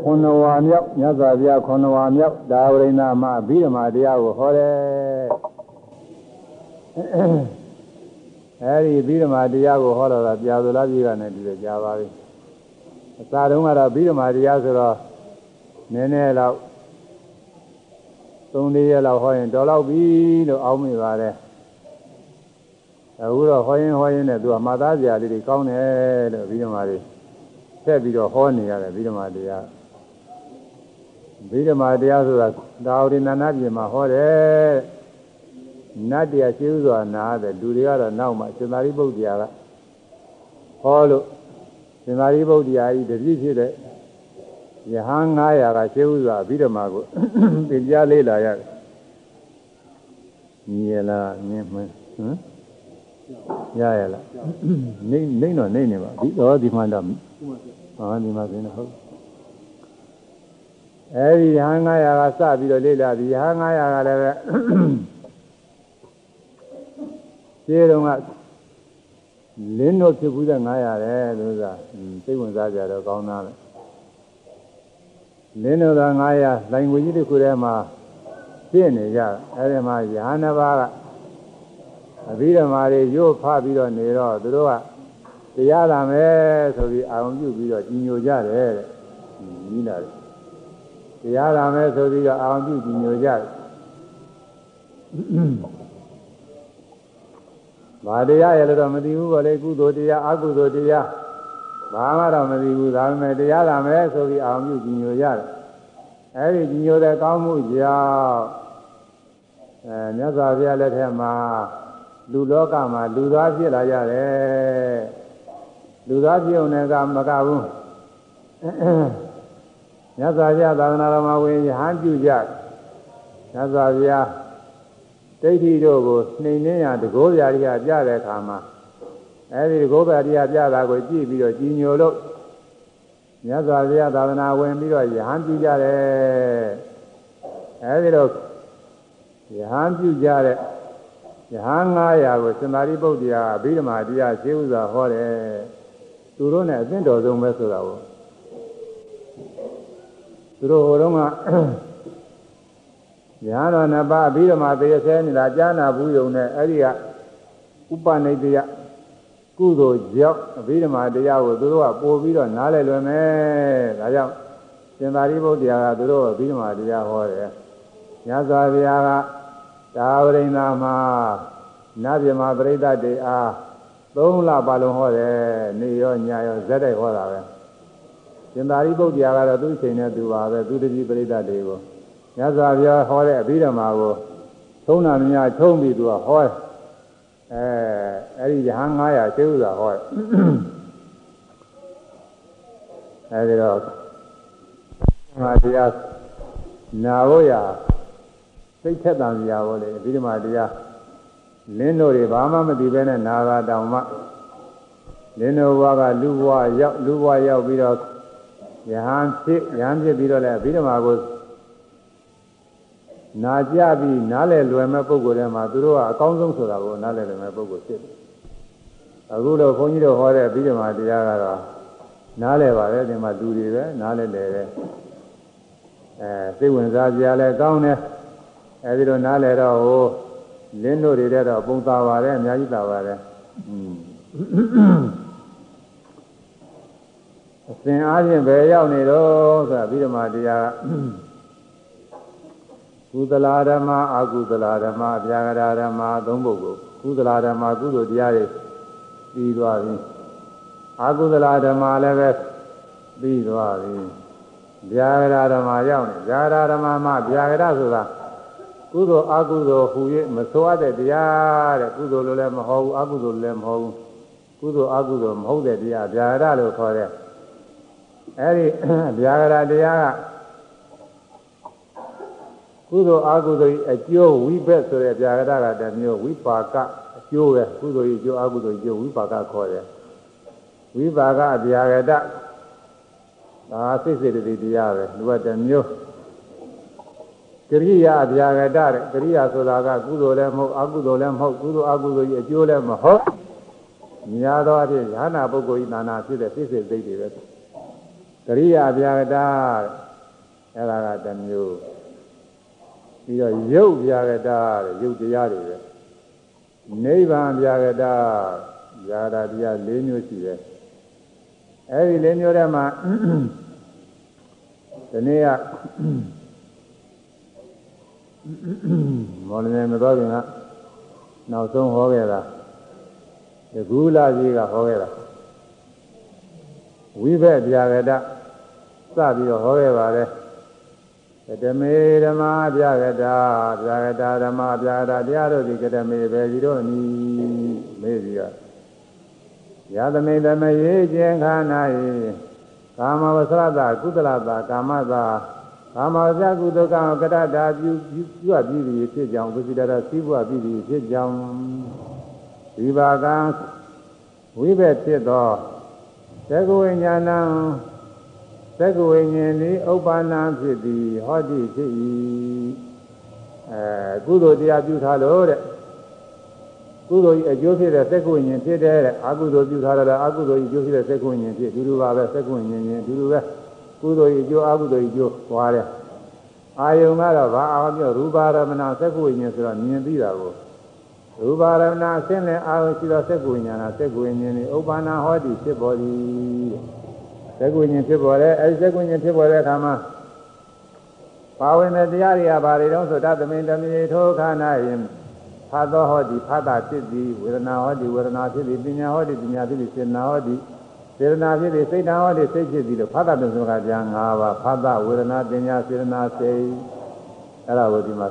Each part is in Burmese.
ခုနဝါမြောက်မြတ်စွာဘုရားခုနဝါမြောက်ဒါဝရိဏမှာအဘိဓမ္မာတရားကိုဟောတယ်အဲဒီအဘိဓမ္မာတရားကိုဟောတော့တာပြာသလားပြည်ကနေဒီလိုကြားပါပြီအစာတုန်းကတော့အဘိဓမ္မာတရားဆိုတော့နည်းနည်းတော့သုံးလေးရက်လောက်ဟောရင်တော်တော့ပြီလို့အောင်းမိပါတယ်အခုတော့ဟောရင်ဟောရင်နဲ့သူကမှတ်သားစရာလေးတွေကောင်းတယ်လို့အဘိဓမ္မာတွေဆက်ပြီးတော့ဟောနေရတယ်အဘိဓမ္မာတရား ဗိဓမာတရားဆိုတာဒါဝိနန္ဒပြင်မှာဟောတယ်နတ်တရားရှိဥစွာနားတယ်လူတွေကတော့နောက်မှစင်သာရိပုတ္တရာကဟောလို့စင်သာရိပုတ္တရာကြီးတပြည့်ဖြစ်တဲ့ယဟန်900ကရှိဥစွာဗိဓမာကိုသင်ကြားလေးလာရတယ်ညီရလားမြင်မဟမ်ရရလားနေနေတော့နေနေပါဒီတော့ဒီမှတော့ဟာဒီမှာဆိုရင်ဟုတ် အဲဒီရဟန်း900ကစပြီးတော့လေ့လာပြီးရဟန်း900ကလည်းပဲရှင်းတော့ကလင်းတို့ဖြစ်ဘူးတဲ့900တဲ့လို့ဆိုတာစိတ်ဝင်စားကြတော့ကောင်းသားပဲလင်းတို့က900လိုင်ကိုကြီးတစ်ခုထဲမှာပြည့်နေကြအဲဒီမှာရဟန်းတစ်ပါးကအဘိဓမ္မာတွေရို့ဖပြီးတော့နေတော့သူတို့ကတရားလာမယ်ဆိုပြီးအာရုံပြုပြီးတော့ကြီးညိုကြတယ်တဲ့ကြီးလာတယ် တရားလာမယ်ဆိုပြီးတော့အာရုံပြုကြည်ညိုကြတယ်ဘာတရားရလို့တော့မသိဘူးဗောလေကုသိုလ်တရားအကုသိုလ်တရားဘာမှတော့မသိဘူးဒါပေမဲ့တရားလာမယ်ဆိုပြီးအာရုံပြုကြည်ညိုရတယ်အဲဒီကြည်ညိုတဲ့ကောင်းမှုကြောင့်အဲမြတ်စွာဘုရားလက်ထက်မှာလူလောကမှာလူသားဖြစ်လာရတယ်လူသားဖြစ်ုံနဲ့ကမကဘူး မြတ်စွာဘုရားသာသနာတော်မှာဝင်ရဟန်းပြုကြမြတ်စွာဘုရားဒိဋ္ဌိတို့ကိုနှိမ်နှင်းရတကောဗျာရိယပြတဲ့အခါမှာအဲဒီတကောဗျာရိယပြတာကိုကြည့်ပြီးတော့ကြီးညိုလို့မြတ်စွာဘုရားသာသနာဝင်ပြီးတော့ရဟန်းပြုကြတယ်အဲဒီတော့ရဟန်းပြုကြတဲ့ယဟန်900ကိုစင်္သာရိပုတ္တရာအဘိဓမ္မာတရားရှင်းဥစွာဟောတယ်သူတို့နဲ့အသင့်တော်ဆုံးပဲဆိုတာကို သူတို့ဟိုတုန်းကညာတော်နှစ်ပါးအဘိဓမ္မာသေဆဲနေတာကြားနာဘူးယုံနဲ့အဲ့ဒီကဥပနိတယကုသိုလ်ကြောင့်အဘိဓမ္မာတရားကိုသူတို့ကပို့ပြီးတော့နားလည်လွယ်မယ်ဒါကြောင့်စင်္သာရိပုတ္တရာကသူတို့အဘိဓမ္မာတရားဟောတယ်ညဇာဗျာကဒါဝရိဏမှာနတ်ပြမပရိသတ်တွေအားသုံးလပါလုံးဟောတယ်နေရောညရောဇက်တိုက်ဟောတာပဲ ရှင်သာရိပုတ္တရာကတော့သူ့ချိန်နဲ့သူပါပဲသူတတိပရိသတ်တွေကိုမြတ်စွာဘုရားဟောတဲ့အဘိဓမ္မာကိုသုံးနာမြာထုံးပြီးသူကဟောအဲအဲ့ဒီရဟန်း900ကျေဥစွာဟောအဲဒီတော့ငါတရားနာဖို့ရစိတ်ထက်တန်စရာဘောလေအဘိဓမ္မာတရားလင်းတို့တွေဘာမှမသိဘဲနဲ့နာဂာတောင်မှလင်းတို့ဘဝကလူဘဝရောက်လူဘဝရောက်ပြီးတော့ ယဟန်ဖြစ်ယဟန်ဖြစ်ပြီးတော့လည်းအဘိဓမ္မာကိုနာကြပြီးနားလည်လွယ်မဲ့ပုံကိုယ်ထဲမှာသူတို့ကအကောင်းဆုံးဆိုတာကိုနားလည်လွယ်မဲ့ပုံကိုဖြစ်တယ်အခုတော့ခွန်ကြီးတို့ဟောတဲ့အဘိဓမ္မာတရားကတော့နားလည်ပါလေဒီမှာလူတွေပဲနားလည်တယ်အဲစိတ်ဝင်စားစရာလည်းကောင်းတယ်အဲဒီတော့နားလဲတော့ဟိုလင်းတို့တွေတဲ့တော့ပုံသာပါတယ်အများကြီးသာပါတယ်อืม အစဉ်အားဖြင့်ဘယ်ရောက်နေတော့ဆိုတာပြီးတော့မှတရားကုသလာဓမ္မအကုသလာဓမ္မအပြာဂရာဓမ္မသုံးပုဂ္ဂိုလ်ကုသလာဓမ္မကုသိုလ်တရားတွေပြီးသွားပြီအကုသလာဓမ္မလည်းပဲပြီးသွားပြီဗျာဂရာဓမ္မရောက်နေဗျာဂရာဓမ္မမှာဗျာဂရဆိုတာကုသိုလ်အကုသိုလ်ဟူ၍မဆိုရတဲ့တရားတဲ့ကုသိုလ်လိုလည်းမဟုတ်ဘူးအကုသိုလ်လည်းမဟုတ်ဘူးကုသိုလ်အကုသိုလ်မဟုတ်တဲ့တရားဗျာဂရလို့ခေါ်တဲ့ အဲဒီဗျာဂရတရားကကုသိုလ်အကုသိုလ်အကျိုးဝိဘက်ဆိုတဲ့ဗျာဂရကတမျိုးဝိပါကအကျိုးပဲကုသိုလ်အကျိုးအကုသိုလ်အကျိုးဝိပါကခေါ်တယ်ဝိပါကဗျာဂရဒါစိတ်စိတ်တည်းတရားပဲလူကတမျိုးကရိယာအပြာကတတဲ့ကရိယာဆိုတာကကုသိုလ်လည်းမဟုတ်အကုသိုလ်လည်းမဟုတ်ကုသိုလ်အကုသိုလ်ကြီးအကျိုးလည်းမဟုတ်များသောအားဖြင့်ရဟနာပုဂ္ဂိုလ်ဤနာနာဖြစ်တဲ့သိစေစိတ်တွေပဲ ကရိယာဗျာကတာအဲ့ဒါကတစ်မျိုးပြီးတော့ရုပ်ဗျာကတာရုပ်တရားတွေပဲနိဗ္ဗာန်ဗျာကတာဗျာတာတရား၄မျိုးရှိတယ်အဲ့ဒီ၄မျိုးထဲမှာဒီနေ့ကမော်လမြိုင်မတော်ခင်ကနောက်ဆုံးဟောခဲ့တာဒီကူလာကြီးကဟောခဲ့တာဝိဘက်ဗျာကတ စပြီးတော့ဟောခဲ့ပါတယ်ကတမေဓမ္မဗျာကတာဗျာကတာဓမ္မဗျာကတာတရားတို့ဒီကတမေပဲဒီတော့နီးမေးပြီးတော့ယသမိတမယေခြင်းခန္ဓာယကာမဝဆရတကုသလတာကာမတာကာမဝဇ္ဇကုသကံကတတာပြုပြုပြုအပ်ပြီးပြီဖြစ်ကြောင်းပုစိတရသိဘုပြီးပြီဖြစ်ကြောင်းဒီပါကံဝိဘက်ဖြစ်သောသက္ကဝိညာဏံ သက္ကဝိညာဉ်သည်ဥပ္ပန္နဖြစ်သည်ဟောတိဖြစ်၏အဲကုသိုလ်တရားပြုထားလို့တဲ့ကုသိုလ်ဤအကျိုးဖြစ်တဲ့သက္ကဝိညာဉ်ဖြစ်တယ်တဲ့အကုသိုလ်ပြုထားတယ်အကုသိုလ်ဤအကျိုးဖြစ်တဲ့သက္ကဝိညာဉ်ဖြစ်ဒီလိုပါပဲသက္ကဝိညာဉ်ချင်းဒီလိုပဲကုသိုလ်ဤအကျိုးအကုသိုလ်ဤအကျိုးသွားတယ်အာယုံကတော့ဘာအာပြောရူပါရမဏသက္ကဝိညာဉ်ဆိုတော့မြင်သိတာကိုရူပါရမဏအစင်းနဲ့အာယုံရှိသောသက္ကဝိညာဏသက္ကဝိညာဉ်ဤဥပ္ပန္နဟောတိဖြစ်ပေါ်သည်သ က္ကဝိညာဉ်ဖြစ်ပေါ်တယ်အဲဒီသက္ကဝိညာဉ်ဖြစ်ပေါ်တဲ့အခါမှာပါဝင်တဲ့တရားတွေကဘာတွေတုံးဆိုတသမိန်တမေထိုခန္ဓာယင်ဖတ်သောဟောတိဖတ်တာဖြစ်သည်ဝေဒနာဟောတိဝေဒနာဖြစ်သည်ပညာဟောတိပညာဖြစ်သည်စေနာဟောတိစေတနာဖြစ်သည်စိတ်ဓာတ်ဟောတိစိတ်ဖြစ်သည်လို့ဖတ်တာပြန်ဆိုတာကြာ၅ပါးဖတ်တာဝေဒနာပညာစေတနာစိတ်အဲ့ဒါကိုဒီမှာ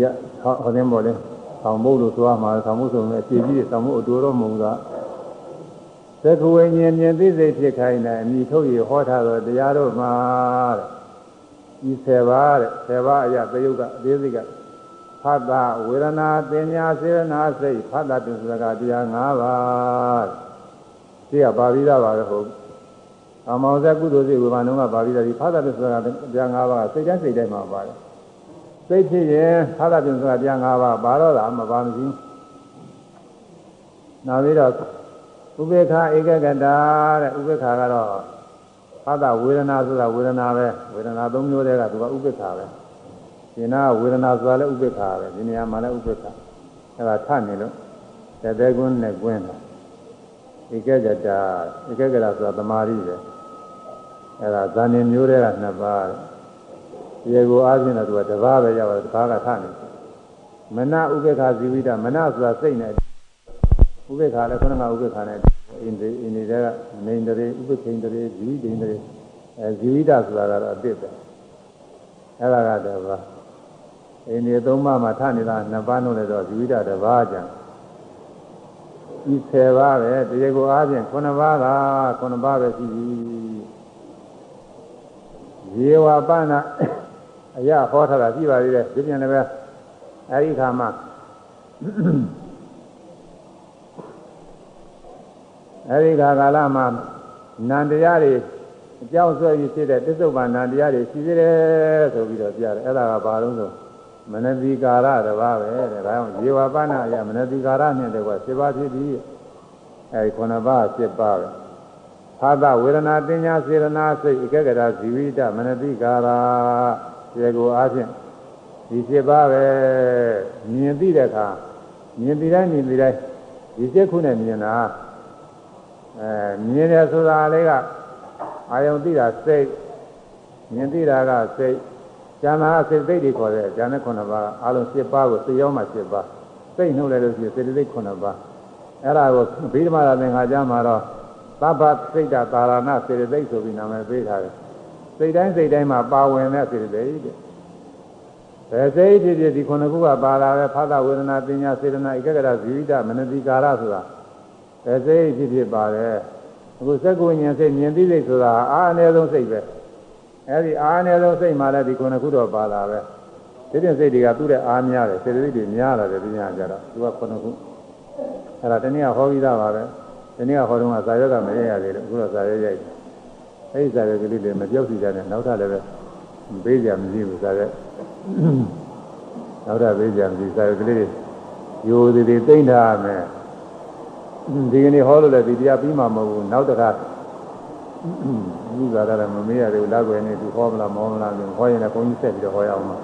ရဟောတယ်မို့လေဆောင်းဖို့လို့ဆိုရမှာဆောင်းဖို့ဆိုရင်အပြည့်ကြီးဆောင်းဖို့အတူတော်မုံက သက္ကဝိညာဉ်မြင်သိစိတ်ဖြစ်ခိုင်းတယ်အမိထုတ်ရဟောထားတော်တရားတော်မှာတဲ့ဒီ7ပါးတဲ့7ပါးအရာသယုတ်ကအသေးစိတ်ကဖတ်တာဝေဒနာပညာစေနာစိတ်ဖတ်တာပြင်စကားတရား၅ပါးဒီကပါဠိသားပါပဲဟုတ်အမောဇကုသိုလ်စိတ်ဝေဘာနုကပါဠိသားဒီဖတ်တာပြင်စကားတရား၅ပါးစိတ်တိုင်းစိတ်တိုင်းမှာပါတယ်စိတ်ဖြစ်ရင်ဖတ်တာပြင်စကားတရား၅ပါးပါတော့လားမပါမရှိဘူးနောက်ပြီးတော့ ဥပေက္ခဧကဂတာတဲ့ဥပေက္ခကတော့ဖတ်တာဝေဒနာဆိုတာဝေဒနာပဲဝေဒနာ၃မျိုးတည်းကသူကဥပေက္ခပဲဒီနာဝေဒနာဆိုတာလည်းဥပေက္ခပဲဒီနေရာမှာလည်းဥပေက္ခအဲ့ဒါထနေလို့တသက်ကွန်းနဲ့ကွင်းတာဧကဂတာဧကဂတာဆိုတာသမာဓိပဲအဲ့ဒါဇာနေမျိုးတည်းကနှစ်ပါးဒီကိုအားဖြင့်တော့သူကတစ်ပါးပဲရောက်တယ်တစ်ပါးကထနေမနဥပေက္ခဇီဝိတမနဆိုတာစိတ်နဲ့ ဥပေက္ခလည်းခဏကဥပေက္ခနဲ့အင်းဒီအင်းဒီကနေန္ဒရေဥပခိန္ဒရေဇီဝိဒိန္ဒရေအဲဇီဝိတဆိုတာကတော့အစ်စ်ပဲအဲ့ဒါကတော့ပါအင်းဒီသုံးပါးမှာထနေတာနှစ်ပါးလုံးလည်းတော့ဇီဝိတတစ်ပါးကြံဒီ10ပါးပဲတရားကိုအားဖြင့်9ပါးက9ပါးပဲရှိပြီရေဝပဏအရာဟောထားတာရှိပါသေးတယ်ဒီပြန်လည်းပဲအဲဒီခါမှာ အဲဒီခါကာလမှာနန္တရားတွေအကြောင်းဆွဲပြီးဖြစ်တဲ့တစ္ဆုတ်ပန္နတရားတွေရှိသေးတယ်ဆိုပြီးတော့ကြားတယ်အဲ့ဒါကဘာလို့ဆိုမနတိကာရတပါးပဲတဲ့ဒါကြောင့်ဇေဝပဏအရာမနတိကာရနဲ့တကွာ7ပါးဖြစ်ပြီးအဲဒီ9ပါး7ပါးပဲသာသဝေဒနာတင်ညာစေရနာစိတ်ဧကဂရဇီဝိတမနတိကာရကျေကိုအားဖြင့်ဒီ7ပါးပဲမြင်သိတဲ့အခါမြင်ပြီးတိုင်းမြင်ပြီးတိုင်းဒီ7ခုနဲ့မြင်တာ အဲမြင်တယ်ဆိုတာလေးကအာယုံသိတာစိတ်မြင်သိတာကစိတ်ဉာဏ်ဟာစိတ်သိတွေခေါ်တဲ့ဉာဏ်နဲ့9ပါးအလုံး7ပါးကိုသိရောမှ7ပါးစိတ်နှုတ်လိုက်လို့ရှိရင်စေတသိက်9ပါးအဲ့ဒါကိုဘိဓမ္မာသင်္ခါကျမ်းမှာတော့သဗ္ဗစိတ်တာသာရဏစေတသိက်ဆိုပြီးနာမည်ပေးထားတယ်စိတ်တိုင်းစိတ်တိုင်းမှာပါဝင်တဲ့စေတသိက်တဲ့ဘယ်စိတ်ဖြစ်ဖြစ်ဒီခုနှစ်ခုကပါလာပဲဖသဝေဒနာပညာစေတနာဧကဂရဇီဝိတမနတိကာရဆိုတာ ဘယ်စိတ်ဖြစ်ဖြစ်ပါတယ်အခုစက္ကုဉ္ဉ္စိတ်မြင်သိစိတ်ဆိုတာအာအနည်းဆုံးစိတ်ပဲအဲဒီအာအနည်းဆုံးစိတ်မှလည်းဒီခုနှစ်ခုတော့ပါလာပဲဒီတဲ့စိတ်တွေကသူ့တဲ့အားများတယ်စေတသိက်တွေများလာတယ်ပြညာကြတော့သူကခုနှစ်ခုအဲ့ဒါတနည်းဟောပြီးသားပါပဲဒီနေ့ကဟောတော့ကဇာယောကမရရသေးလို့အခုတော့ဇာယောရိုက်တယ်အဲဒီဇာယောကလေးတွေမပြောက်စီကြနဲ့နောက်ထပ်လည်းပဲပေးကြမရှိဘူးဇာယောနောက်ထပ်ပေးကြမရှိဇာယောကလေးတွေယိုသေးသေးသိမ့်ထားမယ် ဒီကနေ့ဟောလို့လည်းဒီတရားပြီးမှမဟုတ်ဘူးနောက်တစ်ခါဥဇာရလည်းမမေးရသေးဘူးလက်ွယ်နေသူဟောမလားမောမလားလို့ဟောရင်လည်းဘုန်းကြီးဆက်ပြီးတော့ဟောရအောင်ပါ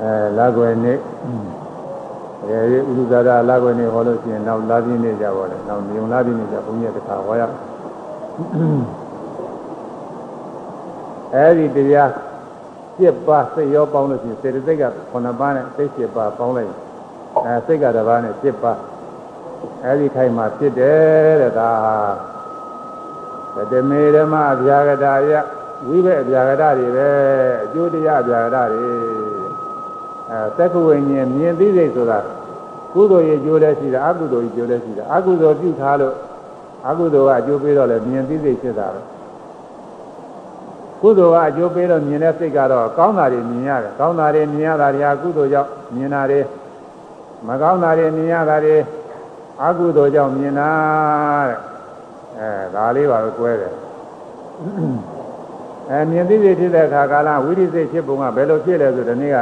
အဲလက်ွယ်နေအဲဒီဥဇာရလက်ွယ်နေဟောလို့ရှိရင်နောက်လာပြင်းနေကြပါလေနောက်မြုံလာပြင်းနေကြဘုန်းကြီးတစ်ခါဟောရအဲဒီတရား7ပါးစိတ်ရောပေါင်းလို့ရှိရင်စေတသိက်က9ပါးနဲ့စိတ်7ပါးပေါင်းလိုက် အဲစိတ်ကတစ်ပါးနဲ့7ပါးအဲဒီခိုင်မှာဖြစ်တယ်တဲ့ဒါဟာတမေဓမ္မအဗျာဂတာယဝိဘက်အဗျာဂတာတွေပဲအကျိုးတရားအဗျာဂတာတွေအဲသက္ကဝိညာဉ်မြင်သိစိတ်ဆိုတာကုသိုလ်ရဲ့ကျိုးလည်းရှိတယ်အကုသိုလ်ရဲ့ကျိုးလည်းရှိတယ်အကုသိုလ်ပြုထားလို့အကုသိုလ်ကအကျိုးပေးတော့လည်းမြင်သိစိတ်ဖြစ်တာပဲကုသိုလ်ကအကျိုးပေးတော့မြင်တဲ့စိတ်ကတော့ကောင်းတာတွေမြင်ရတယ်ကောင်းတာတွေမြင်ရတာတွေဟာကုသိုလ်ကြောင့်မြင်တာတွေ မကောင်းတာတွေမြင်ရတာတွေအကုသိုလ်ကြောင့်မြင်တာတဲ့အဲဒါလေးပါပဲကွဲတယ်အဲမြင်သိစိတ်ဖြစ်တဲ့အခါကာလဝိရိစိတ်ဖြစ်ပုံကဘယ်လိုဖြစ်လဲဆိုဒီနေ့က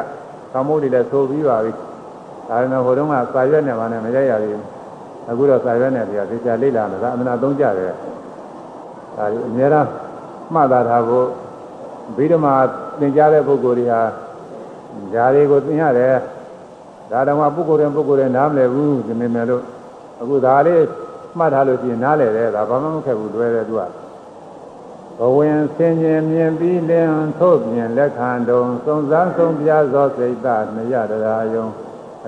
သမုဒ္ဒိလည်းသိုပြီးပါပြီဒါပေမဲ့ဟိုတုန်းကစာရွက်နဲ့မှလည်းမရရသေးဘူးအခုတော့စာရွက်နဲ့ပြသေချာလေ့လာတယ်ဒါအမှန်သုံးကြတယ်ဒါအများအားမှတ်သားထားဖို့ဗိဓမာသင်ကြားတဲ့ပုဂ္ဂိုလ်တွေဟာဓာတွေကိုသင်ရတယ် ဒါတော့မှပုဂ္ဂိုလ်တိုင်းပုဂ္ဂိုလ်တိုင်းနားမလည်ဘူးဒီနေ့မဲ့လို့အခုဒါလေးမှတ်ထားလို့ရှိရင်နားလည်တယ်ဒါဘာမှမခက်ဘူးတွဲတယ်သူကဘဝင်ဆင်ញင်မြင်ပြီးလင်းထို့ပြင်လက်ခံတုံစုံစမ်းဆုံးပြသောစိတ်တမရတရားယုံ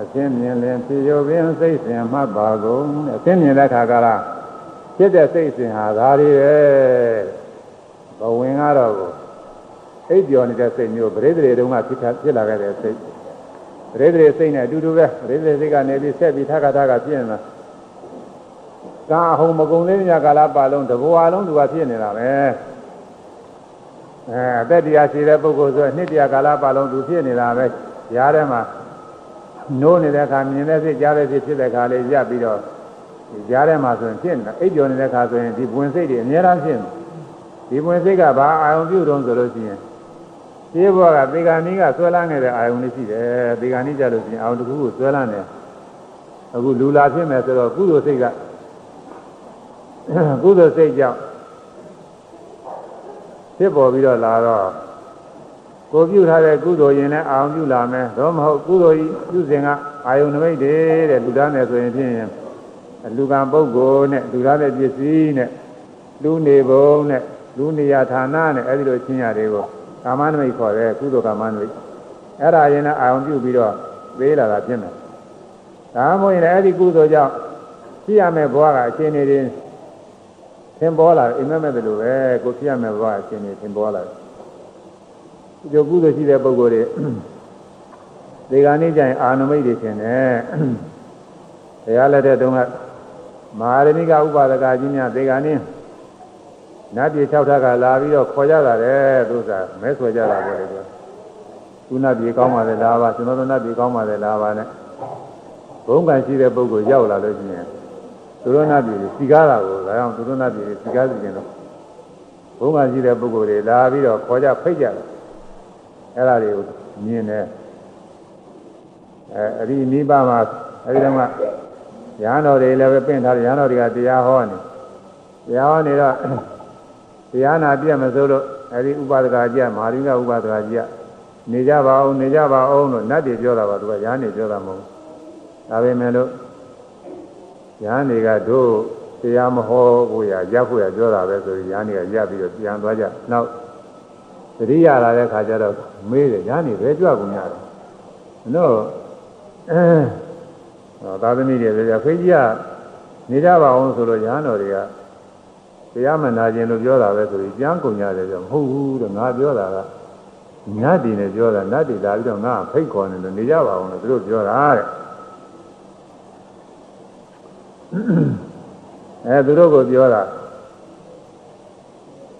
အရှင်းမြင်လင်ဖြေရပင်စိတ်စဉ်မှတ်ပါကုန်အရှင်းမြင်တဲ့ခါကလားဖြစ်တဲ့စိတ်စဉ်ဟာဒါတွေပဲဘဝင်ကတော့အိပ်ကျော်နေတဲ့စိတ်မျိုးပရိသေတုံးကဖြစ်ဖြစ်လာခဲ့တဲ့စိတ် ပရိသေစိတ်နဲ့အတူတူပဲပရိသေစိတ်ကနေပြီးဆက်ပြီးထခါထခါပြင်းလာကာအဟုံမကုံလေးညကာလပါလုံးတဘဝလုံးသူကဖြစ်နေတာပဲအဲအသက်တရားရှိတဲ့ပုဂ္ဂိုလ်ဆိုနှစ်တရားကာလပါလုံးသူဖြစ်နေတာပဲရားထဲမှာနိုးနေတဲ့အခါမြင်တဲ့စိတ်ကြားတဲ့စိတ်ဖြစ်တဲ့အခါလေးရပ်ပြီးတော့ကြားထဲမှာဆိုရင်ဖြစ်နေတာအိပ်ကျော်နေတဲ့အခါဆိုရင်ဒီဝင်စိတ်တွေအများအားဖြင့်ဒီဝင်စိတ်ကဘာအာယုံပြုတုံးဆိုလို့ရှိရင် ဒီဘဝကသေဂာနီးကဆွဲလန်းနေတဲ့အာယုံလေးရှိတယ်သေဂာနီးကြလို့ရှိရင်အာယုံတစ်ခုကိုဆွဲလန်းတယ်အခုလူလာဖြစ်မယ်ဆိုတော့ကုသိုလ်စိတ်ကကုသိုလ်စိတ်ကြောင့်ဖြစ်ပေါ်ပြီးတော့လာတော့ကိုပြုထားတဲ့ကုသိုလ်ရင်လည်းအာရုံပြုလာမယ်တော့မဟုတ်ကုသိုလ်ကြီးပြုစဉ်ကအာယုံနမိတ်တွေတဲ့လူသားနဲ့ဆိုရင်ဖြင့်လူကံပုဂ္ဂိုလ်နဲ့လူသားတဲ့ပစ္စည်းနဲ့လူနေပုံနဲ့လူနေရာဌာနနဲ့အဲဒီလိုချင်းရတွေကို ကာမနမိတ်ခေါ်တယ်ကုသိုလ်ကာမနမိတ်အဲ့ဒါရင်လည်းအာရုံပြုပြီးတော့သေးလာတာဖြစ်မယ်ဒါမှမဟုတ်ရင်လည်းအဲ့ဒီကုသိုလ်ကြောင့်ရှိရမယ့်ဘဝကအခြေအနေတွေသင်ပေါ်လာအိမ်မက်မဲ့တယ်လို့ပဲကိုဖြစ်ရမယ့်ဘဝအခြေအနေသင်ပေါ်လာတယ်ဒီကုသိုလ်ရှိတဲ့ပုဂ္ဂိုလ်တွေဒီကနေ့ကျရင်အာနမိတ်တွေထင်တယ်တရားလက်တဲ့တုန်းကမဟာရဏိကဥပါဒကကြီးများဒီကနေ့ နတ်ပြည်၆ထပ်ကလာပြီးတော့ခေါ်ကြတာတဲ့သူစားမဲဆွဲကြတာပေါ့လေသူကုနပြည်ကောင်းပါလေလားပါကျွန်တော်တို့နတ်ပြည်ကောင်းပါလေလားပါနဲ့ဘုံကံရှိတဲ့ပုဂ္ဂိုလ်ရောက်လာလို့ရှိရင်သူတို့နတ်ပြည်စီကားတာကိုဒါကြောင့်သူတို့နတ်ပြည်စီကားစီခြင်းတော့ဘုံကံရှိတဲ့ပုဂ္ဂိုလ်တွေလာပြီးတော့ခေါ်ကြဖိတ်ကြတယ်အဲ့ဒါတွေကိုမြင်တယ်အဲအဲ့ဒီနိဗ္ဗာန်မှာအဲ့ဒီတော့ကရဟန်းတော်တွေလည်းပဲပင့်ထားတယ်ရဟန်းတော်တွေကတရားဟောနေတရားဟောနေတော့ တရားနာပြတ်မစိုးလို့အဲဒီဥပဒကာကြီးမာရိကဥပဒကာကြီးကနေကြပါအောင်နေကြပါအောင်လို့နတ်တွေပြောတာပါသူကရဟန်းတွေပြောတာမဟုတ်ဘူးဒါပေမဲ့လို့ရဟန်းတွေကတို့တရားမဟောဖို့ရရပ်ဖို့ရပြောတာပဲဆိုရင်ရဟန်းတွေကရပ်ပြီးတော့ပြန်သွားကြနောက်သတိရလာတဲ့ခါကျတော့မေးတယ်ရဟန်းတွေပဲကြွကုန်ရတယ်နော်အဲသာသမီတွေပြောကြဖေးကြီးကနေကြပါအောင်ဆိုလို့ရဟန်းတော်တွေက တရားမနာခြင်းလို့ပြောတာပဲဆိုပြီးကြမ်းကုန်ကြတယ်ကြောင့်မဟုတ်ဘူးတဲ့ငါပြောတာကနတ်တည်နဲ့ပြောတာနတ်တည်လာပြီးတော့ငါဖိတ်ခေါ်နေလို့နေကြပါအောင်လို့သူတို့ပြောတာတဲ့အဲသူတို့ကိုပြောတာ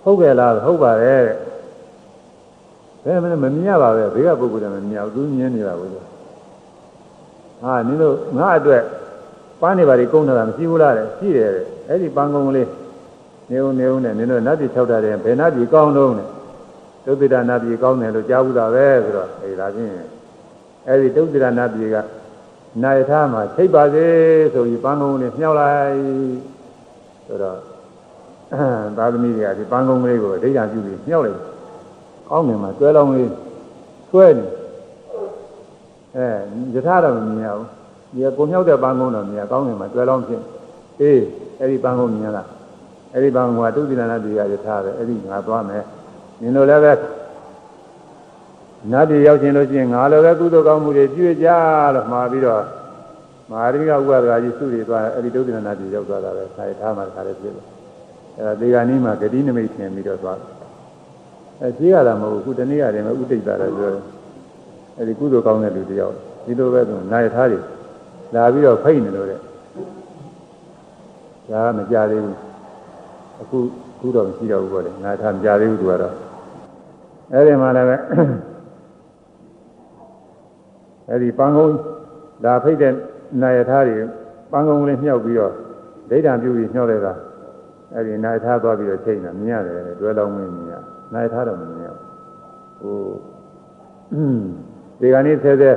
ဟုတ်ကဲ့လားဟုတ်ပါတယ်တဲ့ဘယ်မမြင်ရပါပဲဘေးကပုဂ္ဂိုလ်တွေမမြင်ဘူးသူမြင်နေတာဘူးဟာနင်တို့ငါအတွက်ပန်းနေပါလေကုန်းတာမရှိဘူးလားတဲ့ရှိတယ်တဲ့အဲ့ဒီပန်းကုန်းလေး နေဦးနေဦးနဲ့နင်တို့နတ်ပြည်၆တာတဲ့ဘယ်နတ်ပြည်ကောင်းတော့နဲ့ဒုတိယနတ်ပြည်ကောင်းတယ်လို့ကြားဘူးတာပဲဆိုတော့အေးဒါချင်းအဲ့ဒီဒုတိယနတ်ပြည်ကနိုင်ထားမှာထိပ်ပါစေဆိုပြီးပန်းကုန်းလေးမြှောက်လိုက်ဆိုတော့သာသမီတွေကဒီပန်းကုန်းလေးကိုအဋ္ဌာပြုပြီးမြှောက်လိုက်ကောင်းတယ်မှာတွဲလောင်းလေးဆွဲနေအဲယထာတော့မမြင်ရဘူးဒီကိုမြှောက်တဲ့ပန်းကုန်းတော့မြင်ရကောင်းတယ်မှာတွဲလောင်းဖြစ်အေးအဲ့ဒီပန်းကုန်းမြင်လား အဲ့ဒီပန်းကုန်းကတုတိနာတိကယထာပဲအဲ့ဒီငါသွားမယ်နင်တို့လည်းပဲနတ်တွေရောက်ခြင်းလို့ရှိရင်ငါလည်းပဲကုသိုလ်ကောင်းမှုတွေပြုကြလို့မှာပြီးတော့မဟာရိကဥပဒရာကြီးစုတွေသွားအဲ့ဒီတုတိနာတိရောက်သွားတာပဲဆာရထားမှာခါရဖြစ်လို့အဲ့ဒါဒီကနေ့မှာဂတိနမိတ်ထင်ပြီးတော့သွားအဲရှိရတာမဟုတ်ဘူးခုတနေ့ရတယ်မဥဒိတ်တာလည်းပြောတယ်အဲ့ဒီကုသိုလ်ကောင်းတဲ့လူတယောက်ဒီလိုပဲဆိုနိုင်ထားတွေလာပြီးတော့ဖိတ်နေလို့တဲ့ဒါမကြသေးဘူး အခုခုတော့မရှိတော့ဘူးပေါ့လေနိုင်ထားမကြသေးဘူးသူကတော့အဲ့ဒီမှာလည်းပဲအဲ့ဒီပန်းကုန်းဒါဖိတ်တဲ့နိုင်ထားတွေပန်းကုန်းလေးမြှောက်ပြီးတော့ဒိဋ္ဌံပြုပြီးညှောက်လိုက်တာအဲ့ဒီနိုင်ထားသွားပြီးတော့ချိန်တာမြင်ရတယ်တွဲလောင်းမင်းမြင်ရနိုင်ထားတော့မမြင်ရဘူးဟိုဒီကနေ့ဆဲဆဲ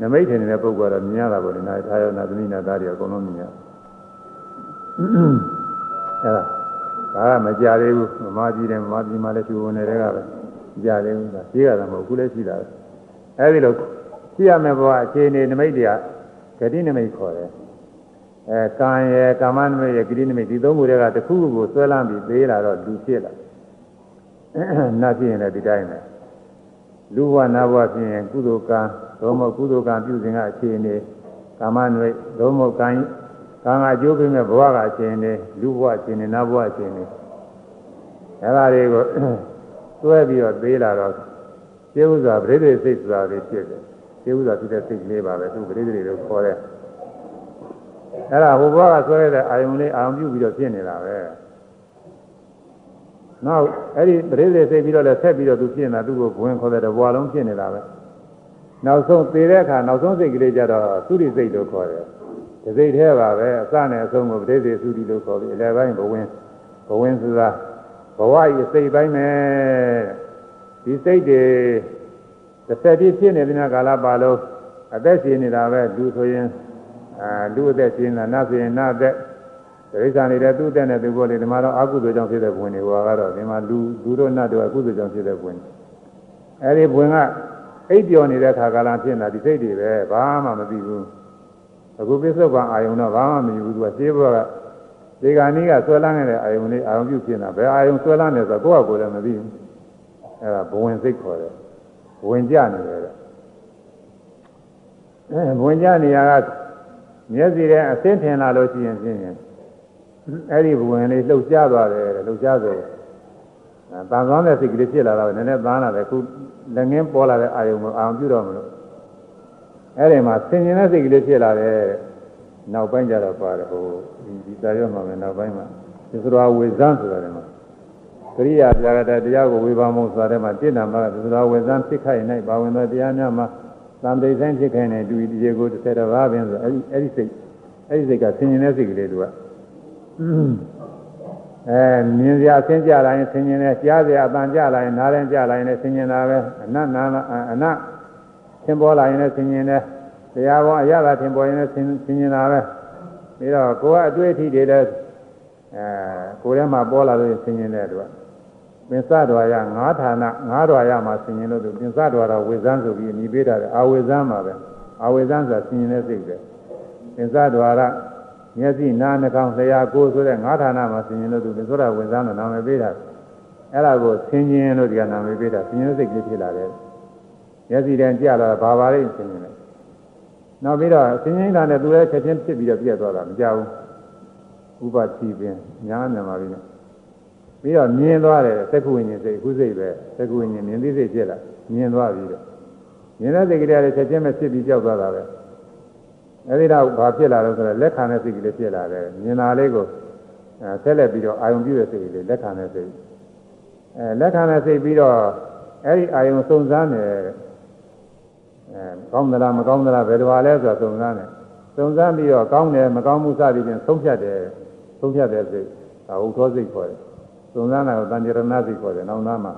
နမိတ်ထင်နေတဲ့ပုဂ္ဂိုလ်ကတော့မြင်ရတာပေါ့လေနိုင်ထားရောနာသမီးနာသားတွေအကုန်လုံးမြင်ရအဲ့ဒါ ဒါကမကြသေးဘူးမမကြီးတယ်မမကြီးမှလည်းသူဝင်နေတဲ့ကပဲကြသေးဘူးဒါရှိရတာမဟုတ်ဘူးလည်းရှိတာပဲအဲ့ဒီလိုရှိရမယ့်ဘဝအခြေအနေနမိတ်တွေကဂတိနမိတ်ခေါ်တယ်အဲကံရယ်ကာမနမိတ်ရယ်ဂတိနမိတ်ဒီသုံးခုတည်းကတစ်ခုခုကိုဆွဲလန်းပြီးသေးလာတော့လူဖြစ်လာနတ်ဖြစ်ရင်လည်းဒီတိုင်းပဲလူဘဝနတ်ဘဝဖြစ်ရင်ကုသိုလ်ကံသို့မဟုတ်ကုသိုလ်ကံပြုစဉ်ကအခြေအနေကာမနမိတ်သို့မဟုတ်ကံ ကံကအကျိုးပေးမဲ့ဘဝကအခြေအနေလူဘဝအခြေအနေနတ်ဘဝအခြေအနေအဲဒါတွေကိုတွဲပြီးတော့သေးလာတော့ကျေဥစွာပရိသေစိတ်စွာတွေဖြစ်တယ်ကျေဥစွာဖြစ်တဲ့စိတ်ကလေးပါပဲသူပရိသေတွေခေါ်တဲ့အဲ့ဒါဟိုဘဝကဆွဲတဲ့အာယုံလေးအာယုံပြုပြီးတော့ဖြစ်နေတာပဲနောက်အဲ့ဒီပရိသေစိတ်ပြီးတော့လည်းဆက်ပြီးတော့သူဖြစ်နေတာသူ့ကိုဘဝင်ခေါ်တဲ့ဘဝလုံးဖြစ်နေတာပဲနောက်ဆုံးသေတဲ့အခါနောက်ဆုံးစိတ်ကလေးကြတော့သုရိစိတ်လို့ခေါ်တယ် ဒီစိတ်แท้ပါပဲအစနဲ့အဆုံးကိုပရိသေသုရိလို့ခေါ်ပြီးအလယ်ပိုင်းဘဝင်ဘဝင်ဆိုတာဘဝကြီးစိတ်ပိုင်းပဲဒီစိတ်တွေတစ်ဆက်တည်းဖြစ်နေတဲ့ကာလပါလုံးအသက်ရှင်နေတာပဲလူဆိုရင်အာလူအသက်ရှင်နေတာနတ်ဆိုရင်နတ်အသက်ဒိဋ္ဌာနေတဲ့သူ့အသက်နဲ့သူ့ဘောလေးဒီမှာတော့အကုသိုလ်ကြောင့်ဖြစ်တဲ့ဘဝင်တွေဟောကတော့ဒီမှာလူလူတို့နတ်တို့အကုသိုလ်ကြောင့်ဖြစ်တဲ့ဘဝင်အဲဒီဘဝင်ကအိပ်ပျော်နေတဲ့ခါကာလဖြစ်နေတာဒီစိတ်တွေပဲဘာမှမသိဘူး အခုပစ္စုပန်အာယုံတော့ဘာမှမယူဘူးသူကရှင်းဘောကဒီကနေ့ကဆွဲလန်းနေတဲ့အာယုံလေးအာယုံပြုဖြစ်နေတာဘယ်အာယုံဆွဲလန်းနေဆိုတော့ကိုယ့်အကိုယ်လည်းမသိဘူးအဲဒါဘဝင်စိတ်ခေါ်တယ်ဘဝင်ကြနေတယ်အဲဘဝင်ကြနေရကမျက်စိထဲအသင်းထင်လာလို့ရှိရင်ဖြင့်အဲ့ဒီဘဝင်လေးလှုပ်ရှားသွားတယ်လှုပ်ရှားဆိုတန်ဆောင်တဲ့စိတ်ကလေးဖြစ်လာတော့နည်းနည်းသားလာတယ်ခုလက်ငင်းပေါ်လာတဲ့အာယုံကိုအာရုံပြုတော့မလို့ အဲ့ဒီမှာဆင်ခြင်တဲ့စိတ်ကလေးဖြစ်လာတယ်နောက်ပိုင်းကျတော့ပါတယ်ဟိုဒီသာရွတ်မှာပဲနောက်ပိုင်းမှာသစ္စာဝေဇန်းဆိုတာတယ်မှာကရိယာပြာကတတရားကိုဝေဘာမုံဆိုတာတယ်မှာတိဏ္ဍမှာသစ္စာဝေဇန်းဖြစ်ခိုင်၌ပါဝင်သောတရားများမှာသံတိဆိုင်ဖြစ်ခိုင်တဲ့ဒူဒီရေကိုတစ်ဆယ်တစ်ပါးပင်ဆိုအဲ့ဒီအဲ့ဒီစိတ်အဲ့ဒီစိတ်ကဆင်ခြင်တဲ့စိတ်ကလေးတို့ကအဲမြင်စရာဆင်းကြလာရင်ဆင်ခြင်တယ်ကြားစရာအပန်ကြလာရင်နားရင်ကြလာရင်လည်းဆင်ခြင်တာပဲအနတ်နာအနတ် သင်ပေါ်လာရင်လည်းဆင်ញင်တယ်တရားပေါ်အရသာသင်ပေါ်ရင်လည်းဆင်ញင်တာပဲပြီးတော့ကိုယ်ကအတွေ့အထိတွေလည်းအဲကိုယ်ထဲမှာပေါ်လာလို့ဆင်ញင်တယ်သူကပင်စတော်ရငါးဌာနငါးတော်ရမှာဆင်ញင်လို့သူပင်စတော်ရဝေဇန်းဆိုပြီးအမိပေးတာလေအာဝေဇန်းမှာပဲအာဝေဇန်းဆိုတာဆင်ញင်တဲ့စိတ်ပဲပင်စတော်ရမျက်စိနားနှာခေါင်းလျှာကိုယ်ဆိုတဲ့ငါးဌာနမှာဆင်ញင်လို့သူပင်စတော်ဝေဇန်းလို့နာမည်ပေးတာအဲ့ဒါကိုဆင်ញင်လို့ဒီကနာမည်ပေးတာဆင်ញင်တဲ့စိတ်ကလေးဖြစ်လာတယ် မျက်စိတန်းကြလာဘာပါလိမ့်ဆင်ញင်တယ်နောက်ပြီးတော့ဆင်ញင်တာနဲ့သူလည်းချက်ချင်းဖြစ်ပြီးတော့ပြည့်သွားတာမကြောက်ဘူးဥပတိပင်ညာမြန်မာပြည်နဲ့ပြီးတော့မြင်သွားတယ်သက္ကဝိညာဉ်စိတ်ခုစိတ်ပဲသက္ကဝိညာဉ်မြင်သိစိတ်ဖြစ်လာမြင်သွားပြီးတော့မြင်တဲ့စိတ်ကလေးလည်းချက်ချင်းပဲဖြစ်ပြီးကြောက်သွားတာပဲအဲဒီတော့ဘာဖြစ်လာလို့ဆိုတော့လက်ခံတဲ့စိတ်ကလေးဖြစ်လာတယ်မြင်တာလေးကိုအဲဆက်လက်ပြီးတော့အာယုံပြုတဲ့စိတ်ကလေးလက်ခံတဲ့စိတ်အဲလက်ခံတဲ့စိတ်ပြီးတော့အဲဒီအာယုံစုံစမ်းတယ် အဲကောင်းသလားမကောင်းသလားဘယ်လိုပါလဲဆိုတော့စုံစမ်းတယ်စုံစမ်းပြီးတော့ကောင်းတယ်မကောင်းမှုစသည်ဖြင့်ဆုံးဖြတ်တယ်ဆုံးဖြတ်တဲ့စိတ်ဒါဟုတ်သောစိတ်ခေါ်တယ်စုံစမ်းတာကိုတန်ကြရဏစိတ်ခေါ်တယ်နောက်သားမှာ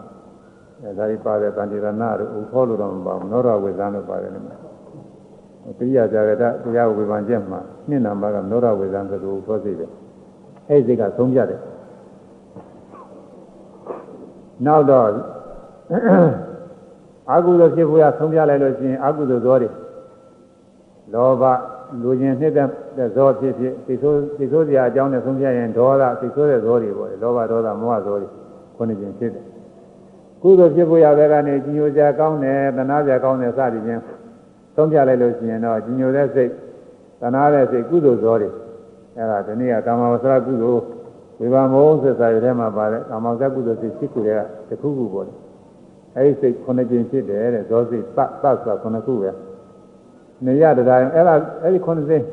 အဲဒါဒီပါတယ်တန်ကြရဏတို့ဥခေါ်လို့တော့မပါဘူးနောရဝေဇန်လို့ပါတယ်လေအဲကရိယာဇာကတတရားဝေဘာချက်မှာနှစ်နံပါတ်ကနောရဝေဇံသလိုသောစိတ်ပဲအဲ့ဒီစိတ်ကသုံးပြတယ်နောက်တော့ အာဟုသောဖြစ်ဖို့ရဆုံးပြလိုက်လို့ရှိရင်အာဟုသောဇောတွေလောဘလူချင်းနှစ်တဲ့ဇောဖြစ်ဖြစ်သိဆိုးသိဆိုးစရာအကြောင်းနဲ့ဆုံးပြရင်ဒေါသသိဆိုးတဲ့ဇောတွေပေါ့လေလောဘဒေါသမောဟဇောတွေခုနှစ်ခြင်းဖြစ်တယ်ကုသိုလ်ဖြစ်ဖို့ရတဲ့ကနေကြီးညိုကြကောင်းတယ်တနာကြကောင်းတယ်စသည်ဖြင့်ဆုံးပြလိုက်လို့ရှိရင်တော့ကြီးညိုတဲ့စိတ်တနာတဲ့စိတ်ကုသိုလ်ဇောတွေအဲ့ဒါဒီနေ့ကကာမဝဆရာကုသိုလ်ဝိပါမောသစ္စာရထဲမှာပါတဲ့ကာမဝဆရာကုသိုလ်စိတ်ရှိခုတွေကတခုခုပေါ့လေ အဲဒီစိတ်ခုနှစ်ကျင်ဖြစ်တယ်တဲ့ဇောစိတ်ပပဆိုတာခုနှစ်ခုပဲနေရတရားအဲ့ဒါအဲ့ဒီခုနှစ်စိတ်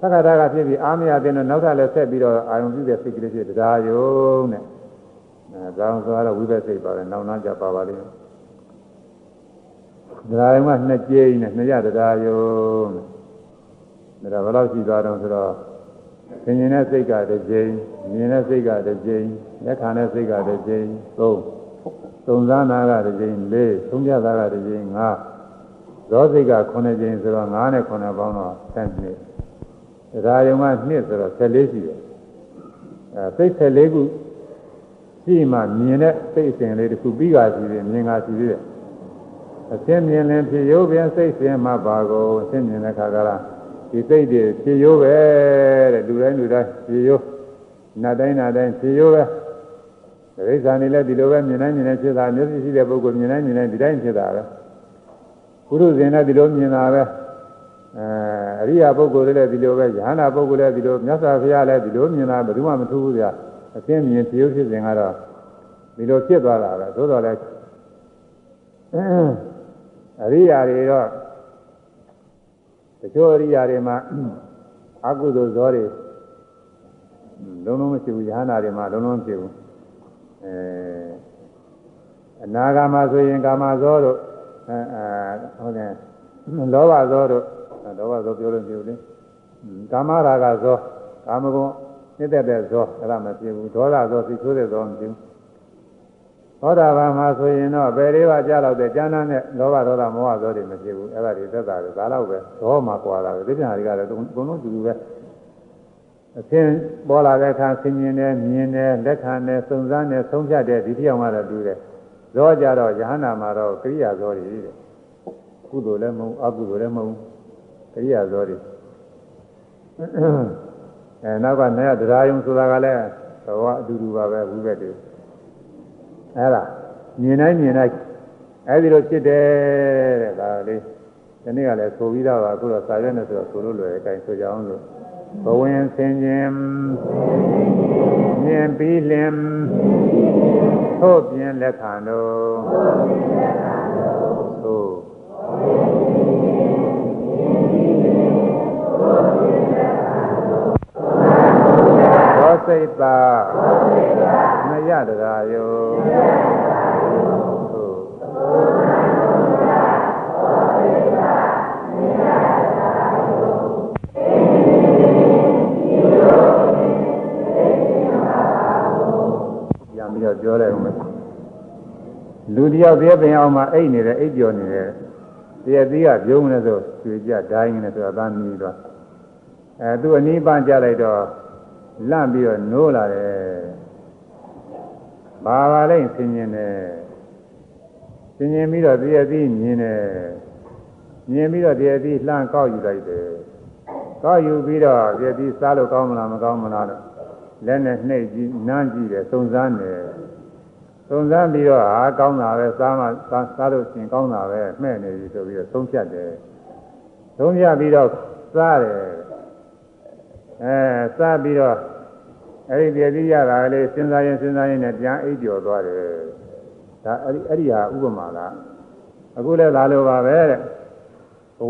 သက္ကတာကဖြစ်ပြီးအာမရတဲ့တော့နောက်ထပ်လည်းဆက်ပြီးတော့အာယုံပြုတဲ့စိတ်ကလေးဖြစ်တရားယုံတဲ့အဲဒါအောင်ဆိုတော့ဝိပဿစိတ်ပါပဲနောက်နောက်ကြပါပါလိမ့်မယ်တရားယုံကနှစ်ကျင်းနဲ့နှစ်ရတရားယုံတဲ့ဒါဘယ်လောက်ရှိသွားတော့ဆိုတော့သင်ញင်တဲ့စိတ်ကတစ်ကြိမ်မြင်တဲ့စိတ်ကတစ်ကြိမ်လက်ခံတဲ့စိတ်ကတစ်ကြိမ်သုံး သုံးစားနာကတစ်ကြိမ်လေးသုံးပြတာကတစ်ကြိမ်ငါးဇောစိတ်က9ကြိမ်ဆိုတော့9နဲ့9ပေါင်းတော့10နှစ်ဒါယုံက2ဆိုတော့14ရှိတယ်အဲစိတ်14ခုရှိမှမြင်တဲ့စိတ်အစဉ်လေးတစ်ခုပြီးပါစီတယ်မြင်တာစီတယ်အစင်းမြင်ရင်ဖြစ်ရိုးပြန်စိတ်စဉ်မှပါကိုအစင်းမြင်တဲ့ခါကလားဒီစိတ်တွေဖြစ်ရိုးပဲတဲ့လူတိုင်းလူတိုင်းဖြစ်ရိုးနတ်တိုင်းနတ်တိုင်းဖြစ်ရိုးပဲ ဒိဋ္ဌာန်နေလည်းဒီလိုပဲမြင်တိုင်းမြင်တိုင်းဖြစ်တာမျက်စိရှိတဲ့ပုဂ္ဂိုလ်မြင်တိုင်းမြင်တိုင်းဒီတိုင်းဖြစ်တာပဲပုရုဇဉ်လည်းဒီလိုမြင်တာပဲအဲအရိယာပုဂ္ဂိုလ်လည်းဒီလိုပဲယဟနာပုဂ္ဂိုလ်လည်းဒီလိုမြတ်စွာဘုရားလည်းဒီလိုမြင်တာဘယ်သူမှမထူးဘူးဗျာအသိမြင်ဖြစ်ဖြစ်စဉ်ကတော့ဒီလိုဖြစ်သွားတာပဲသို့တော်လည်းအရိယာတွေတော့တချို့အရိယာတွေမှာအကုသိုလ်ဇောတွေလုံးလုံးမရှိဘူးယဟနာတွေမှာလုံးလုံးမရှိဘူး အဲအနာဂါမဆိုရင်ကာမဇောတို့အဲဟုတ်တယ်လောဘဇောတို့လောဘဇောပြောလို့ပြောလေကာမရာဂဇောကာမဂုဏ်နှိမ့်တဲ့ဇောအဲ့ဒါမဖြစ်ဘူးဒေါသဇောစိတ်ဆိုးတဲ့ဇောမဖြစ်ဘူးသောတာပန်မှာဆိုရင်တော့ဘယ်လေးပါးကြားတော့တဲ့ဉာဏ်နဲ့လောဘဒေါသမောဟဇောတွေမဖြစ်ဘူးအဲ့ဒါတွေသက်သာတယ်ဒါတော့ပဲဇောမှာကွာတာပဲဒီပြန်ဟာတွေကလည်းအကုန်လုံးတူတူပဲ အသင်ပေါ်လာတဲ့အခါဆင်ញင်တယ်မြင်တယ်လက်ခံတယ်စုံစမ်းတယ်ဆုံးဖြတ်တယ်ဒီတရားမှတော့တူတယ်ဇောကြတော့ယဟနာမှာတော့ကရိယာဇောတွေတဲ့ကုသိုလ်လည်းမဟုတ်အကုသိုလ်လည်းမဟုတ်ကရိယာဇောတွေအဲနောက်ကနဲ့တရားယုံဆိုတာကလည်းသဘောအတူတူပါပဲဝိဘက်တွေအဲဒါမြင်တိုင်းမြင်တိုင်းအဲဒီလိုဖြစ်တယ်တဲ့ဒါလေးဒီနေ့ကလည်းဆိုပြီးတော့ပါအခုတော့စာရွက်နဲ့ဆိုတော့ဆိုလို့လွယ်အတိုင်းဆိုကြအောင်လို့ ဘဝင်ဆင်ခြင်းမြင်ပြီးလင်သို့ပြင်လက်ခံတော်သို့သောစိတ်သာမရတရာယောသို့ပြန်ပြီးတော့ပြောလိုက်ဦးမယ် လူတယောက်သေးပင်အောင်မှာအိတ်နေတယ်အိတ်ကျော်နေတယ်တရသေးကပြုံးနေဆိုကျွေကြဒိုင်းနေဆိုတော့သာမြည်တော့အဲသူအနီးပန်းကြလိုက်တော့လန့်ပြီးတော့နိုးလာတယ်ဘာပါလဲဆင်ញင်တယ်ဆင်ញင်ပြီးတော့တရသေးမြင်တယ်မြင်ပြီးတော့တရသေးလှမ်းကောက်ယူလိုက်တယ်ကောက်ယူပြီးတော့တရသေးစားလို့ကောင်းမလားမကောင်းမလားတော့လက်နဲ့နှိပ်ကြည့်နမ်းကြည့်တယ်စုံစမ်းတယ် စုံစမ်းပြီးတော့ဟာကောင်းတာပဲစားမှစားလို့ရှင်ကောင်းတာပဲမှဲ့နေပြီဆိုပြီးတော့သုံးဖြတ်တယ်သုံးဖြတ်ပြီးတော့စားတယ်အဲစားပြီးတော့အဲ့ဒီပြည့်စည်ရတာလေးစဉ်းစားရင်စဉ်းစားရင်လည်းပြန်အိပ်ကျော်သွားတယ်ဒါအဲ့ဒီအဲ့ဒီဟာဥပမာလားအခုလည်းဒါလိုပါပဲတဲ့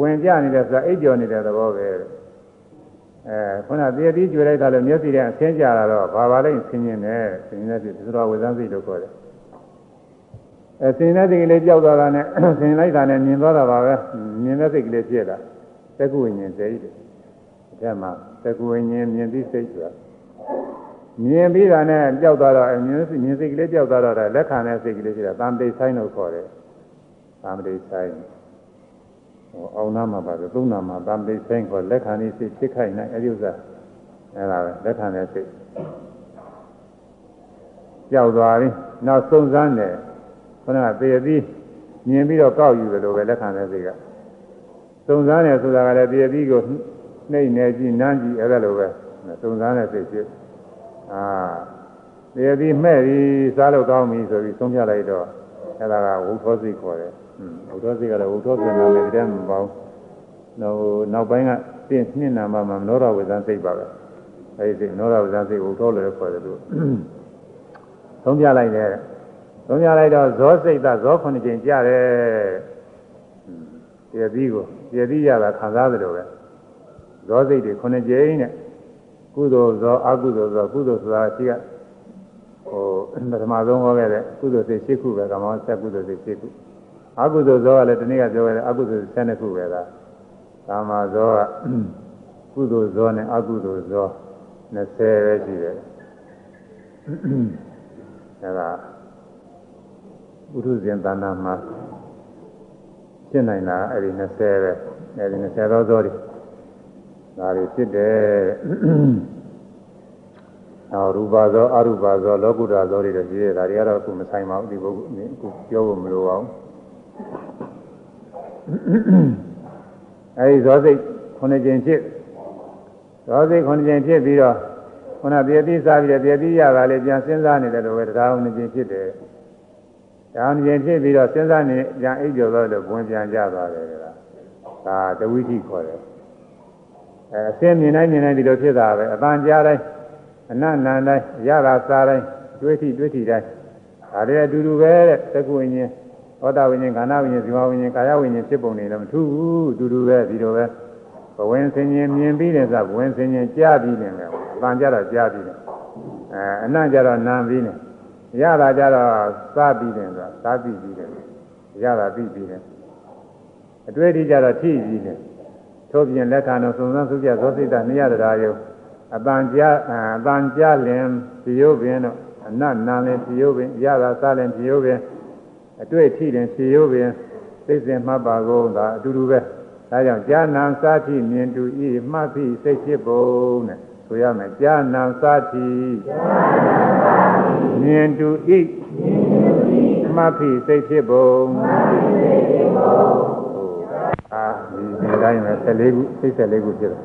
ဝင်ကြနေတယ်ဆိုတာအိပ်ကျော်နေတဲ့သဘောပဲတဲ့အဲခုနတည်တည်ကျွေလိုက်တာလို့မျက်စိထဲအဆင်းကြတာတော့ဘာပါလိမ့်ဆင်းရင်နဲ့ဆင်းနေတဲ့ဒီလိုဝေဇန်းစိတ်လို့ခေါ်တယ် အဲဆင်းနေတဲ့စိတ်ကလေးကြောက်သွားတာနဲ့ဆင်းလိုက်တာနဲ့မြင်သွားတာပါပဲမြင်တဲ့စိတ်ကလေးဖြစ်လာတက္ကုဝိညာဉ်စိတ်တဲ့အဲမှာတက္ကုဝိညာဉ်မြင်ပြီးစိတ်ဆိုတာမြင်ပြီးတာနဲ့ကြောက်သွားတော့မြင်မြင်စိတ်ကလေးကြောက်သွားတော့လက်ခံတဲ့စိတ်ကလေးရှိတာတံပိဆိုင်လို့ခေါ်တယ်တံပိဆိုင်ဟိုအောင်နာမှာပါဆိုသုံးနာမှာတမ်ပိဆိုင်ခေါ်လက်ခံလေးစိတ်ဖြစ်ခိုက်နိုင်အဲဒီဥစ္စာအဲဒါပဲလက်ခံတဲ့စိတ်ကြောက်သွားပြီနောက်စုံစမ်းတယ် ခုနကသေပြီးမြင်ပြီးတော့ကောက်ယူတယ်လို့ပဲလက်ခံတဲ့စိတ်ကစုံစမ်းတယ်ဆိုတာကလည်းသေပြီးကိုနှိမ့်နေကြည့်နမ်းကြည့်အဲဒါလိုပဲစုံစမ်းတဲ့စိတ်ဖြစ်အာသေပြီးမဲ့ပြီးစားလို့ကောင်းပြီဆိုပြီးဆုံးဖြတ်လိုက်တော့အဲဒါကဝုထောစိတ်ခေါ်တယ်ဝုထောစိတ်ကတော့ဝုထောစိတ်နာမည်တည်းမပေါ့နောက်နောက်ပိုင်းကပြင်းနှင်းနာမှာမနောရဝေဇန်စိတ်ပါပဲအဲဒီစိတ်နောရဝေဇန်စိတ်ဝုထောလည်းခေါ်တယ်လို့ဆုံးဖြတ်လိုက်တယ် သုံးရလိုက်တော့ဇောစိတ်သဇောခုနှစ်ကျင်ကြတယ်ပြည့်ပြီးကိုပြည့်ပြီးရတာခံစားသလိုပဲဇောစိတ်တွေခုနှစ်ကျင်နဲ့ကုသိုလ်ဇောအကုသိုလ်ဇောကုသိုလ်ဆိုတာရှိကဟိုပထမဆုံးဟောခဲ့တဲ့ကုသိုလ်စိတ်၈ခုပဲကမ္ဘာဆက်ကုသိုလ်စိတ်၈ခုအကုသိုလ်ဇောကလည်းဒီနေ့ကပြောခဲ့တဲ့အကုသိုလ်၁၂ခုပဲလားကာမဇောကကုသိုလ်ဇောနဲ့အကုသိုလ်ဇော20ပဲရှိတယ်အဲဒါ ပုထုဇဉ်တဏ္ဍာမှာဖြစ်နိုင်တာအဲ့ဒီ20ပဲအဲ့ဒီ20သောသောတွေဒါတွေဖြစ်တယ်နောက်ရူပါဇောအရူပါဇောလောကုတ္တဇောတွေတော့ကြီးတယ်ဒါတွေကတော့အခုမဆိုင်ပါဘူးဒီဘုအခုပြောဖို့မလိုပါဘူးအဲဒီဇောစိတ်ခုနှစ်ကျင်ဖြစ်ဇောစိတ်ခုနှစ်ကျင်ဖြစ်ပြီးတော့ခုနပြည့်တိစားပြီးတော့ပြည့်တိရတာလေးပြန်စဉ်းစားနေတယ်လို့ပဲတရားခုနှစ်ကျင်ဖြစ်တယ် ဒါမှရင်ဖြစ်ပြီးတော့စဉ်းစားနေပြန်အိပ်ကျော်တော့လို့ဝင်ပြန်ကြသွားတယ်ကဒါတဝိသိခေါ်တယ်အဲအစင်းမြင်တိုင်းမြင်တိုင်းဒီလိုဖြစ်တာပဲအပန်းကြားတိုင်းအနတ်နန်တိုင်းရတာစားတိုင်းတွေးထိတွေးထိတိုင်းဒါတွေအတူတူပဲတဲ့သကုဝိညာဉ်ဟောတာဝိညာဉ်ခန္ဓာဝိညာဉ်ဇီဝဝိညာဉ်ကာယဝိညာဉ်ဖြစ်ပုံတွေလည်းမထူးဘူးအတူတူပဲဒီလိုပဲဘဝင်ဆင်ញင်မြင်ပြီးတယ်ဆိုဘဝင်ဆင်ញင်ကြားပြီးတယ်ပဲအပန်းကြတော့ကြားပြီးတယ်အဲအနတ်ကြတော့နာပြီးတယ် ရတာကြတော့စားပြီးတယ်ဆိုတာစားပြီးပြီးတယ်ရတာပြီးပြီးတယ်အတွေ့အထိကြတော့ထိပြီးတယ်ထို့ပြင်လက်ခံတော်စုံစမ်းစုပြဇောစိတ်တနိယတရားယုအတန်ကြအတန်ကြလင်ပြယုပင်တော့အနတ်နာလင်ပြယုပင်ရတာစားလင်ပြယုပင်အတွေ့အထိလင်ပြယုပင်သိစဉ်မှတ်ပါကုန်တာအတူတူပဲဒါကြောင့်ကြာနာစားထိမြင်တူဤမှတ်ပြီးစိတ်ဖြစ်ပုံနဲ့ ဆိုရမယ်ကြာနာစားထိမြင်တူဤမှတ်ပြီးစိတ်ဖြစ်ပုံအာဒီဒီတိုင်းပဲ14ခုစိတ်14ခုဖြစ်တယ်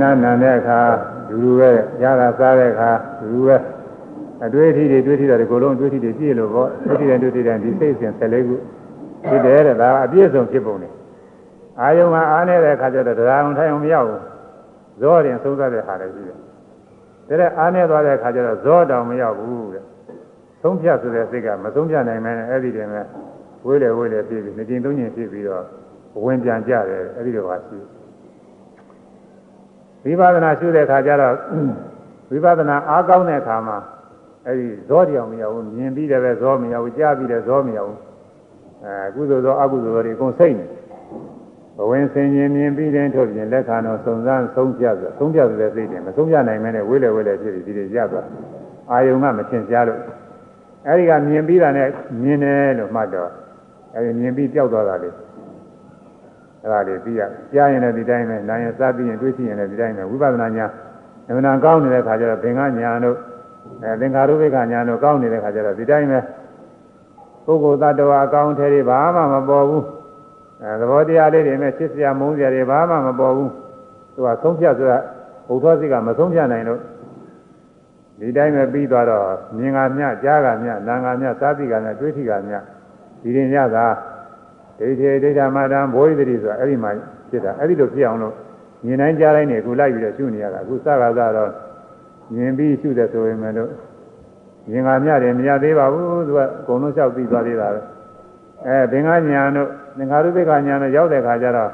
နာနာတဲ့အခါဒူဒူပဲရတာစားတဲ့အခါဒူဒူပဲအတွေ့အထိတွေတွေ့ထိတာဒီကိုယ်လုံးအတွေ့အထိတွေပြည့်လို့ပေါ့တွေ့ထိတယ်တွေ့ထိတယ်ဒီစိတ်စဉ်14ခုဖြစ်တယ်တဲ့ဒါအပြည့်စုံဖြစ်ပုံတယ်အာယုံကအားနေတဲ့အခါကျတော့တရားအောင်ထိုင်အောင်မရဘူး ဇောရင်သုံးသပ်တဲ့ဟာလည်းရှိတယ်ဒါတဲ့အားနေသွားတဲ့အခါကျတော့ဇောတောင်မရောက်ဘူးတဲ့သုံးဖြတ်ဆိုတဲ့စိတ်ကမသုံးဖြတ်နိုင်မဲအဲ့ဒီတည်းနဲ့ဝေးလေဝေးလေဖြစ်ပြီးနှစ်ကျင်သုံးကျင်ဖြစ်ပြီးတော့ဝင်ပြန်ကြတယ်အဲ့ဒီလိုပါရှိဝိပဿနာရှုတဲ့အခါကျတော့ဝိပဿနာအားကောင်းတဲ့အခါမှာအဲ့ဒီဇောတရားမရဘူးမြင်ပြီးတယ်ပဲဇောမရဘူးကြားပြီးတယ်ဇောမရဘူးအဲကုသိုလ်ဇောအကုသိုလ်ဇောတွေအကုန်စိတ်နေ ဘဝင်ဆင်ញင်မြင်ပြီးတဲ့ထုတ်ပြင်လက်ခံတော့စုံစမ်းဆုံးဖြတ်ဆိုဆုံးဖြတ်တဲ့စိတ်တွေမဆုံးဖြတ်နိုင်မဲနဲ့ဝိလေဝိလေဖြစ်ပြီးဒီတွေရသွားအာယုံကမသင်ရှားလို့အဲဒီကမြင်ပြီးတာနဲ့မြင်တယ်လို့မှတ်တော့အဲဒီမြင်ပြီးပျောက်သွားတာလေအဲဒါလေးပြီးရကြားရင်လည်းဒီတိုင်းပဲနာရင်စားပြီးရင်တွေးကြည့်ရင်လည်းဒီတိုင်းပဲဝိပဿနာညာအမှန်တန်ကောင်းနေတဲ့ခါကျတော့ဘင်္ဂညာတို့အဲသင်္ခါရုပ္ပကညာတို့ကောင်းနေတဲ့ခါကျတော့ဒီတိုင်းပဲပုဂ္ဂိုလ်သတ္တဝါအကောင်းထဲတွေဘာမှမပေါ်ဘူး အဲသဘောတရားလေးတွေနဲ့ချစ်စရာမုန်းစရာတွေဘာမှမပေါ်ဘူးသူကဆုံးဖြတ်ဆိုတာဘုသောစိတ်ကမဆုံးဖြတ်နိုင်လို့ဒီတိုင်းပဲပြီးသွားတော့မြင်ကမြကြားကမြနာကမြသာတိကမြတွေးထိကမြဒီရင်ရတာဒိဋ္ဌိဒိဋ္ဌမာတံဘောဓိတိဆိုတာအဲ့ဒီမှာဖြစ်တာအဲ့ဒီလိုဖြစ်အောင်လို့မြင်တိုင်းကြားတိုင်းနေအခုလိုက်ပြီးတော့ရှုနေရတာအခုစကားကတော့မြင်ပြီးရှုတယ်ဆိုရင်လည်းမြင်ကမြတယ်မရသေးပါဘူးသူကအကုန်လုံးလျှောက်ပြီးသွားသေးတာပဲအဲဘင်္ဂညာတို့ သင်္ခါရုပ္ပကညာတို့ရောက်တဲ့ခါကျတော့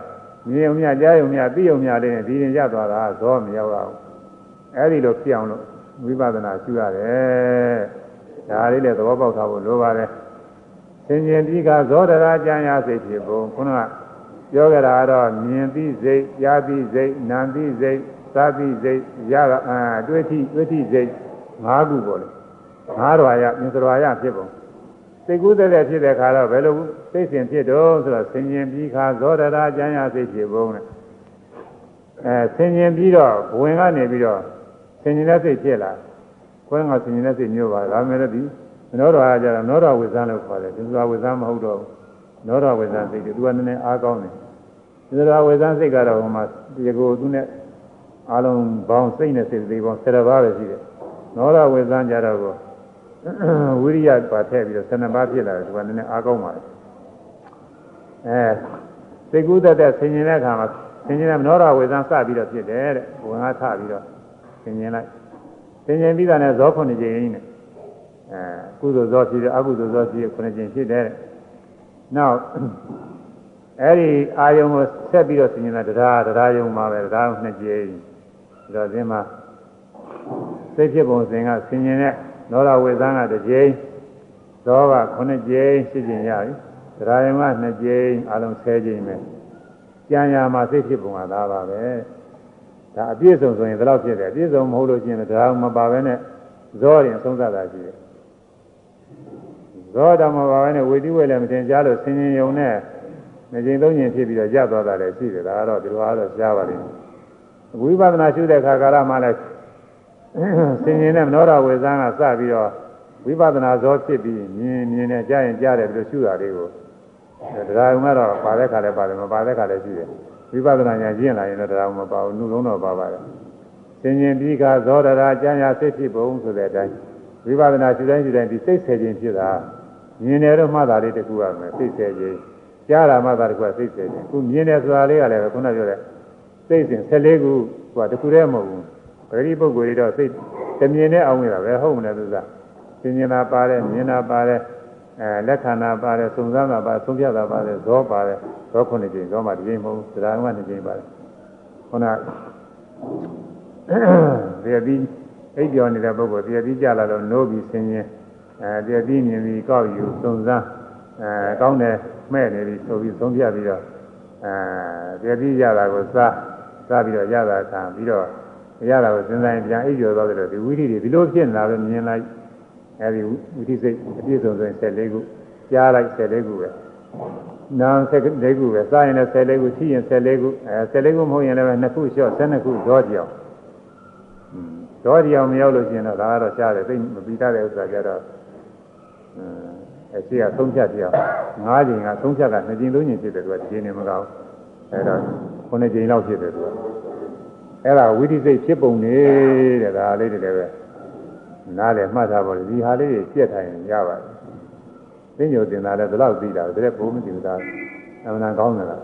မြင်ုံမြကြားုံမြသိုံမြလေးနဲ့ဒီရင်ရသွားတာဇောမရောက်အောင်အဲ့ဒီလိုဖြစ်အောင်လို့ဝိပဿနာရှုရတယ်ဒါလေးလည်းသဘောပေါက်ထားဖို့လိုပါတယ်သင်ခြင်းဒီကဇောဒရာကြံရစိတ်ဖြစ်ပုံခုနကပြောကြတာကတော့မြင်ပြီးစိတ်ကြားပြီးစိတ်နာပြီးစိတ်စားပြီးစိတ်ရအာတွေးထိတွေးထိစိတ်၅ခုပေါ့လေငါးတော်ရမြင်တော်ရဖြစ်ပုံ စိတ်ကူးတဲ့တဲ့ဖြစ်တဲ့ခါတော့ဘယ်လိုစိတ်စဉ်ဖြစ်တော့ဆိုတော့ဆင်ញင်ပြီးခါဇောဒရာကျမ်းရစိတ်ဖြစ်ပုံနဲ့အဲဆင်ញင်ပြီးတော့ဘဝင်ကနေပြီးတော့ဆင်ញင်တဲ့စိတ်ဖြစ်လာခွဲငါဆင်ញင်တဲ့စိတ်မျိုးပါဒါမဲ့လည်းဒီနောတော်ကကြတော့နောတော်ဝိဇ္ဇာလို့ခေါ်တယ်ဒီလိုဝိဇ္ဇာမဟုတ်တော့ဘူးနောတော်ဝိဇ္ဇာစိတ်တွေသူကနည်းနည်းအားကောင်းတယ်ဒီလိုဝိဇ္ဇာစိတ်ကတော့ဟိုမှာဒီကိုသူနဲ့အားလုံးဘောင်းစိတ်နဲ့စိတ်သေးပေါင်း10ပါးပဲရှိတယ်နောတော်ဝိဇ္ဇာကြတော့ကို ဝိရိယပါထည့်ပြီးတော့12ပါးဖြစ်လာတယ်ဒီကနည်းနည်းအားကောင်းပါလေအဲစိတ်ကူးတတ်တဲ့ဆင်ခြင်တဲ့အခါမှာဆင်ခြင်တဲ့မနောရဝေဒန်စပြီးတော့ဖြစ်တယ်တဲ့ဝင်အားထပြီးတော့ဆင်ခြင်လိုက်ဆင်ခြင်ပြီးတာနဲ့ဇောခုနှစ်ကြိမ်နဲ့အဲကုသိုလ်ဇောဖြစ်တယ်အကုသိုလ်ဇောဖြစ်ခုနှစ်ကြိမ်ဖြစ်တယ်တဲ့နောက်အဲ့ဒီအာယုံကိုဆက်ပြီးတော့ဆင်ခြင်တာတရားတရားယုံမှာပဲတရားနှစ်ကြိမ်ဒါတော့ဒီမှာစိတ်ဖြစ်ပုံစဉ်ကဆင်ခြင်တဲ့ နောရဝေသံကတစ်ကြိမ်ဇောက9ကြိမ်ရှိကျင်ရပြီတရားယုံက2ကြိမ်အလုံး10ကြိမ်ပဲကြံရမှာစိတ်ဖြစ်ပုံကသာပါပဲဒါအပြည့်စုံဆိုရင်ဒီလောက်ဖြစ်တယ်အပြည့်စုံမဟုတ်လို့ရှိရင်တရားမပါဘဲနဲ့ဇောရင်သုံးသပ်တာရှိတယ်ဇောတော်မပါဘဲနဲ့ဝေတိဝေလည်းမတင်ကြားလို့ဆင်ញင်ယုံနဲ့နှစ်ကြိမ်သုံးကြိမ်ဖြစ်ပြီးတော့ရသွားတာလည်းရှိတယ်ဒါကတော့ဒီလိုအားတော့ကြားပါလိမ့်မယ်ဝိပဿနာရှုတဲ့အခါကာလမှလည်း ဆင်ញင်တဲ့မနောရဝေဇန်းကစပြီးတော့ဝိပဿနာဇောဖြစ်ပြီးမြင်မြင်နဲ့ကြားရင်ကြားတယ်ပြီးတော့ရှုတာလေးကိုတရားုံကတော့ပါတဲ့ခါလည်းပါတယ်မပါတဲ့ခါလည်းရှိတယ်ဝိပဿနာဉာဏ်ကျင့်လာရင်တော့တရားမပါဘူးနှုတ်လုံးတော့ပါပါတယ်ဆင်ញင်ပြီးကဇောဒရာကျမ်းရာစိတ်ဖြစ်ပုံဆိုတဲ့အတိုင်းဝိပဿနာရှုတိုင်းရှုတိုင်းဒီစိတ်ဆယ်ခြင်းဖြစ်တာမြင်တယ်တော့မှတ်တာလေးတခုရမယ်စိတ်ဆယ်ခြင်းကြားတာမှတ်တာတခုကစိတ်ဆယ်ခြင်းခုမြင်တယ်ဆိုတာလေးကလည်းခုနပြောတဲ့စိတ်စဉ်14ခုကတခုတည်းမဟုတ်ဘူး ပဂတိပုဂ္ဂိုလ်တွေတော့စိတ်တမြင်နဲ့အောင်နေတာပဲဟုတ်မလဲသူကသင်ញင်တာပါတယ်မြင်တာပါတယ်အဲလက်ခံတာပါတယ်စုံစမ်းတာပါသုံးပြတာပါတယ်ဇောပါတယ်ဇောခုနှစ်ကြိမ်ဇောမှဒီကြိမ်မဟုတ်ဘူးတရားကနှစ်ကြိမ်ပါတယ်ခုနတရားပြီးအိပ်ပြောနေတဲ့ပုဂ္ဂိုလ်တရားပြီးကြလာတော့နိုးပြီးဆင်းရင်အဲတရားပြီးမြင်ပြီးကောက်ယူစုံစမ်းအဲကောင်းတယ်မဲ့နေပြီဆိုပြီးသုံးပြပြီးတော့အဲတရားပြီးရတာကိုစားစားပြီးတော့ရတာခံပြီးတော့ ရတာကိုစဉ်းစားရင်ပြန်အိပ်ကျော်သွားတယ်လို့ဒီဝိဓိတွေဒီလိုဖြစ်လာလို့မြင်လိုက်အဲဒီဝိဓိစိတ်အပြည့်စုံဆိုရင်14ခုကြားလိုက်14ခုပဲနာမ်14ခုပဲစားရင်လည်း14ခုရှိရင်14ခုအဲ14ခုမဟုတ်ရင်လည်း2ခုလျှော့12ခုဇောကြောင်ဇောကြောင်မရောက်လို့ရှိရင်တော့ဒါကတော့ရှားတယ်သိမပြီးတတ်တဲ့ဥစ္စာကြတော့အဲရှိကသုံးဖြတ်ပြအောင်၅ချိန်ကသုံးဖြတ်က2ချိန်3ချိန်ဖြစ်တယ်သူကဒီချိန်နေမကောင်းအဲတော့9ချိန်လောက်ဖြစ်တယ်သူက အဲ့ဒါဝိသိစိတ်ဖြစ်ပုံနေတဲ့ဒါလေးတွေလည်းပဲနားလည်းမှတ်ထားပါလိမ့်ဒီဟာလေးတွေပြက်ထိုင်ရပါတယ်သိညိုတင်တာလည်းဒီလောက်သိတာပဲတဲ့ဘုံမသိဘူးဒါအမှန်ကောင်းတယ်လား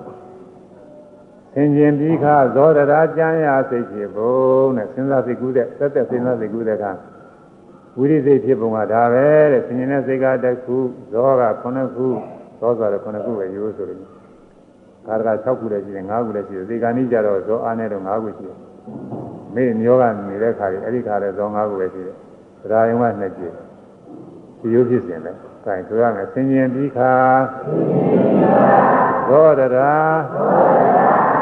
သင်ခြင်းပြီးခါဇောဒရာကျမ်းရာစိတ်ဖြစ်ပုံနဲ့စဉ်းစားစိတ်ကူးတဲ့သက်သက်စဉ်းစားစိတ်ကူးတဲ့အခါဝိရိစိတ်ဖြစ်ပုံကဒါပဲတဲ့သင်ခြင်းတဲ့စိတ်ကတစ်ခုဇောက9ခုဇောဆိုတော့9ခုပဲရိုးဆိုလို့ခါတက6ခုလည်းရှိတယ်5ခုလည်းရှိတယ်ဒီကနေ့ကျတော့ဇောအားနဲ့တော့5ခုရှိတယ် မေ့မျောကနေတဲ့ခါကြီးအဲ့ဒီခါလည်းဇော5ခုပဲရှိတယ်သရာယုံကနှစ်ကြည့်ဒီရိုးဖြစ်စဉ်လဲအဲဆိုရမယ်ဆင်ញင်ပြီးခါဇောဒရာ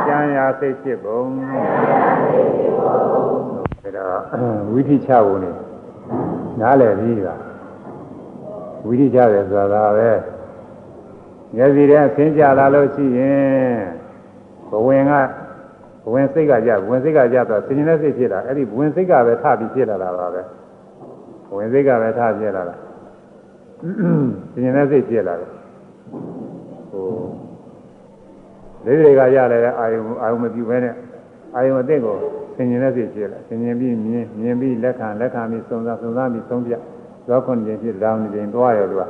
ကျမ်းရာစိတ်ဖြစ်ပုံဒါတော့ဝိธิချဖို့နေနားလည်ပြီးပါဝိธิချတယ်ဆိုတာပဲမျက်စီထဲဆင်းကြလာလို့ရှိရင်ဘဝင်ကဘ ဝင်စိတ်ကကြဝင်စိတ်ကကြတော့ဆင်ခြင်တဲ့စိတ်ဖြစ်လာအဲ့ဒီဝင်စိတ်ကပဲထပြီးဖြစ်လာတာပါပဲဝင်စိတ်ကပဲထဖြစ်လာတာဆင်ခြင်တဲ့စိတ်ဖြစ်လာတယ်ဟိုလေးတွေကရလာတဲ့အာယုံအာယုံမပြူပဲနဲ့အာယုံအသိကိုဆင်ခြင်တဲ့စိတ်ဖြစ်လာဆင်ခြင်ပြီးမြင်မြင်ပြီးလက်ခံလက်ခံပြီးစုံစားစုံစားပြီးဆုံးပြသောခွန်ခြင်းဖြစ်လောင်ခြင်းတွားရောသူက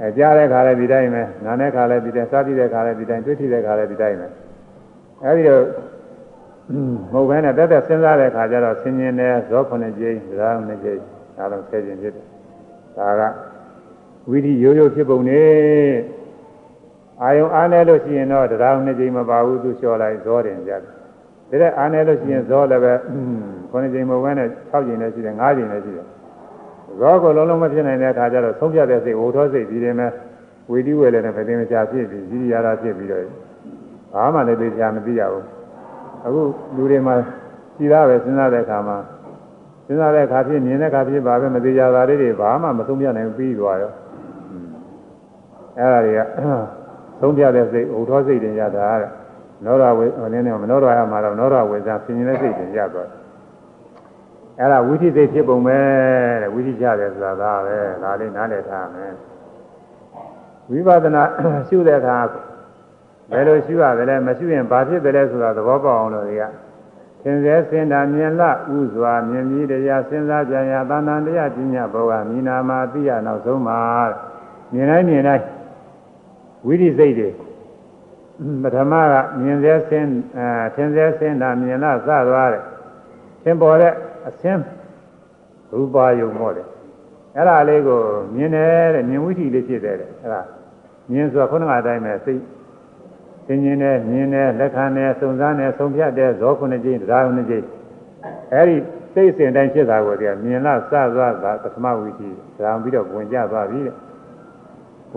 အဲကြားတဲ့ခါလည်းဒီတိုင်းပဲနားတဲ့ခါလည်းဒီတိုင်းစားကြည့်တဲ့ခါလည်းဒီတိုင်းတွေ့ထိတဲ့ခါလည်းဒီတိုင်းပဲ အဲဒီတော့မဟုတ်ဘဲနဲ့တက်တက်စဉ်းစားတဲ့ခါကျတော့ဆင်ញင်တဲ့ဇောခုနှစ်ကြိမ်ဇာနှစ်ကြိမ်ဒါတော့ဆယ်ကြိမ်ဖြစ်တယ်ဒါကဝိဓိရိုးရိုးဖြစ်ပုံနဲ့အာယုံအားနေလို့ရှိရင်တော့တရားနှစ်ကြိမ်မပါဘူးသူလျှော်လိုက်ဇောတင်ကြတယ်ဒါတဲ့အားနေလို့ရှိရင်ဇောလည်းပဲခုနှစ်ကြိမ်မဟုတ်ဘဲနဲ့6ကြိမ်လည်းရှိတယ်9ကြိမ်လည်းရှိတယ်ဇောကိုလုံးလုံးမဖြစ်နိုင်တဲ့အခါကျတော့ဆုံးဖြတ်တဲ့စိတ်ဝိထောစိတ်ဒီရင်မဲ့ဝီတိဝေလည်းနဲ့ဗတိမချဖြစ်ပြီးဇီရိယာရဖြစ်ပြီးတော့ ဘာမှလည်းသိချာမသိရဘူးအခုလူတွေမှာရှိသားပဲစဉ်းစားတဲ့အခါမှာစဉ်းစားတဲ့အခါဖြစ်မြင်တဲ့အခါဖြစ်ပါပဲမသိကြတာလေးတွေဘာမှမဆုံးပြနိုင်ပြီးသွားရောအဲ့ဒါတွေကသုံးပြတဲ့စိတ်ဥထောစိတ်တွေရတာတဲ့နောရဝေဟိုနည်းနည်းမနောရရမှာတော့နောရဝေစားဆင်ញင်တဲ့စိတ်တွေရသွားအဲ့ဒါဝိသိစိတ်ဖြစ်ပုံပဲတဲ့ဝိသိကြတယ်ဆိုတာဒါပဲဒါလေးနားလည်ထားမယ်ဝိပဿနာရှုတဲ့အခါ ဘယ်လိုရှုရတယ်လဲမရှုရင်ဘာဖြစ်တယ်လဲဆိုတာသဘောပေါက်အောင်လို့တွေကသင်္စေစင်တာမြင်လဥစွာမြင်ပြီးတရားစဉ်းစားကြရသာဏတရားပညာဘောကမိနာမှာသိရနောက်ဆုံးမှာမြင်တိုင်းမြင်တိုင်းဝိရိစိတ်တွေပထမကမြင်စေစင်အဲသင်္စေစင်တာမြင်လစသွားတယ်သင်ပေါ်တဲ့အစင်းရူပါယုံမော့တယ်အဲ့ဒါလေးကိုမြင်တယ်တဲ့မြင်ဝိသီလေးဖြစ်တယ်တဲ့အဲ့ဒါမြင်ဆိုခုနကအတိုင်းပဲစိတ် သင်ခြင်းနဲ့မြင်နဲ့လက်ခံနဲ့စုံစမ်းနဲ့ဆုံးဖြတ်တဲ့ဇောခုနှစ်ကြိမ်တရားခုနှစ်ကြိမ်အဲဒီစိတ်စဉ်တိုင်းဖြစ်တာကိုတည်းကမြင်လားစသွားတာပထမဝိသီဒါပြီးတော့ဝင်ကြသွားပြီတဲ့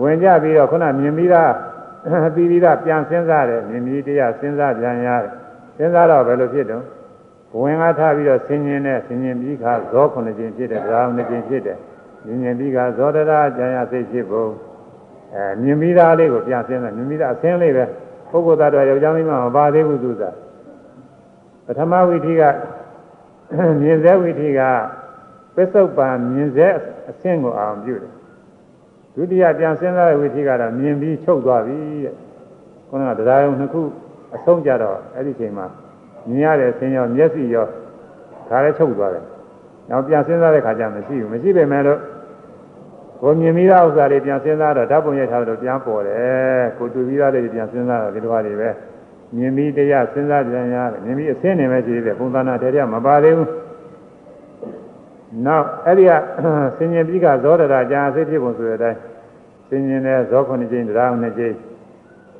ဝင်ကြပြီးတော့ခုနမြင်ပြီးသားပြီးပြီးသားပြန်စဉ်းစားတယ်မြင်ပြီးတရားစဉ်းစားပြန်ရတယ်စဉ်းစားတော့ဘယ်လိုဖြစ်တော့ဝင်ကားထားပြီးတော့ဆင်ញင်နဲ့ဆင်ញင်ပြီးခါဇောခုနှစ်ကြိမ်ဖြစ်တယ်ဒါခုနှစ်ကြိမ်ဖြစ်တယ်မြင်မြင်ပြီးခါဇောတရာကျန်ရစိတ်ဖြစ်ဖို့အဲမြင်ပြီးသားလေးကိုပြန်စဉ်းစားမြင်ပြီးသားအဆင်းလေးပဲ ပုဂ္ဂိုလ်သားတော်ယောက်ျားမိန်းမမပါသေးဘူးသူစားပထမဝိထိကမြင်စေဝိထိကပစ္စုပန်မြင်စေအဆင့်ကိုအာရုံပြုတယ်ဒုတိယပြန်စဉ်းစားတဲ့ဝိထိကတော့မြင်ပြီးချုပ်သွားပြီတဲ့ခုနကတရားရုံနှစ်ခုအဆုံးကြတော့အဲ့ဒီချိန်မှာမြင်ရတဲ့အဆင်းရောမျက်စိရောဒါလည်းချုပ်သွားတယ်နောက်ပြန်စဉ်းစားတဲ့ခါကျမရှိဘူးမရှိပေမဲ့လို့ ကိုမြင်ပြီးသားဥစ္စာတွေပြန်စဉ်းစားတော့ဓာတ်ပုံရိုက်ထားတော့ပြန်ပေါ်တယ်ကိုတွေ့ပြီးသားတွေပြန်စဉ်းစားတော့ဒီလိုဟာတွေပဲမြင်ပြီးတရားစဉ်းစားပြန်ရတယ်မြင်ပြီးအဆင်းနေပဲရှိသေးတယ်ပုံသဏ္ဍာန်တည်းတည်းမပါသေးဘူးနောက်အဲ့ဒီကဆင်ញင်ပြီးကဇောတရာကြာစိတ်ဖြစ်ပုံဆိုတဲ့အတိုင်းဆင်ញင်တဲ့ဇောခုနှစ်ကျင်းတရားနှစ်ကျင်း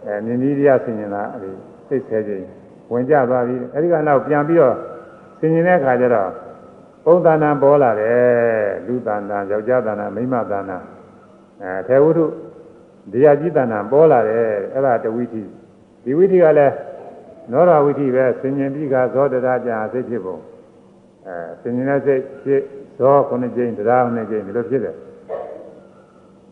အဲမြင်ပြီးတရားဆင်ញင်တာအဲ့ဒီစိတ်ဆဲကျင်းဝင်ကြသွားပြီအဲ့ဒီကနောက်ပြန်ပြီးတော့ဆင်ញင်တဲ့အခါကျတော့ ပုံသဏ္ဍာန်ပေါ်လာတယ်လူသဏ္ဍာန်ယောက်ျားသဏ္ဍာန်မိန်းမသဏ္ဍာန်အဲထေဝုဒ္ဓတရားကြီးသဏ္ဍာန်ပေါ်လာတယ်အဲ့ဒါတဝိသီဒီဝိသီကလည်းနောရဝိသီပဲဆင်ញင်ပြီးကဇောတရာကြာစိတ်ဖြစ်ပုံအဲဆင်ញင်တဲ့စိတ်ဖြစ်ဇောခုနှစ်ကြိမ်တရားခုနှစ်ကြိမ်ဒီလိုဖြစ်တယ်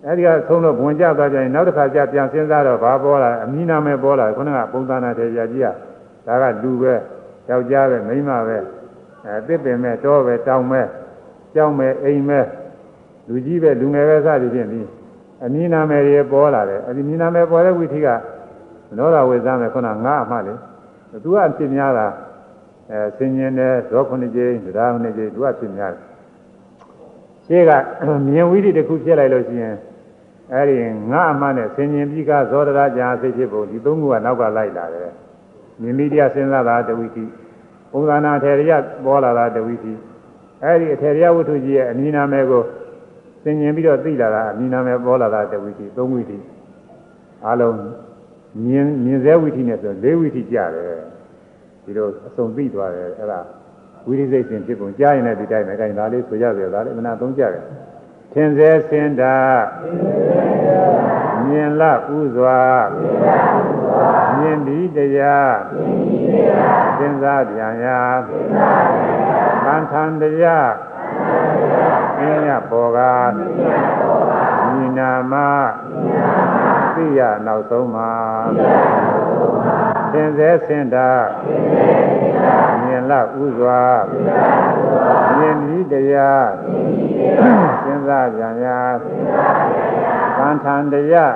အဲ့ဒီကဆုံးတော့ဝင်ကြသွားကြရင်နောက်တစ်ခါကျပြန်စဉ်းစားတော့ဘာပေါ်လာအမီနာမဲပေါ်လာခုနကပုံသဏ္ဍာန်တရားကြီးကဒါကလူပဲယောက်ျားပဲမိန်းမပဲ အဲတစ်ပင်မဲ့တော့ပဲတောင်းမဲ့ကြောင်းမဲ့အိမ်မဲ့လူကြီးပဲလူငယ်ပဲစသည်ဖြင့်ဒီအမည်နာမည်တွေပေါ်လာတယ်အဒီမည်နာမည်ပေါ်တဲ့ဝိသိကမနောရဝေသမဲ့ခုနငါအမှလေသူကဖြစ်များတာအဲဆင်ញင်တယ်ဇောခုနှစ်ကြိမ်ဒရာနှစ်ကြိမ်သူကဖြစ်များတယ်ရှေ့ကမြင်ဝိသိတစ်ခုဖြစ်လိုက်လို့ရှိရင်အဲ့ဒီငါအမှနဲ့ဆင်ញင်ပြီးကဇောဒရာကြာစိတ်ဖြစ်ပုံဒီသုံးခုကနောက်ကလိုက်လာတယ်မြင်မိတရားစဉ်းစားတာတဝိသိ ပုံသဏ္ဍာန်ထေရယပေါ်လာတာတဝိသီအဲ့ဒီအထေရယဝတ္ထုကြီးရဲ့အမည်နာမည်ကိုသင်ញင်ပြီးတော့သိလာတာအမည်နာမည်ပေါ်လာတာတဝိသီသုံးဝိသီအလုံးမြင်မြင်စေဝိသီနဲ့ဆိုလေးဝိသီကြတယ်ဒီလိုအစုံသိသွားတယ်အဲ့ဒါဝိရိစိတ်စဉ်ဖြစ်ပုံကြားရင်လည်းဒီတိုင်းပဲအဲဒါလေးဆိုရစေဒါလေးမနာသုံးကြတယ်သင်စေစင်တာ မြင်လဥစွာမြင်ပြီးတရားစဉ်းစားပြန်ရာသံထံတရားအင်းရပေါ်ကညီနာမသိရနောက်ဆုံးမှာသင်စေစင်တာမြင်လဥစွာမြင်ပြီးတရားစဉ်းစားကြံရာ သံထံတရား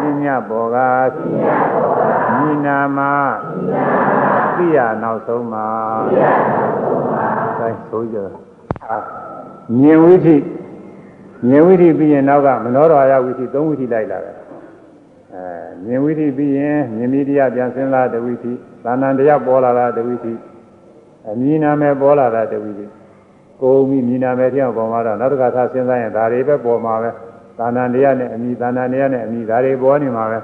ပညာဘောကညီနာမသိရနောက်ဆုံးမှာအဲဆိုကြမြင်ဝိသိမြင်ဝိသိပြီးရင်နောက်ကမနောရယဝိသိသုံးဝိသိလိုက်လာတယ်အဲမြင်ဝိသိပြီးရင်မြင်မိတရားပြန်စဉ်းစားတဝိသိသာဏံတရားပေါ်လာတာတဝိသိအမြင်နာမယ်ပေါ်လာတာတဝိသိကိုယ်မိမြင်နာမယ်တရားပေါ်မှာတော့နောက်တစ်ခါသာစဉ်းစားရင်ဒါတွေပဲပေါ်မှာပဲ သာဏံတရားနဲ့အမိသာဏံတရားနဲ့အမိဒါတွေပေါ်နေမှာပဲ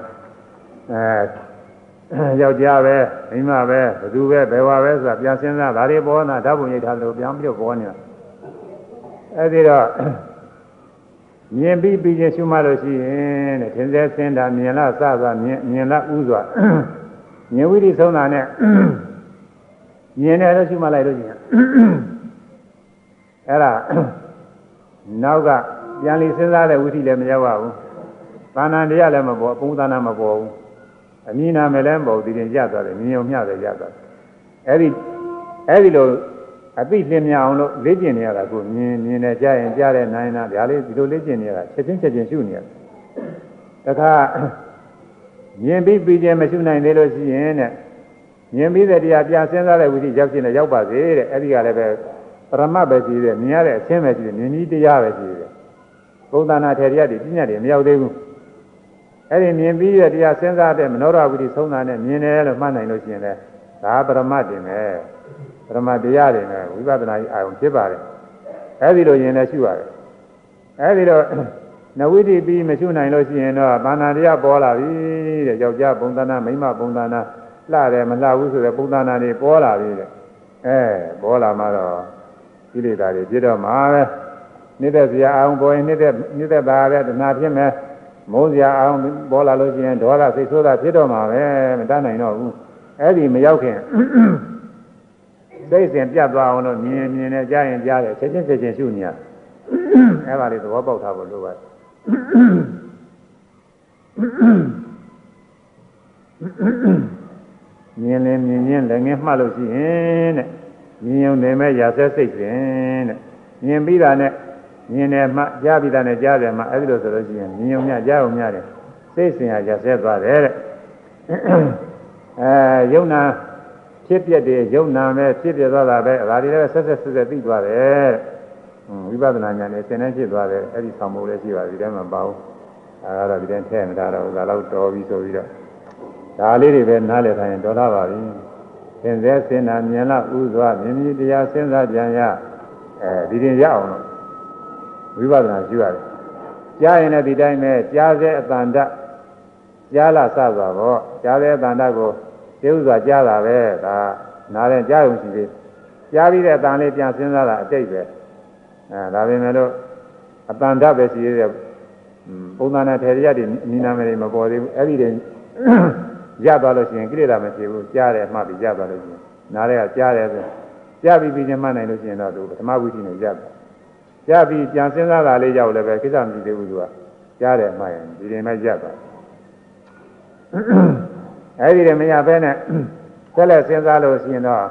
အဲယောက်ျားပဲမိန်းမပဲဘသူပဲဘယ်ဝါပဲဆိုတာပြန်စဉ်းစားဒါတွေပေါ်နာဓာတ်ပုံရိပ်ထားလို့ပြန်ပြီးတော့ပေါ်နေတာအဲဒီတော့မြင်ပြီးပြီးချင်းရှုမှလို့ရှိရင်တဲ့သင်္စေစင်တာမြင်လားစသွားမြင်မြင်လားဥစွာမြင်ဝိရိသုံးတာနဲ့မြင်တယ်လို့ရှုမှလိုက်လို့ရှိရင်အဲ့ဒါနောက်က ပြန်လီစဉ်းစားတဲ့ဝိသီလည်းမရောက်ပါဘူးသာနာတရားလည်းမပေါ်ပုံသာနာမပေါ်ဘူးအမြင်နာမယ်လည်းမပေါ်ဒီရင်ရသွားတယ်မြင်ုံမျှတယ်ရသွားတယ်အဲ့ဒီအဲ့ဒီလိုအသိလင်းမြအောင်လို့လေ့ကျင့်နေရတာကိုမြင်မြင်နဲ့ကြားရင်ကြားတဲ့နိုင်တာဒါလေးဒီလိုလေ့ကျင့်နေရတာချက်ချင်းချက်ချင်းရှုနေရတယ်တခါမြင်ပြီးပြီးခြင်းမရှုနိုင်သေးလို့ရှိရင်တဲ့မြင်ပြီးတဲ့တရားပြန်စဉ်းစားတဲ့ဝိသိရောက်ခြင်းနဲ့ရောက်ပါစေတဲ့အဲ့ဒီကလည်းပဲပရမတ်ပဲရှိတယ်မြင်ရတဲ့အချင်းပဲရှိတယ်မြင်ပြီးတရားပဲရှိတယ် ဘုဒ္ဓနာထေရရည်ပညာတွေမရောက်သေးဘူးအဲ့ဒီမြင်ပြီးတဲ့တရားစဉ်းစားတဲ့မနောရဝိသိဆုံးတာနဲ့မြင်တယ်လို့မှတ်နိုင်လို့ရှိရင်လည်းဒါပရမတ်တင်ပဲပရမတ်တရားတွေနဲ့ဝိပဿနာကြီးအာရုံဖြစ်ပါတယ်အဲ့ဒီလိုရင်လည်းရှိပါတယ်အဲ့ဒီတော့နဝိတိပြီးမရှိနိုင်လို့ရှိရင်တော့ဘာနာတရားပေါ်လာပြီတဲ့ယောက်ျားပုံသဏ္ဍာန်မိန်းမပုံသဏ္ဍာန်လှတယ်မလှဘူးဆိုတဲ့ပုံသဏ္ဍာန်တွေပေါ်လာပြီတဲ့အဲပေါ်လာမှတော့ကိလေသာတွေပြည့်တော့မှာပဲ နေတဲ့စရာအောင်ပေါ်ရင်နေတဲ့နေတဲ့သားတဲ့တဏှာဖြစ်မယ်မုန်းစရာအောင်ပေါ်လာလို့ရှိရင်ဒေါသစိတ်ဆိုးတာဖြစ်တော့မှာပဲမတတ်နိုင်တော့ဘူးအဲ့ဒီမရောက်ခင်စိတ်စဉ်ပြတ်သွားအောင်လို့မြင်မြင်နဲ့ကြားရင်ကြားတယ်ချက်ချင်းချက်ချင်းရှုနေရအဲ့ဒါလေးသဘောပေါက်ထားဖို့လိုပါတယ်မြင်လင်းမြင်ချင်းလည်းငင်းမှတ်လို့ရှိရင်တဲ့မြင်ုံနေမဲ့ရာဆက်စိတ်စဉ်တဲ့မြင်ပြီးတာနဲ့ မြင်တယ်မှကြားပြီးတာနဲ့ကြားတယ်မှအဲ့ဒီလိုဆိုလို့ရှိရင်မြင်ုံမြကြားုံမြတယ်စိတ်စဉ်ဟာရာဆက်သွားတယ်တဲ့အဲယုံနာဖြစ်ပြတဲ့ယုံနာပဲဖြစ်ပြသွားတာပဲဒါတွေလည်းဆက်ဆက်ဆက်ဆက်သိသွားတယ်တဲ့ဝိပဿနာဉာဏ်နဲ့သင်တန်းဖြစ်သွားတယ်အဲ့ဒီဆောင်မိုးလည်းရှိပါဒီထဲမှာပါဘူးအဲဒါတော့ဒီထဲထည့်မထားတော့ဒါတော့တော်ပြီဆိုပြီးတော့ဒါလေးတွေပဲနားလည်ထားရင်တော်လာပါပြီသင်စေစင်နာမြင်လာဥစွာမြင်မြင်တရားစဉ်းစားကြံရအဲဒီတင်ရအောင်လို့ ဝိပဿနာရှိရတယ်ကြားရင်လည်းဒီတိုင်းပဲကြားစေအတန်တကြားလာစသွားတော့ကြားစေအတန်တကိုသိဥစွာကြားတာပဲဒါနားရင်ကြားုံရှိသေးကြားပြီးတဲ့အတန်လေးပြန်စဉ်းစားတာအတိတ်ပဲအဲဒါပေမဲ့လို့အတန်ဓာတ်ပဲရှိသေးတယ်ပုံသဏ္ဍာန်ထေရရတွေနိနာမယ်တွေမပေါ်သေးဘူးအဲ့ဒီတွေရသွားလို့ရှိရင်ကိလေသာမဖြစ်ဘူးကြားတယ်မှတ်ပြီးရသွားလို့ရှိရင်နားထဲကကြားတယ်ဆိုကြားပြီးပြီးချင်းမှတ်နိုင်လို့ရှိရင်တော့သူပထမဝိသီနဲ့ရသွား ကြားပြီးပြန်စဉ်းစားတာလေးရောက်လည်းပဲကိစ္စမရှိသေးဘူးသူကကြားတယ်မှတ်ရင်ဒီရင်မှရသွားအဲ့ဒီတွေမရဘဲနဲ့ဆက်လက်စဉ်းစားလို့ရှိရင်တော့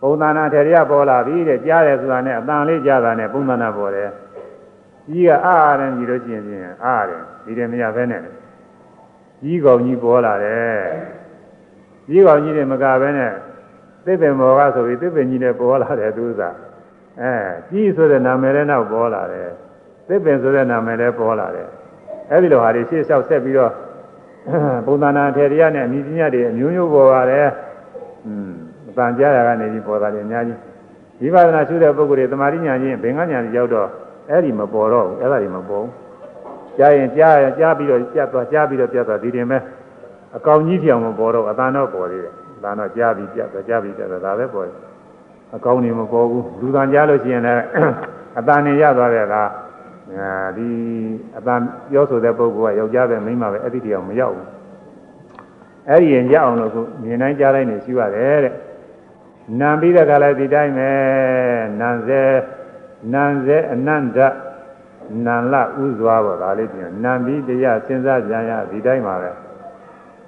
ပုံသဏ္ဍာန်ထေရရပေါ်လာပြီတဲ့ကြားတယ်ဆိုတာနဲ့အတန်လေးကြားတာနဲ့ပုံသဏ္ဍာန်ပေါ်တယ်ကြီးကအာရတယ်ကြီးလို့ရှိရင်ချင်းအာရတယ်ဒီတယ်မရဘဲနဲ့ကြီးကောင်ကြီးပေါ်လာတယ်ကြီးကောင်ကြီးတွေမကဘဲနဲ့သစ်ပင်ပေါ်ကဆိုပြီးသစ်ပင်ကြီးတွေပေါ်လာတယ်သူစား အဲကြီးဆိုတဲ့နာမည်လည်းနောက်ပေါ်လာတယ်သစ်ပင်ဆိုတဲ့နာမည်လည်းပေါ်လာတယ်အဲဒီလိုဟာတွေရှေ့လျှောက်ဆက်ပြီးတော့ပုံသဏ္ဍာန်ထေရရနဲ့အမိပညာတွေအမျိုးမျိုးပေါ်ပါတယ်อืมအပန်ကြားရကနေပြီးပေါ်တာလေအများကြီးဝိပဿနာရှုတဲ့ပုဂ္ဂိုလ်တွေသမာဓိညာချင်းဘင်္ဂညာကြီးရောက်တော့အဲ့ဒီမပေါ်တော့ဘူးအဲ့ဒါတွေမပေါ်ဘူးကြားရင်ကြားရင်ကြားပြီးတော့ပြတ်သွားကြားပြီးတော့ပြတ်သွားဒီတင်ပဲအကောင်ကြီးပြောင်မပေါ်တော့အတန်တော့ပေါ်သေးတယ်အတန်တော့ကြားပြီးပြတ်သွားကြားပြီးပြတ်သွားဒါပဲပေါ်တယ် အကောင်နေမပေါ်ဘူးလူတန်ကြားလို့ရှိရင်လည်းအတန်နေရသွားတဲ့ကဒီအတန်ပြောဆိုတဲ့ပုဂ္ဂိုလ်ကယောက်ျားပဲမိန်းမပဲအဲ့ဒီတရားမရောက်ဘူးအဲ့ဒီရင်ရအောင်လို့ခုမြင်တိုင်းကြားတိုင်းနေရှိရတယ်တဲ့နံပြီးတဲ့ခါလဲဒီတိုင်းပဲနံစေနံစေအနန္တနံလဥစွာပေါ့ဒါလေးပြင်နံပြီးတရားစဉ်းစားကြရဒီတိုင်းပါပဲ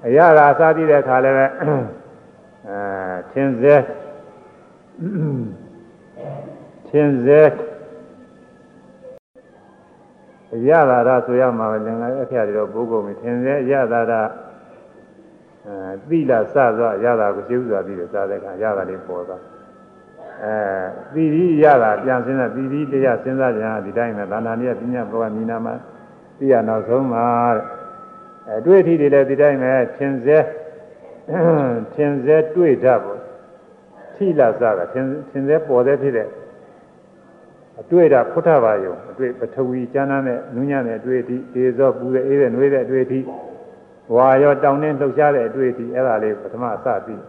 အရာသာစားပြီးတဲ့ခါလဲပဲအဲသင်စေ သင်စေအရသာရဆိုရမှာပဲလင်္ကာအခရာတွေတော့ပိုးကုန်ပြီသင်စေအရသာရအဲသီလစသောအရသာကိုရှင်းဥစွာပြီးတော့စားတဲ့အခါအရသာလေးပေါ်သွားအဲသီရိရတာပြန်စင်းတဲ့သီရိတရားစဉ်းစားကြဒီတိုင်းပဲဒါနာနည်းပညာဘောကမိနာမှာသိရနောက်ဆုံးမှာတဲ့အဲတွေ့အထိတွေလည်းဒီတိုင်းပဲသင်စေသင်စေတွေ့တတ်ပေါ့ ထိလစတာသင်သင်စေပေါ်တဲ့ဖြစ်တဲ့အတွေ့တာဖုထဘာယုံအတွေ့ပထဝီကျမ်းမ်းတဲ့နူးညံ့တဲ့အတွေ့အထိဒေဇောပူတဲ့အေးတဲ့နှွေးတဲ့အတွေ့အထိဝါရောတောင်းနှင်းလှုပ်ရှားတဲ့အတွေ့အထိအဲ့ဒါလေးပထမအစပြီး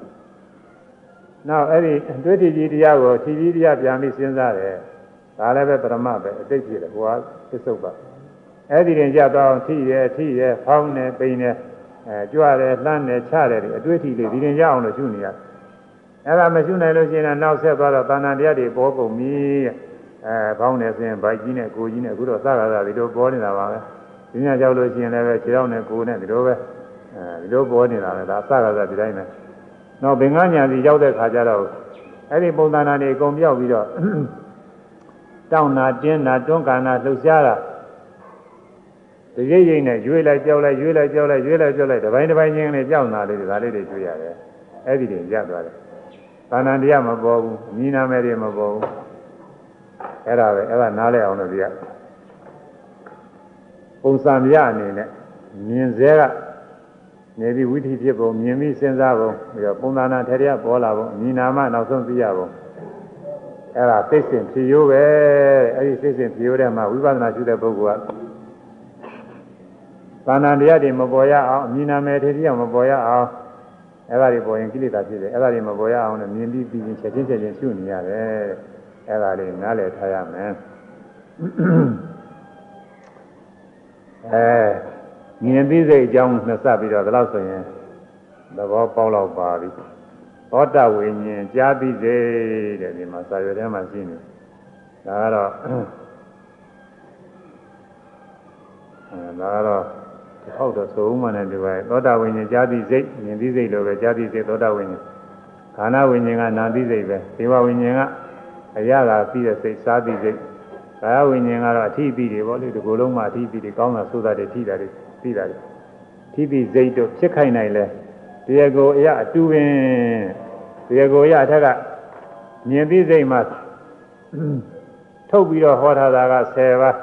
နောက်အဲ့ဒီအတွေ့အထိကြီးတရားကိုခြေကြီးတရားပြန်ပြီးစဉ်းစားတယ်ဒါလည်းပဲပရမပဲအတိတ်ဖြစ်တယ်ဟိုကသစ္ဆုတ်ပါအဲ့ဒီရင်ကြတော့ထိရဲထိရဲဖောင်းနေပိန်နေအဲကြွတယ်လှမ်းတယ်ချတယ်ဒီအတွေ့အထိလေးဒီရင်ရအောင်လို့ရှုနေရ အဲ့ဒါမရှုနိုင်လို့ရှိရင်နောက်ဆက်သွားတော့သာဏတရားတွေပေါ်ကုန်ပြီအဲဘောင်းနဲ့ဆင်းဘိုက်ကြီးနဲ့ကိုကြီးနဲ့အခုတော့စကားသာဒီလိုပေါ်နေတာပါပဲဒီညကြောက်လို့ရှိရင်လည်းပဲခြေထောက်နဲ့ကိုနဲ့ဒီလိုပဲအဲဒီလိုပေါ်နေတာလေဒါစကားသာဒီတိုင်းပဲနောက်ဘင်္ဂညာစီရောက်တဲ့ခါကျတော့အဲ့ဒီပုံသဏ္ဍာန်တွေအကုန်ပြောက်ပြီးတော့တောင်းနာတင်းနာတွန်းကန်နာလှုပ်ရှားတာတရိပ်ရိပ်နဲ့ရွေးလိုက်ကြောက်လိုက်ရွေးလိုက်ကြောက်လိုက်ရွေးလိုက်ကြောက်လိုက်တစ်ပိုင်းတစ်ပိုင်းချင်းနဲ့ကြောက်နာလေးတွေဒါလေးတွေတွေ့ရတယ်အဲ့ဒီတွေရသွားတယ် သာဏတရားမပေါ်ဘူးအမိနာမဲတွေမပေါ်ဘူးအဲ့ဒါပဲအဲ့ဒါနားလဲအောင်လို့ဒီကပုံစံပြအနေနဲ့မြင်စေကနေပြီးဝိသီဖြစ်ပုံမြင်ပြီးစဉ်းစားပုံပြီးတော့ပုံသဏ္ဍာန်ထေရပေါ်လာပုံအမိနာမနောက်ဆုံးသိရပုံအဲ့ဒါသိစဉ်ဖြေရိုးပဲအဲ့ဒီသိစဉ်ဖြေရိုးတဲ့မှာဝိပဿနာရှုတဲ့ပုဂ္ဂိုလ်ကသာဏတရားတွေမပေါ်ရအောင်အမိနာမဲထေရမပေါ်ရအောင် အဲ့ဒါတွေပေါ်ရင်ကိလေသာဖြစ်တယ်အဲ့ဒါတွေမပေါ်ရအောင်လည်းမြင်ပြီးပြီးချင်းချက်ချင်းချက်ချင်းရှုနေရတယ်အဲ့ဒါလေးနားလည်ထားရမယ်အဲမြင်သိစိတ်အကြောင်းနှစ်ဆက်ပြီးတော့ဒါလို့ဆိုရင်သဘောပေါက်တော့ပါပြီသောတဝိညာဉ်ကြားသိစိတ်တဲ့ဒီမှာစာရွက်ထဲမှာရှိနေဒါကတော့အဲဒါကတော့ ဟုတ်တော့သုံးမှနဲ့ဒီပါသောတာဝိညာဉ်ကြားသိစိတ်မြင်သိစိတ်လိုပဲကြားသိစိတ်သောတာဝိညာဉ်ခန္ဓာဝိညာဉ်ကနာသိစိတ်ပဲဒေဝဝိညာဉ်ကအရသာသိတဲ့စိတ်စားသိစိတ်ကာယဝိညာဉ်ကတော့အထီးပြီးတွေပေါ့လေဒီကိုယ်လုံးမှာအထီးပြီးတွေကောင်းတာဆိုတာတွေထိတာတွေသိတာတွေထီးပြီးစိတ်တို့ဖြစ်ခိုင်နိုင်လဲတရားကိုအရအတူပင်တရားကိုအရအထက်ကမြင်သိစိတ်မှာထုတ်ပြီးတော့ဟောထားတာက10ပါး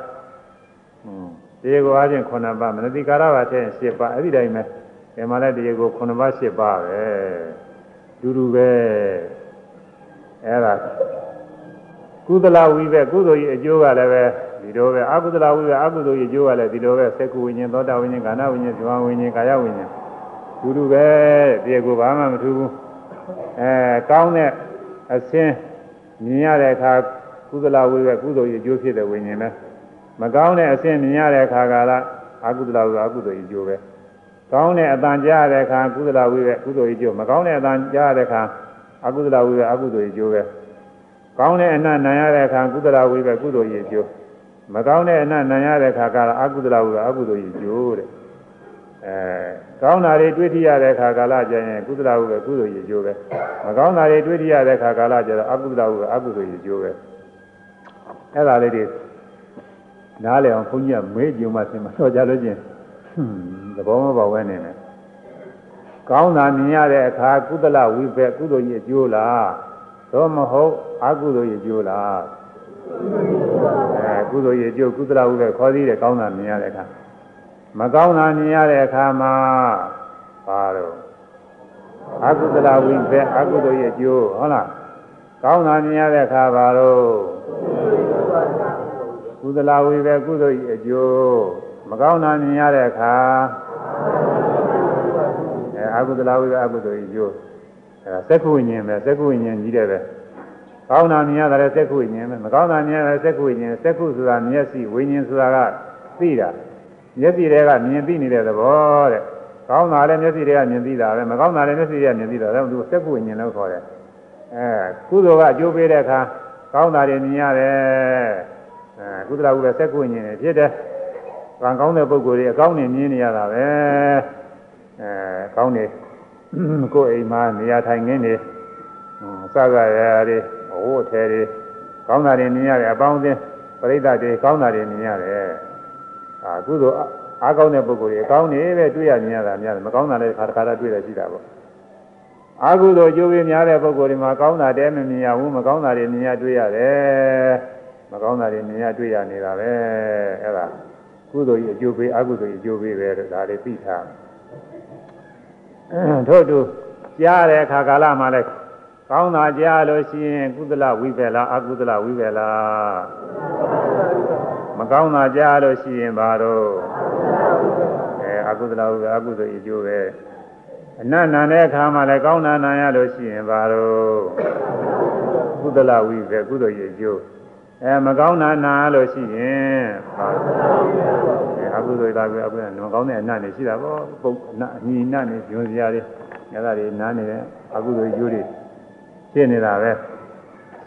တရားကိုအားဖြင့်9ပါးမနတိကာရပါတဲ့10ပါးအဲ့ဒီတိုင်းပဲဒီမှာလည်းတရားကို9ပါး10ပါးပဲဒူဒူပဲအဲ့ဒါကုသလဝိပဲကုသိုလ်ကြီးအကျိုးကလည်းပဲဒီလိုပဲအကုသလဝိပဲအကုသိုလ်ကြီးအကျိုးကလည်းဒီလိုပဲသက္ကုဝိညာဉ်သောတာဝိညာဉ်ကာဏဝိညာဉ်ဇဝဝိညာဉ်ကာယဝိညာဉ်ဒူဒူပဲတရားကိုဘာမှမထူးဘူးအဲကောင်းတဲ့အစင်းမြင်ရတဲ့အခါကုသလဝိပဲကုသိုလ်ကြီးအကျိုးဖြစ်တဲ့ဝိညာဉ်ပဲ မကောင်းတဲ့အဆင့်မြင်ရတဲ့အခါကာလအကုသလဝိအကုသိုလ်ကြီးကျိုးပဲကောင်းတဲ့အတန်ကြားတဲ့အခါကုသလဝိပဲကုသိုလ်ကြီးကျိုးမကောင်းတဲ့အတန်ကြားတဲ့အခါအကုသလဝိပဲအကုသိုလ်ကြီးကျိုးပဲကောင်းတဲ့အနတ်နိုင်ရတဲ့အခါကုသလဝိပဲကုသိုလ်ကြီးကျိုးမကောင်းတဲ့အနတ်နိုင်ရတဲ့အခါကာလအကုသလဝိပဲအကုသိုလ်ကြီးကျိုးတဲ့အဲကောင်းတာတွေတွေ့ထိရတဲ့အခါကာလကျရင်ကုသလဝိပဲကုသိုလ်ကြီးကျိုးပဲမကောင်းတာတွေတွေ့ထိရတဲ့အခါကာလကျတော့အကုသလဝိပဲအကုသိုလ်ကြီးကျိုးပဲအဲ့ဒါလေးတွေ နားလည်အောင်ဘုန်းကြီးကမေးကြုံမှသင်မတော့ကြလို့ချင်းသဘောမပေါက်ပဲနေမယ်ကောင်းတာမြင်ရတဲ့အခါကုသလဝိဘက်ကုသိုလ်ကြီးအကျိုးလားသို့မဟုတ်အကုသိုလ်ကြီးအကျိုးလားအဲကုသိုလ်ကြီးအကျိုးကုသလဝိဘက်ခေါ်သေးတယ်ကောင်းတာမြင်ရတဲ့အခါမကောင်းတာမြင်ရတဲ့အခါမှာပါတော့အကုသလဝိဘက်အကုသိုလ်ကြီးအကျိုးဟုတ်လားကောင်းတာမြင်ရတဲ့အခါပါတော့ ကုသလဝိပဲကုသိုလ်ဤအကျိုးမကောင်းတာမြင်ရတဲ့အခါအဲအကုသလဝိပဲအကုသိုလ်ဤအကျိုးအဲဒါစက္ခုဝိညာဉ်ပဲစက္ခုဝိညာဉ်ကြီးတယ်ပဲကောင်းတာမြင်ရတဲ့စက္ခုဝိညာဉ်ပဲမကောင်းတာမြင်ရတဲ့စက္ခုဝိညာဉ်စက္ခုဆိုတာမျက်စိဝိညာဉ်ဆိုတာကသိတာမျက်စိတွေကမြင်သိနေတဲ့သဘောတဲ့ကောင်းတာလည်းမျက်စိတွေကမြင်သိတာပဲမကောင်းတာလည်းမျက်စိတွေကမြင်သိတာဒါကသူစက္ခုဝိညာဉ်လို့ခေါ်တယ်အဲကုသိုလ်ကအကျိုးပေးတဲ့အခါကောင်းတာတွေမြင်ရတယ် အဲကုသလကုလည်းစက်ကုညင်နေဖြစ်တယ်။ကံကောင်းတဲ့ပုဂ္ဂိုလ်တွေအကောင်းနေမြင်နေရတာပဲ။အဲကောင်းနေကိုယ်အိမ်မှာနေရာထိုင်ခင်းနေစကားရတွေဟိုးထဲတွေကောင်းတာတွေမြင်ရတယ်အပေါင်းအသင်းပရိသတ်တွေကောင်းတာတွေမြင်ရတယ်။အာကုသိုလ်အားကောင်းတဲ့ပုဂ္ဂိုလ်တွေအကောင်းနေပဲတွေ့ရမြင်ရတာများတယ်မကောင်းတာလည်းခါတခါတတွေ့ရရှိတာပေါ့။အာကုသိုလ်ကျိုးပေးများတဲ့ပုဂ္ဂိုလ်တွေမှာကောင်းတာတဲမမြင်ရဘူးမကောင်းတာတွေမြင်ရတွေ့ရတယ်။ မကောင်းတာတွေမြင်ရတွေ့ရနေတာပဲအဲ့ဒါကုသိုလ်ကြီးအကျိုးပေးအကုသိုလ်ကြီးအကျိုးပေးပဲလို့ဒါလေးသိထားထို့တူကြားတဲ့အခါကာလမှာလဲကောင်းတာကြားလို့ရှိရင်ကုသလဝိပဲလားအကုသလဝိပဲလားမကောင်းတာကြားလို့ရှိရင်ဘာတော့အဲအကုသလဝိပဲအကုသိုလ်အကျိုးပဲအနတ်နာတဲ့အခါမှာလဲကောင်းတာနာရလို့ရှိရင်ဘာတော့ကုသလဝိပဲကုသိုလ်အကျိုး အဲမကောင်းတာနာလို့ရှိရင်ပါအဲအကုသိုလ်သာပဲအခုကမကောင်းတဲ့အနတ်တွေရှိတာပေါ့ပုတ်အနတ်အညီနတ်တွေညွန်စရာတွေအဲဒါတွေနားနေတယ်အကုသိုလ်ကျိုးတွေဖြစ်နေတာပဲ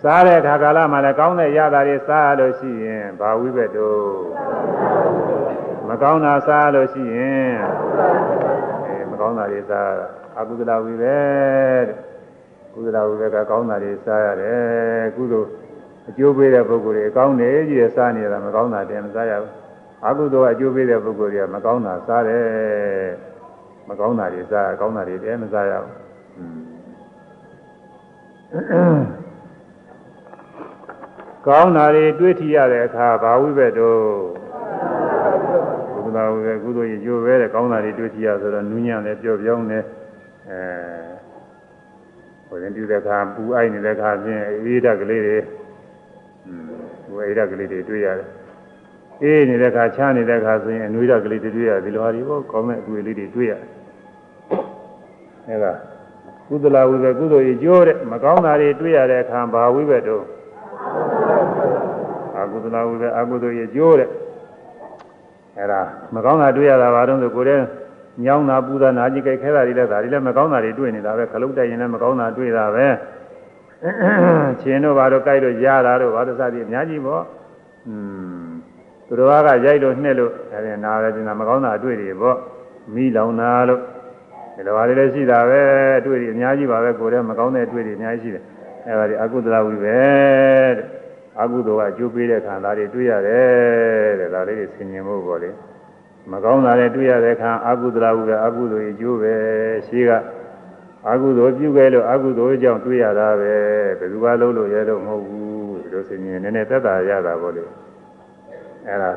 စားတဲ့အခါကာလမှာလည်းကောင်းတဲ့ရတာတွေစားရလို့ရှိရင်ဘာဝိဘက်တို့မကောင်းတာစားရလို့ရှိရင်အဲမကောင်းတာတွေစားရတာအကုသလဝိဘက်ကုသလဝိဘက်ကကောင်းတာတွေစားရတယ်ကုသိုလ် အကျိုးပေးတဲ့ပုဂ္ဂိုလ်တွေကောင်းတယ်ကြီးရစားနေတာမကောင်းတာတည်းမစားရဘူးအကုသိုလ်အကျိုးပေးတဲ့ပုဂ္ဂိုလ်တွေကမကောင်းတာစားတယ်မကောင်းတာတွေစားကောင်းတာတွေတည်းမစားရဘူးကောင်းတာတွေတွေးထရတဲ့အခါဘာဝိဘက်တို့ဘုရားဝိဘက်ကုသိုလ်ရကျိုးပဲတဲ့ကောင်းတာတွေတွေးထရဆိုတော့နူးညံ့တယ်ပျော့ပြောင်းတယ်အဲဟိုရင်ပြုတဲ့အခါပူအိုက်နေတဲ့အခါဖြင့်အေးဓာတ်ကလေးတွေ อืมပူအေးဓာတ်ကလေးတွေတွေးရတယ်အေးနေတဲ့အခါချမ်းနေတဲ့အခါဆိုရင်အနွေးဓာတ်ကလေးတွေတွေးရတယ်ဒီလိုဟာတွေပေါ့ကောင်းတဲ့အတွေ့အလေးတွေတွေးရတယ်အဲဒါကုသလဝိဘက်ကုသိုလ်ရကျိုးတဲ့မကောင်းတာတွေတွေးရတဲ့အခါဘာဝိဘက်တို့အကုသလဝိကအကုသိုလ်ရဲ့ကျိုးတဲ့အဲ့ဒါမကောင်းတာတွေ့ရတာဘာလို့ဆိုကိုယ်တည်းညောင်းတာပူတာနာကြည့်ကြိုက်ခဲတာတွေလည်းဒါတွေလည်းမကောင်းတာတွေတွေ့နေတာပဲခလုတ်တိုက်ရင်လည်းမကောင်းတာတွေ့တာပဲ ချင်းတို့ဘာလို့ကြိုက်လို့ရတာတို့ဘာလို့စသည်အများကြီးပေါ့อืมသူတော်ကရိုက်လို့နှက်လို့အဲဒီနားလည်းဒီနာမကောင်းတာတွေ့တွေပေါ့မိလောင်တာလို့ဒီလိုပါလေလည်းရှိတာပဲအတွေ့တွေအများကြီးပါပဲကိုယ်တည်းမကောင်းတဲ့အတွေ့တွေအများကြီးရှိတယ်အဲဒါဒီအကုသလဝိပဲတဲ့အကုသိုလ်ကအကျိုးပေးတဲ့ခံစားတွေတွေ့ရတယ်တဲ့ဒါလေးတွေဆင်ញင်ဖို့ပေါ့လေမကောင်းတာတွေတွေ့ရတဲ့ခံအကုသလဝိပဲအကုသိုလ်ရဲ့အကျိုးပဲရှိက အကုသိုလ်ပြုခဲ့လို့အကုသိုလ်ကြောင့်တွေ့ရတာပဲဘယ်သူကလုံးလို့ရတော့မဟုတ်ဘူးဒီလိုဆင်ញင်နည်းနည်းသက်သာရတာပေါ့လေအဲဒါ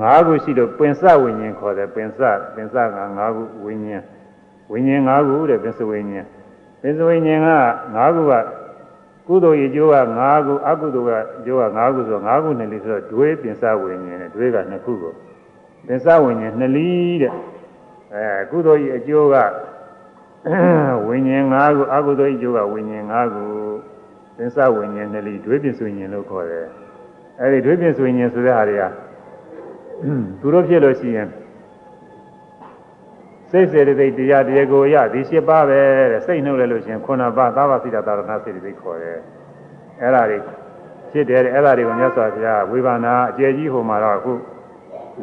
ငါးခုရှိတော့ပင်စဝိညာဉ်ခေါ်တယ်ပင်စပင်စကငါးခုဝိညာဉ်ဝိညာဉ်ငါးခုတဲ့ပင်စဝိညာဉ်ပင်စဝိညာဉ်က၅ခုကကုသိုလ်ရေကျိုးက၅ခုအကုသိုလ်ကကျိုးက၅ခုဆို၅ခုနဲ့လေးဆိုတော့ဒွေးပင်စဝိညာဉ်နဲ့ဒွေးက2ခုကိုပင်စဝိညာဉ်2လီးတဲ့ အဲကုသိုလ်ရေအကျိုးကဝိညာဉ်၅ခုအကုသိုလ်ရေကျိုးကဝိညာဉ်၅ခုပင်စဝိညာဉ်2လီးဒွေးပင်စဝိညာဉ်လို့ခေါ်တယ်အဲဒီဒွေးပင်စဝိညာဉ်ဆိုတဲ့ဟာတွေကသူတို့ဖြစ်လို့ရှိရင်စိတ်စေတသိက်တရားတရားကိုရဒီ၈ပါးပဲတဲ့စိတ်နှုတ်လဲလို့ရှိရင်ခုနပါးသာဝစိတသာရဏစိတ်သိက်ခေါ်တယ်အဲ့ဒါတွေဖြစ်တယ်အဲ့ဒါတွေကိုမြတ်စွာဘုရားဝေဘာနာအကျယ်ကြီးဟိုမှာတော့အခု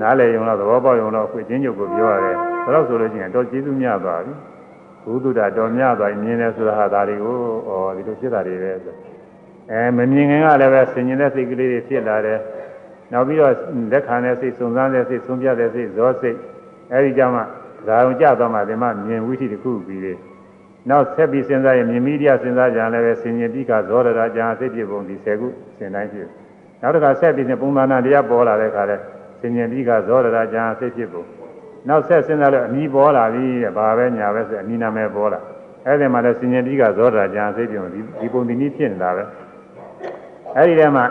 နားလည်ရုံတော့သဘောပေါက်ရုံတော့အခုချင်းချုပ်ကိုပြောရတယ်ဒါတော့ဆိုလို့ရှိရင်တော့ကျေးဇူးများသွားပြီဘုဒ္ဓတာတော်များသွားမြင်တယ်ဆိုတာဟာဒါတွေကိုဩဒီလိုဖြစ်တာတွေပဲဆိုအဲမမြင်ခင်ကလည်းပဲဆင်ញင်တဲ့စိတ်ကလေးတွေဖြစ်လာတယ်နောက်ပြီးတော့လက်ခံတဲ့စိတ်စုံစမ်းတဲ့စိတ်ဆုံးပြတဲ့စိတ်ဇောစိတ်အဲဒီကြောင့်မှဒါအောင်ကြသွားမှဒီမှာမြင်ဝိသိတစ်ခုပြီးလေနောက်ဆက်ပြီးစဉ်းစားရင်မြင်မိတရားစဉ်းစားကြလည်းပဲဆင်ញင်ပြီးကဇောရတာကြာစိတ်ပြပုံဒီ10ခုစဉ်တိုင်းဖြစ်နောက်တစ်ခါဆက်ပြီးပုံသဏ္ဍာန်တရားပေါ်လာတဲ့အခါလဲ ဆင်ញင်ပြီးကဇောရတာကြာစိတ်ဖြစ်ပုံနောက်ဆက်စဉ်းစားလို့အမီပေါ်လာပြီတဲ့ဘာပဲညာပဲဆိုအမီနာမဲပေါ်လာအဲ့ဒီမှာလဲဆင်ញင်ပြီးကဇောရတာကြာစိတ်ပြုံဒီဒီပုံဒီနည်းဖြစ်နေတာပဲအဲ့ဒီထဲမှာ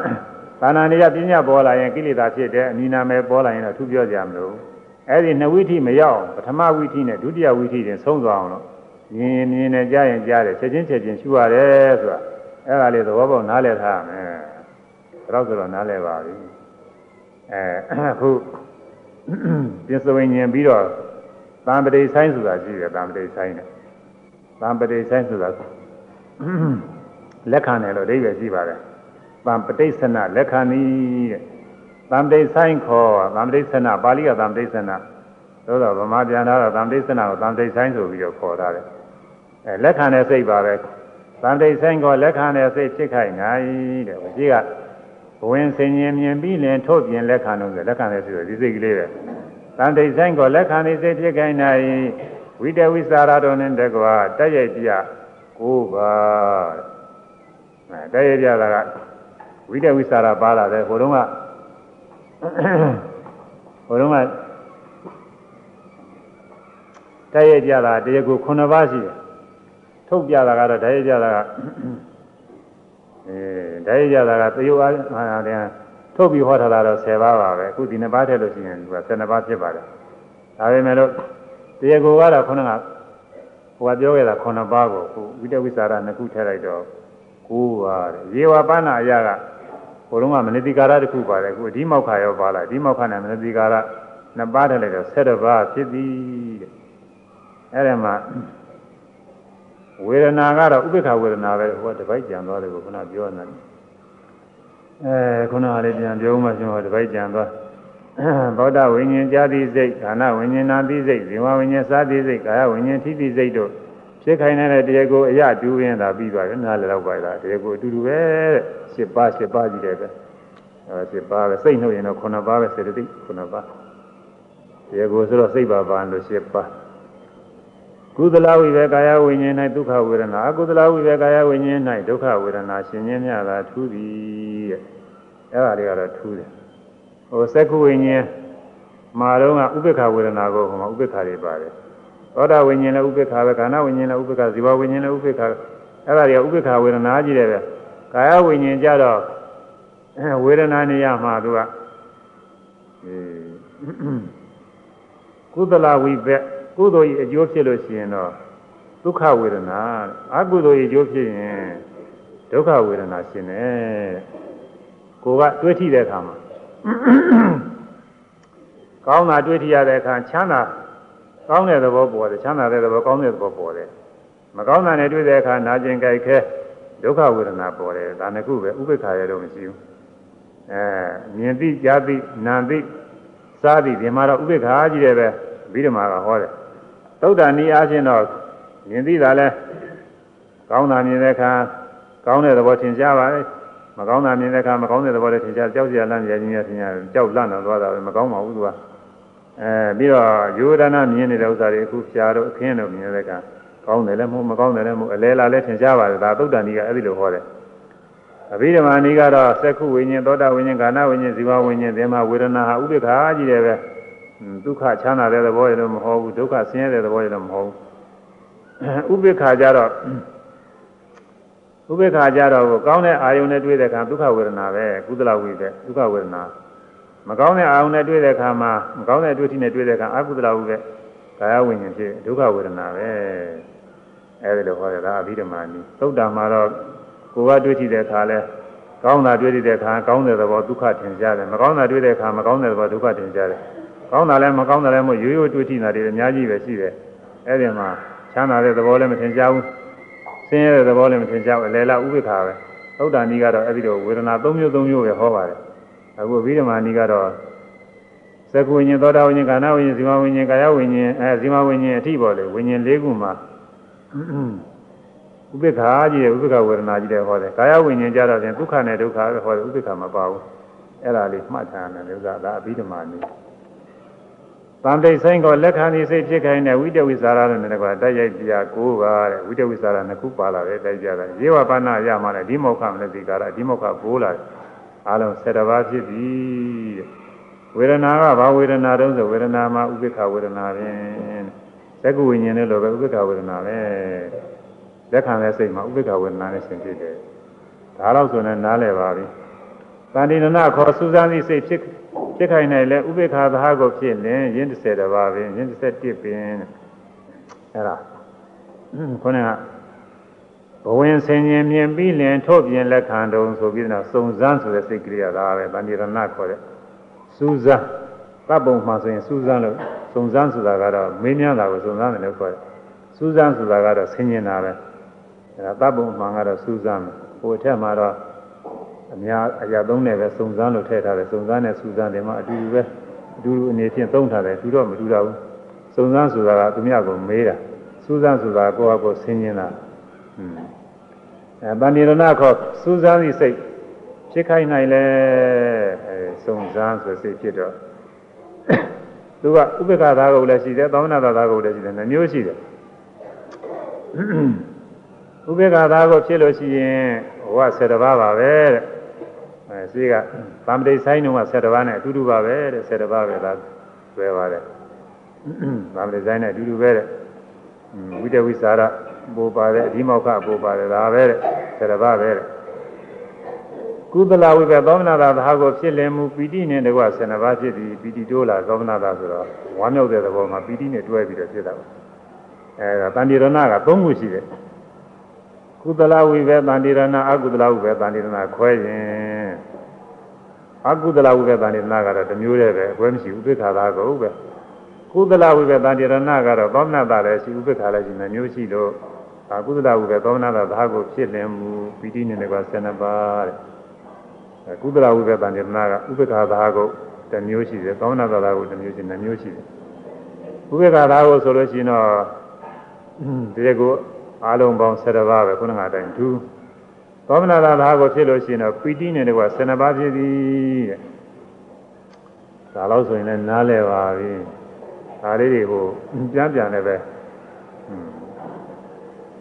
သာနာနေရပညာပေါ်လာရင်ကိလေသာဖြစ်တယ်အမီနာမဲပေါ်လာရင်တော့သူပြောကြမလို့အဲ့ဒီနှစ်ဝိထိမရောက်ပထမဝိထိနဲ့ဒုတိယဝိထိတင်ဆုံးသွားအောင်လို့မြင်မြင်နဲ့ကြားရင်ကြားတယ်ချက်ချင်းချက်ချင်းရှုရတယ်ဆိုတာအဲ့ဒါလေးသဘောပေါက်နားလည်ထားရမယ်ဒါတော့ဆိုတော့နားလည်ပါပြီ အဲအခုပြစ္ဆဝိညာဉ်ပြီးတော့သံပတိဆိုင်ဆိုတာရှိတယ်သံပတိဆိုင်နဲ့သံပတိဆိုင်ဆိုတာလက်ခံတယ်လို့အဓိပ္ပာယ်ရှိပါတယ်သံပတိဆနလက်ခံနည်းတဲ့သံတိဆိုင်ခေါ်သံတိဆနာပါဠိကသံတိဆနာသို့တော့ဗမာပြန်လာတော့သံတိဆနာကိုသံတိဆိုင်ဆိုပြီးတော့ခေါ်ထားတယ်အဲလက်ခံတဲ့စိတ်ပါပဲသံတိဆိုင်ခေါ်လက်ခံတဲ့စိတ်ဖြစ်ခိုင်နိုင်တဲ့ဒီကဘ ဝင်ဆင်ញင်မြင်ပြီးလင်ထုတ်ပြင်လက်ခံလို့ဆိုလက်ခံတဲ့စိတ်ဒီစိတ်ကလေးပဲသံတိဆိုင်ခေါ်လက်ခံတဲ့စိတ်ဖြစ်ခိုင်နိုင်ဝိတဝိစာရတော်နဲ့တကွာတက်ရိုက်ပြကိုပါအဲတက်ရိုက်ပြတာကဝိတဝိစာရပါလာတယ်ဟိုတုန်းကဟိုတုန်းကတရရကြတာတရားကို9ပါးရှိတယ်ထုတ်ပြတာကတော့တရရကြတာက အဲတရရကြတာကသရုပ်အားဟာတဲ့ထုတ်ပြီးဟောထားတာတော့10ပါးပါပဲအခုဒီနှစ်ပါးထည့်လို့ရှိရင်သူက12ပါးဖြစ်ပါတယ်ဒါပေမဲ့လို့တရားကိုကတော့ခုနကဟိုကပြောခဲ့တာ9ပါးကိုခုဝိတဝိစာရနှစ်ခုထည့်လိုက်တော့9ပါးတဲ့ရေဝပဏ္ဏအရာကဟိုတုန်းကမနတိကာရတစ်ခုပါတယ်အခုဒီမောက်ခါရောပါလာဒီမောက်ခါနဲ့မနတိကာရနှစ်ပါးထည့်လိုက်တော့7ပါးဖြစ်သည်တဲ့အဲ့ဒါမှ ဝဝေဒနာကတော့ဥပိ္ပခဝေဒနာပဲဟိုကတပိုက်ကြံသွားတယ်ကိုခုနပြောနေတယ်အဲခုနကလေးပြန်ပြောမှရှင်ဟောတပိုက်ကြံသွားသောတာဝိညာဉ်ကြာတိစိတ်ခန္ဓာဝိညာဉ်နာတိစိတ်ဇေဝဝိညာဉ်စာတိစိတ်ကာယဝိညာဉ်ထိတိစိတ်တို့ဖြစ်ခိုင်းတဲ့တရားကိုအရတူရင်းသာပြီးသွားတယ်နားလည်းတော့ပါလားတရားကိုအတူတူပဲရှစ်ပါးရှစ်ပါးကြီးတယ်ပဲအဲရှစ်ပါးပဲစိတ်နှုတ်ရင်တော့ခုနှစ်ပါးပဲစေတသိက်ခုနှစ်ပါးတရားကိုဆိုတော့စိတ်ပါပါလို့ရှစ်ပါး ကုသလဝိဘေကာယဝိညာဉ်၌ဒုက္ခဝေဒနာအကုသလဝိဘေကာယဝိညာဉ်၌ဒုက္ခဝေဒနာရှင်ခြင်းများသာထူးသည်တဲ့အဲ့ဒါတွေကတော့ထူးတယ်ဟိုစက္ခုဝိညာဉ်မှာတော့ကဥပေက္ခဝေဒနာကိုဟိုမှာဥပေက္ခတွေပါတယ်သောတာဝိညာဉ်လည်းဥပေက္ခပဲခန္ဓာဝိညာဉ်လည်းဥပေက္ခဇီဝဝိညာဉ်လည်းဥပေက္ခအဲ့ဒါတွေကဥပေက္ခဝေဒနာကြီးတယ်ပဲကာယဝိညာဉ်ကြတော့ဝေဒနာနေရမှာသူကကုသလဝိဘက် ကုသိုလ်ကြီးအကျိုးဖြစ်လို့ရှိရင်တော့ဒုက္ခဝေဒနာအကုသိုလ်ကြီးအကျိုးဖြစ်ရင်ဒုက္ခဝေဒနာရှင်တယ်ကိုကတွေးထိတဲ့အခါမှာကောင်းတာတွေးထိရတဲ့အခါချမ်းသာကောင်းတဲ့သဘောပေါ်တယ်ချမ်းသာတဲ့သဘောကောင်းတဲ့သဘောပေါ်တယ်မကောင်းတာနဲ့တွေ့တဲ့အခါနာကျင်ကြိုက်ခဲဒုက္ခဝေဒနာပေါ်တယ်ဒါနှစ်ခုပဲဥပိ္ပခာရတော့မရှိဘူးအဲမြင်သိကြားသိနာသိစားသိဒီမှာတော့ဥပိ္ပခာကြီးတယ်ပဲဗိဓမာကဟောတယ် သုဒ္ဓနီးအားဖြင့်တော့မြင်သိတာလဲကောင်းတာမြင်တဲ့အခါကောင်းတဲ့သဘောထင်ရှားပါလေမကောင်းတာမြင်တဲ့အခါမကောင်းတဲ့သဘောလည်းထင်ရှားကြောက်စရာလန့်စရာကြီးများထင်ရှားကြောက်လန့်တော့သွားတာပဲမကောင်းပါဘူးသူကအဲပြီးတော့ယူဒနာမြင်နေတဲ့ဥစ္စာတွေအခုဖြာတော့အခင်းတော့မြင်တဲ့အခါကောင်းတယ်လည်းမဟုတ်မကောင်းတယ်လည်းမဟုတ်အလဲလာလည်းထင်ရှားပါတယ်ဒါသုဒ္ဓနီးကအဲ့ဒီလိုဟောတယ်အဘိဓမ္မာနီးကတော့သက္ခုဝိညာဉ်သောတာဝိညာဉ်ကာဏဝိညာဉ်ဇီဝဝိညာဉ်သင်္မာဝေဒနာဟာဥပိ္ပခာကြီးတယ်ပဲ ဒုက္ခချမ်းသာတဲ့သဘောရတော့မဟုတ်ဘူးဒုက္ခဆင်းရဲတဲ့သဘောရတော့မဟုတ်ဘူးဥပိ္ပခာကြတော့ဥပိ္ပခာကြတော့ကောင်းတဲ့အာယုန်နဲ့တွေ့တဲ့အခါဒုက္ခဝေဒနာပဲကုသလဝိပဲဒုက္ခဝေဒနာမကောင်းတဲ့အာယုန်နဲ့တွေ့တဲ့အခါမှာမကောင်းတဲ့တွေ့ထိနဲ့တွေ့တဲ့အခါအကုသလဝိပဲကာယဝိညာဉ်ဖြစ်ဒုက္ခဝေဒနာပဲအဲဒီလိုဟောရတာအဘိဓမ္မာနည်းသုတ်တံမှာတော့ကိုယ်ကတွေ့ထိတဲ့အခါလဲကောင်းတာတွေ့တဲ့အခါကောင်းတဲ့သဘောဒုက္ခထင်ရှားတယ်မကောင်းတာတွေ့တဲ့အခါမကောင်းတဲ့သဘောဒုက္ခထင်ရှားတယ် ကောင်းတာလည်းမကောင်းတာလည်းမရိုးရိုးတွေ့ထိတာတွေအများကြီးပဲရှိတယ်အဲ့ဒီမှာချမ်းသာတဲ့သဘောလည်းမထင်ရှားဘူးဆင်းရဲတဲ့သဘောလည်းမထင်ရှားဘူးအလယ်လာဥပိ္ပခာပဲသုဒ္ဓနီကတော့အဲ့ဒီတော့ဝေဒနာ၃မျိုး၃မျိုးပဲဟောပါတယ်အခုဗိဓမာနီကတော့သက္ကုဝိညာဉ်သောတာဝိညာဉ်ကာဏဝိညာဉ်ဇီဝဝိညာဉ်ကာယဝိညာဉ်အဲဇီဝဝိညာဉ်အထိပေါ်လေဝိညာဉ်၄ခုမှာဥပိ္ပခာကြီးတဲ့ဥပိ္ပခဝေဒနာကြီးတဲ့ဟောတယ်ကာယဝိညာဉ်ကြတော့ပြန်ဒုက္ခနဲ့ဒုက္ခပဲဟောတယ်ဥပိ္ပခမပါဘူးအဲ့ဒါလေးမှတ်ထားရတယ်ဥစ္စာဒါအဘိဓမ္မာနီ တန်တိတ်ဆိုင်ကိုလက်ခံနေစိတ်ဖြစ်ခိုင်းတဲ့ဝိတဝိစာရလို့နဲ့ကွာတိုက်ရိုက်ပြ၉ပါးတဲ့ဝိတဝိစာရနှစ်ခုပါလာတယ်တိုက်ကြတာရေဝပါဏရမှလည်းဒီမောခမလည်းဒီကာရဒီမောခ၉လာတယ်အားလုံး၁၀ပါးဖြစ်ပြီတဲ့ဝေဒနာကဘာဝေဒနာတုံးဆိုဝေဒနာမှာဥပိ္ပခဝေဒနာပဲသက္ကဝိညာဉ်နဲ့လိုပဲဥပိ္ပခဝေဒနာပဲလက်ခံတဲ့စိတ်မှာဥပိ္ပခဝေဒနာနဲ့ရှင်ဖြစ်တယ်ဒါတော့ဆိုရင်နားလည်ပါပြီတန်တိဏခေါ်စူးစမ်းသည့်စိတ်ဖြစ် ဖြစ်ခိုင်နိုင်လဲဥပိ္ပခာသဟကိုဖြစ်လင်ရင်း30တပါးပင်ရင်း31ပင်အဲ့ဒါခေါင်းကဘဝင်ဆင်ញင်မြင်ပြီးလင်ထို့ပြင်လက်ခံတုံဆိုပြီးတော့စုံစမ်းဆိုတဲ့စိတ်ကလေးကဒါပဲတန်တိရဏခေါ်တဲ့စူးစမ်းတပ်ပုံမှာဆိုရင်စူးစမ်းလို့စုံစမ်းဆိုတာကတော့မင်းများတာကိုစုံစမ်းတယ်လို့ခေါ်တယ်စူးစမ်းဆိုတာကတော့ဆင်ញင်တာပဲအဲ့ဒါတပ်ပုံမှာကတော့စူးစမ်းဟိုအထက်မှာတော့ အများအရာသုံးနဲ့ပဲစုံစမ်းလို့ထည့်ထားတယ်စုံစမ်းနဲ့စူးစမ်းတယ်မှာအတူတူပဲအတူတူအနေဖြင့်သုံးထားတယ်သူတော့မတူတော့ဘူးစုံစမ်းဆိုတာကသူများကိုမေးတာစူးစမ်းဆိုတာကိုယ့်အကိုဆင်းရဲတာอืมအဲတဏှိရဏခေါ်စူးစမ်းသည့်စိတ်ဖြစ်ခိုင်းနိုင်လဲအဲစုံစမ်းဆိုစိတ်ဖြစ်တော့သူကဥပ္ပခါသာကုတ်လည်းရှိတယ်သောမနာသာကုတ်လည်းရှိတယ်နှမျိုးရှိတယ်ဥပ္ပခါသာကုတ်ဖြစ်လို့ရှိရင်ဟိုက7ပါးပါပဲတဲ့အဲ ရှိကဗမ္ပတိဆိုင်တော့70ပါးနဲ့အတူတူပါပဲတဲ့70ပါးပဲဒါတွဲပါတဲ့ဗမ္ပတိဆိုင်နဲ့အတူတူပဲတဲ့ဝိတဝိစာရပိုပါတဲ့အဓိမောက္ခပိုပါတယ်ဒါပဲတဲ့70ပါးပဲတဲ့ကုသလဝိပ္ပသောမနာတာသာကိုဖြစ်လင်မှုပီတိနဲ့တကွ70ပါးဖြစ်ပြီးပီတိတိုးလာသောမနာတာဆိုတော့ဝမ်းမြောက်တဲ့သဘောမှာပီတိနဲ့တွဲပြီးတော့ဖြစ်တာပါအဲဒါတန်တိရဏက၃ခုရှိတယ်ကုသလဝိဘတန်တိရဏအကုသလဝိဘတန်တိရဏခွဲရင် အကုသလဝိဘေတန်တိရဏကတော့တစ်မျိုးတည်းပဲအခွဲမရှိဥပိ္ပခာသာကိုပဲကုသလဝိဘေတန်တိရဏကတော့သောမနတာလည်းရှိဥပိ္ပခာလည်းရှိနှမျိုးရှိလို့ဒါကုသလဝိပဲသောမနာတာသာကိုဖြစ်လင်မူပီတိနေတယ်က12ပါးတဲ့ကုသလဝိပဲတန်တေနာကဥပ္ပခာသာကိုတစ်မျိုးရှိတယ်သောမနာတာသာကိုတစ်မျိုးရှိတယ်မျိုးရှိတယ်ဥပ္ပခာသာကိုဆိုလို့ရှိရင်တော့ဒီကိုအားလုံးပေါင်း7ပါးပဲခုနကအတိုင်းဒူ သောမနာတာသာကိုဖြစ်လို့ရှိရင်တော့ပီတိနေတယ်က12ပါးဖြစ်ပြီတဲ့ဒါလို့ဆိုရင်လည်းနားလည်ပါပြီဒါလေးတွေကိုပြန်ပြန်လည်းပဲ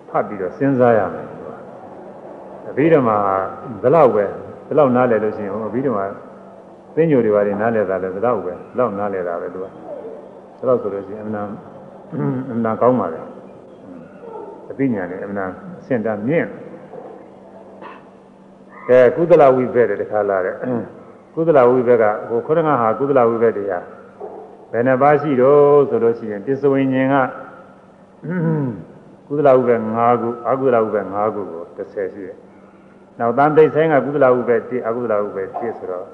ဖတ်ပြီးတော့စဉ်းစားရမယ်အဘိဓမ္မာဘယ်လောက်ပဲဘယ်လောက်နားလည်လို့ရှိရင်အဘိဓမ္မာသိညိုတွေပါနေနားလည်တာလည်းဘယ်လောက်ပဲဘယ်လောက်နားလည်တာပဲသူကဘယ်လောက်ဆိုလို့ရှိရင်အမှန်အမှန်ကောင်းပါလေအသိဉာဏ်နဲ့အမှန်အဆင့်တန်းမြင့် ကဲကုသလဝိဘက်တဲ့တခါလာတဲ့ကုသလဝိဘက်ကဟိုခொရငါဟာကုသလဝိဘက်တရားဘယ်နှပါးရှိတော့ဆိုလို့ရှိရင်ပစ္စဝိဉ္ဉ္ကကုသလဥပ္ပေ5ခုအကုသလဥပ္ပေ5ခုကို30ရှိတယ်။နောက်တန်တိတ်ဆိုင်ကကုသလဥပ္ပေ1အကုသလဥပ္ပေ1ဆိုတော့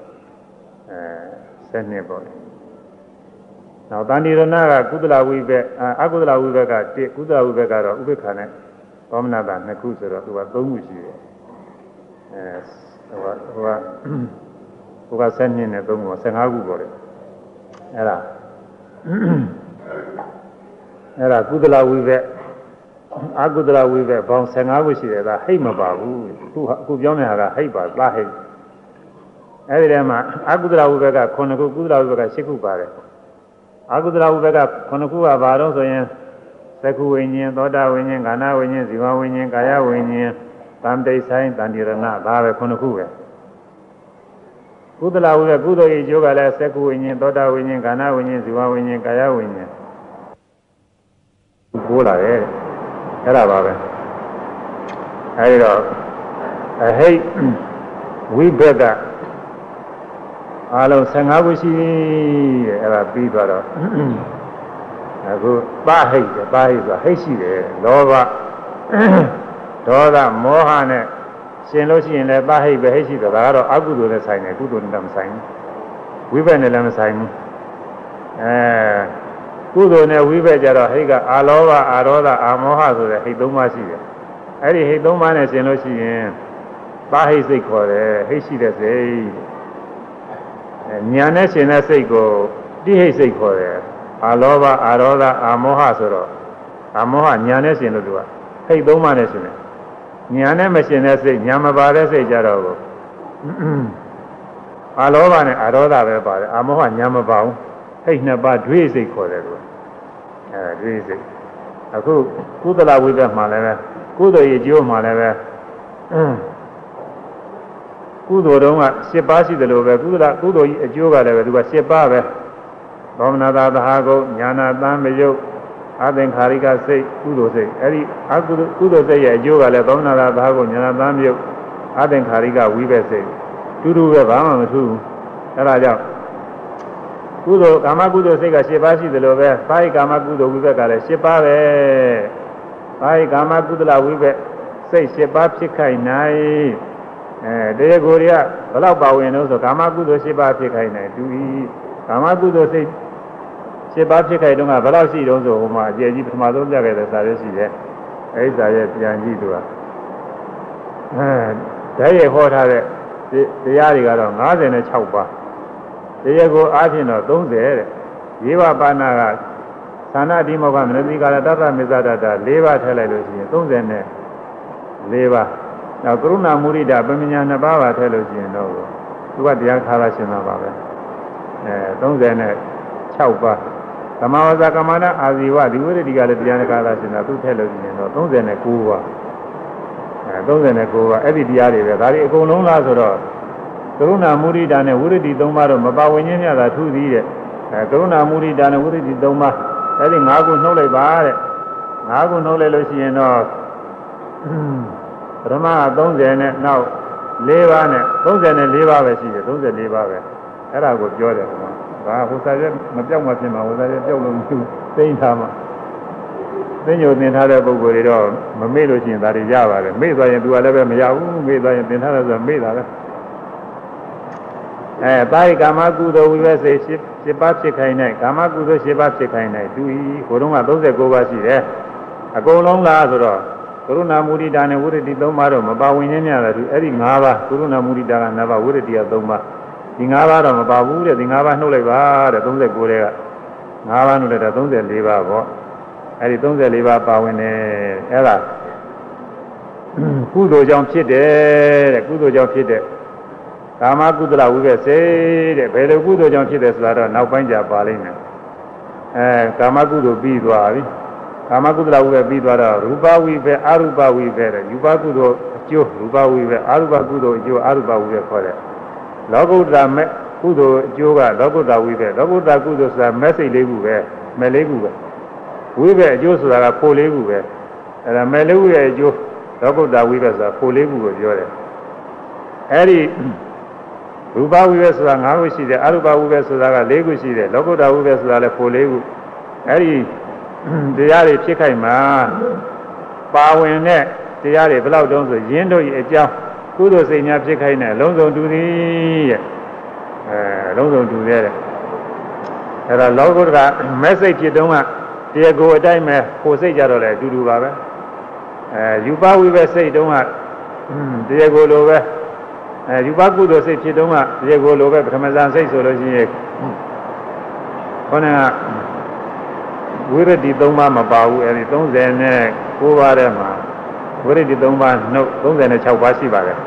အဲ7ပေါ့။နောက်တန်ဒီရဏကကုသလဝိပ္ပေအကုသလဝိပ္ပေက1ကုသလဝိပ္ပေကတော့ဥပ္ပေခါနဲ့သောမနာတာ2ခုဆိုတော့သူက3ခုရှိတယ်။ အဲဟိုကဟိုကဟိုက7နှစ်နဲ့3ခု15ခုပေါ့လေ။အဲ့ဒါအဲ့ဒါကုသလဝိပ္ပေအာကုသလဝိဘက်ဘောင်15ခုရှိတယ်ဒါဟိတ်မပါဘူးအခုအခုပြောနေတာကဟိတ်ပါသားဟိတ်အဲဒီထဲမှာအာကုသလဝိဘက်က9ခုကုသလဝိဘက်က10ခုပါတယ်အာကုသလဝိဘက်က9ခုကဘာတော့ဆိုရင်သက္ခုဝိညာဉ်သောတာဝိညာဉ်ခန္ဓာဝိညာဉ်ဇီဝဝိညာဉ်ကာယဝိညာဉ် တန်တိဆိုင်တန်တိရဏဒါပဲ9ခုပဲကုသလဝိဘက်ကုသိုလ်ရဲ့အကျိုးကလည်းသက္ခုဝိညာဉ်သောတာဝိညာဉ်ခန္ဓာဝိညာဉ်ဇီဝဝိညာဉ်ကာယဝိညာဉ်ပိုးလာတယ်အဲ့ဒါပါပဲအဲဒီတော့အဟိတ်ဝိဘက်ကအားလုံး15ခုရှိတဲ့အဲ့ဒါပြီးသွားတော့အခုပါဟိတ်ပါဟိတ်ဆိုဟိတ်ရှိတယ်လောဘ ဒေါသမောဟနဲ့ရှင်လို့ရှိရင်လည်းပါဟိတ်ပဲဟိတ်ရှိတယ်ဒါကတော့အကုသိုလ်နဲ့ဆိုင်တယ်ကုသိုလ်နဲ့မဆိုင်ဘူးဝိဘက်နဲ့လည်းမဆိုင်ဘူးအဲကုသိုလ်နဲ့ဝိဘက်ကြတော့ဟိတ်ကအာလောဘအာရောဓအာမောဟဆိုတဲ့ဟိတ်သုံးပါးရှိတယ်အဲ့ဒီဟိတ်သုံးပါးနဲ့ရှင်လို့ရှိရင်ပါဟိတ်စိတ်ခေါ်တယ်ဟိတ်ရှိတဲ့စိတ်ညာနဲ့ရှင်တဲ့စိတ်ကိုတိဟိတ်စိတ်ခေါ်တယ်အာလောဘအာရောဓအာမောဟဆိုတော့အာမောဟညာနဲ့ရှင်လို့သူကဟိတ်သုံးပါးနဲ့ရှင်တယ် ညာနဲ့မရှင်တဲ့စိတ်ညာမပါတဲ့စိတ်ကြတော့ကိုအာလောဘနဲ့အာရောဓပဲပါတယ်အာမောဟညာမပါဘူးဟိတ်နှစ်ပါးဒွေစိတ်ခေါ်တယ်လို့အဲဒွေစိတ်အခုကုသလဝိဘက်မှာလည်းပဲကုသိုလ်ရဲ့ကျိုးမှာလည်းပဲကုသိုလ်တုံးက7ပါးရှိတယ်လို့ပဲကုသလကုသိုလ်ကြီးအကျိုးကလည်းပဲသူက7ပါးပဲသောမနာတာသဟာကုညာနာတမ်းမယုတ် အသင်္ခါရိကစိတ်ကုသိုလ်စိတ်အဲ့ဒီအကုသိုလ်ကုသိုလ်စိတ်ရဲ့အကျိုးကလည်းသောမနာတာသဟာကုညာနာတမ်းမယုတ်အသင်္ခါရိကဝိဘက်စိတ်တူတူပဲဘာမှမထူးဘူးအဲ့ဒါကြောင့်ကုသိုလ်ကာမကုသိုလ်စိတ်က7ပါးရှိသလိုပဲဘာဟိကာမကုသိုလ်ဝိဘက်ကလည်း7ပါးပဲဘာဟိကာမကုသလဝိဘက်စိတ်7ပါးဖြစ်ခိုင်နိုင်အဲတရားကိုယ်တွေကဘယ်လောက်ပါဝင်လို့ဆိုကာမကုသိုလ်7ပါးဖြစ်ခိုင်နိုင်သူဤကာမကုသိုလ်စိတ် 7ပါးဖြစ်ခိုင်တော့ကဘယ်လောက်ရှိတုံးဆိုဟိုမှာအကျယ်ကြီးပထမဆုံးပြခဲ့တဲ့စာရွက်ရှိတယ်အဲဒီစာရွက်ပြန်ကြည့်သူကအဲဓာတ်ရဟောထားတဲ့တရားတွေကတော့56ပါးတရားကိုအားဖြင့်တော့30တဲ့ရေဝပါဏကသာနာတိမောကမနတိကာရတတ္တမေဇဒတာ၄ပါးထည့်လိုက်လို့ရှိရင်30နဲ့၄ပါးနောက်ကရုဏာမုရိဒပမညာ2ပါးပါထည့်လို့ရှိရင်တော့သူကတရားခါရရှင်မှာပါပဲအဲ30နဲ့6ပါး သမာဝဇကမန္တအာဇီဝဒီဝိရတိကလည်းတရားခါရရှင်တာသူထည့်လို့ရှိရင်တော့39ပါးအဲ39ပါးအဲ့ဒီတရားတွေပဲဒါတွေအကုန်လုံးလားဆိုတော့ကရုဏာမုရိဒာနဲ့ဝိရဒိသုံးပါးတော့မပါဝင်ခြင်းများတာထူးသည်တဲ့အဲကရုဏာမုရိဒာနဲ့ဝိရဒိသုံးပါးအဲ့ဒီ၅ခုနှုတ်လိုက်ပါတဲ့၅ခုနှုတ်လိုက်လို့ရှိရင်တော့ပထမက30နဲ့နောက်၄ပါးနဲ့34ပါးပဲရှိတယ်34ပါးပဲအဲ့ဒါကိုပြောတယ်ကွာ ဒါဟိုစားရမပြောက်မှဖြစ်မှာဟိုစားရပြောက်လို့မရှိဘူးသိမ့်ထားမှာသိညိုသင်ထားတဲ့ပုံကိုယ်တွေတော့မမေ့လို့ရှိရင်ဒါတွေရပါတယ်မေ့သွားရင်သူကလည်းပဲမရဘူးမေ့သွားရင်သင်ထားတယ်ဆိုတော့မေ့တာပဲအဲတာယကာမကုသိုလ်ဝိဘစေ7ပါးဖြစ်ခိုင်းတဲ့ကာမကုသိုလ်7ပါးဖြစ်ခိုင်းတဲ့သူဤဟိုတုန်းက39ပါးရှိတယ်အကုန်လုံးလားဆိုတော့ကရုဏာမုဒိတာနဲ့ဝိရတိ၃ပါးတော့မပါဝင်ခြင်းများတယ်သူအဲ့ဒီ၅ပါးကရုဏာမုဒိတာက၅ပါးဝိရတိက၃ပါး ဒီ၅ပါးတော့မပါဘူးတဲ့ဒီ၅ပါးနှုတ်လိုက်ပါတဲ့39တဲ့က၅ပါးနှုတ်လိုက်တာ34ပါးပေါ့အဲ့ဒီ34ပါးပါဝင်တယ်အဲ့ဒါကုသိုလ်ကြောင့်ဖြစ်တယ်တဲ့ကုသိုလ်ကြောင့်ဖြစ်တဲ့ကာမကုသလဝိဘက်စေတဲ့ဘယ်လိုကုသိုလ်ကြောင့်ဖြစ်တယ်ဆိုတာတော့နောက်ပိုင်းကျပါလိမ့်မယ်အဲကာမကုသိုလ်ပြီးသွားပြီကာမကုသလဝိဘက်ပြီးသွားတော့ရူပဝိဘက်အရူပဝိဘက်တဲ့ယူပကုသိုလ်အကျိုးရူပဝိဘက်အရူပကုသိုလ်အကျိုးအရူပဝိဘက်ခေါ်တယ် လောကုတ္တရာမဲ့ကုသိုလ်အကျိုးကလောကုတ္တရာဝိဘက်လောကုတ္တရာကုသိုလ်ဆိုတာမဲ့စိတ်လေးခုပဲမဲ့လေးခုပဲဝိဘက်အကျိုးဆိုတာကဖိုလေးခုပဲအဲဒါမဲ့လေးခုရဲ့အကျိုးလောကုတ္တရာဝိဘက်ဆိုတာဖိုလေးခုကိုပြောတယ်အဲဒီရူပဝိဘက်ဆိုတာ၅ခုရှိတယ်အရူပဝိဘက်ဆိုတာက၄ခုရှိတယ်လောကုတ္တရာဝိဘက်ဆိုတာလည်းဖိုလေးခုအဲဒီတရားတွေဖြစ်ခိုက်မှာပါဝင်တဲ့တရားတွေဘယ်လောက်တုံးဆိုရင်းတို့ရဲ့အကြောင်း ကုသိုလ်စိတ်များဖြစ်ခိုက်နေလုံးစုံတူသည်ရဲ့အဲလုံးစုံတူသေးတယ်အဲဒါလောကုတ္တရာမက်စိတ်ဖြစ်တုံးကတရားကိုအတိုင်းပဲကိုစိတ်ကြတော့လေအတူတူပါပဲအဲယူပဝိဘက်စိတ်တုံးကတရားကိုလိုပဲအဲယူပကုသိုလ်စိတ်ဖြစ်တုံးကတရားကိုလိုပဲပထမဇန်စိတ်ဆိုလို့ရှိရင်ခေါင်းကဝိရဒိ3ပါးမပါဘူးအဲဒီ30နဲ့9ပါးထဲမှာဝိရဒိ3ပါးနှုတ်36ပါးရှိပါတယ်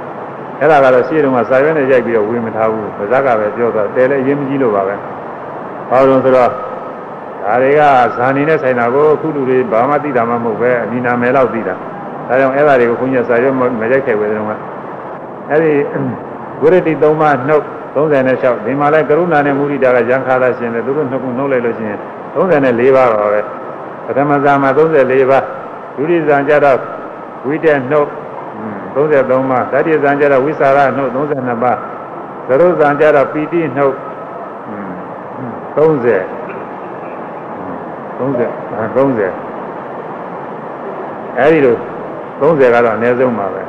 အဲ့ဒါကတော့ရှေ့တုန်းကစာရွက်နဲ့ရိုက်ပြီးတော့ဝေမထားဘူးဗဇက်ကပဲပြောတော့တဲလည်းအရင်မကြီးလို့ပါပဲဘာလို့ဆိုတော့ဒါတွေကဇာနေနဲ့ဆိုင်တာကိုအခုလူတွေဘာမှသိတာမှမဟုတ်ပဲအနိနာမယ်လောက်သိတာဒါကြောင့်အဲ့ဒါတွေကိုခွန်ကြီးစာရွက်မရိုက်ခဲ့ဝေတဲ့တုန်းကအဲ့ဒီဝိရဒိ3ပါးနှုတ်36ဒီမှာလဲကရုဏာနဲ့မုဒိတာကရံခါလာရှင်တယ်သူတို့နှစ်ခုနှုတ်လိုက်လို့ရှိရင်34ပါးပါပဲပထမဇာမှာ34ပါးဒုတိယဇာကျတော့ဝိတက်နှုတ် 33ပါးတတိယဇာကျတော့ဝိสารနှုတ်32ပါးသရုပ်ဇာကျတော့ပီတိနှုတ်30 30 30အဲဒီလို30ကတော့အနည်းဆုံးပါပဲ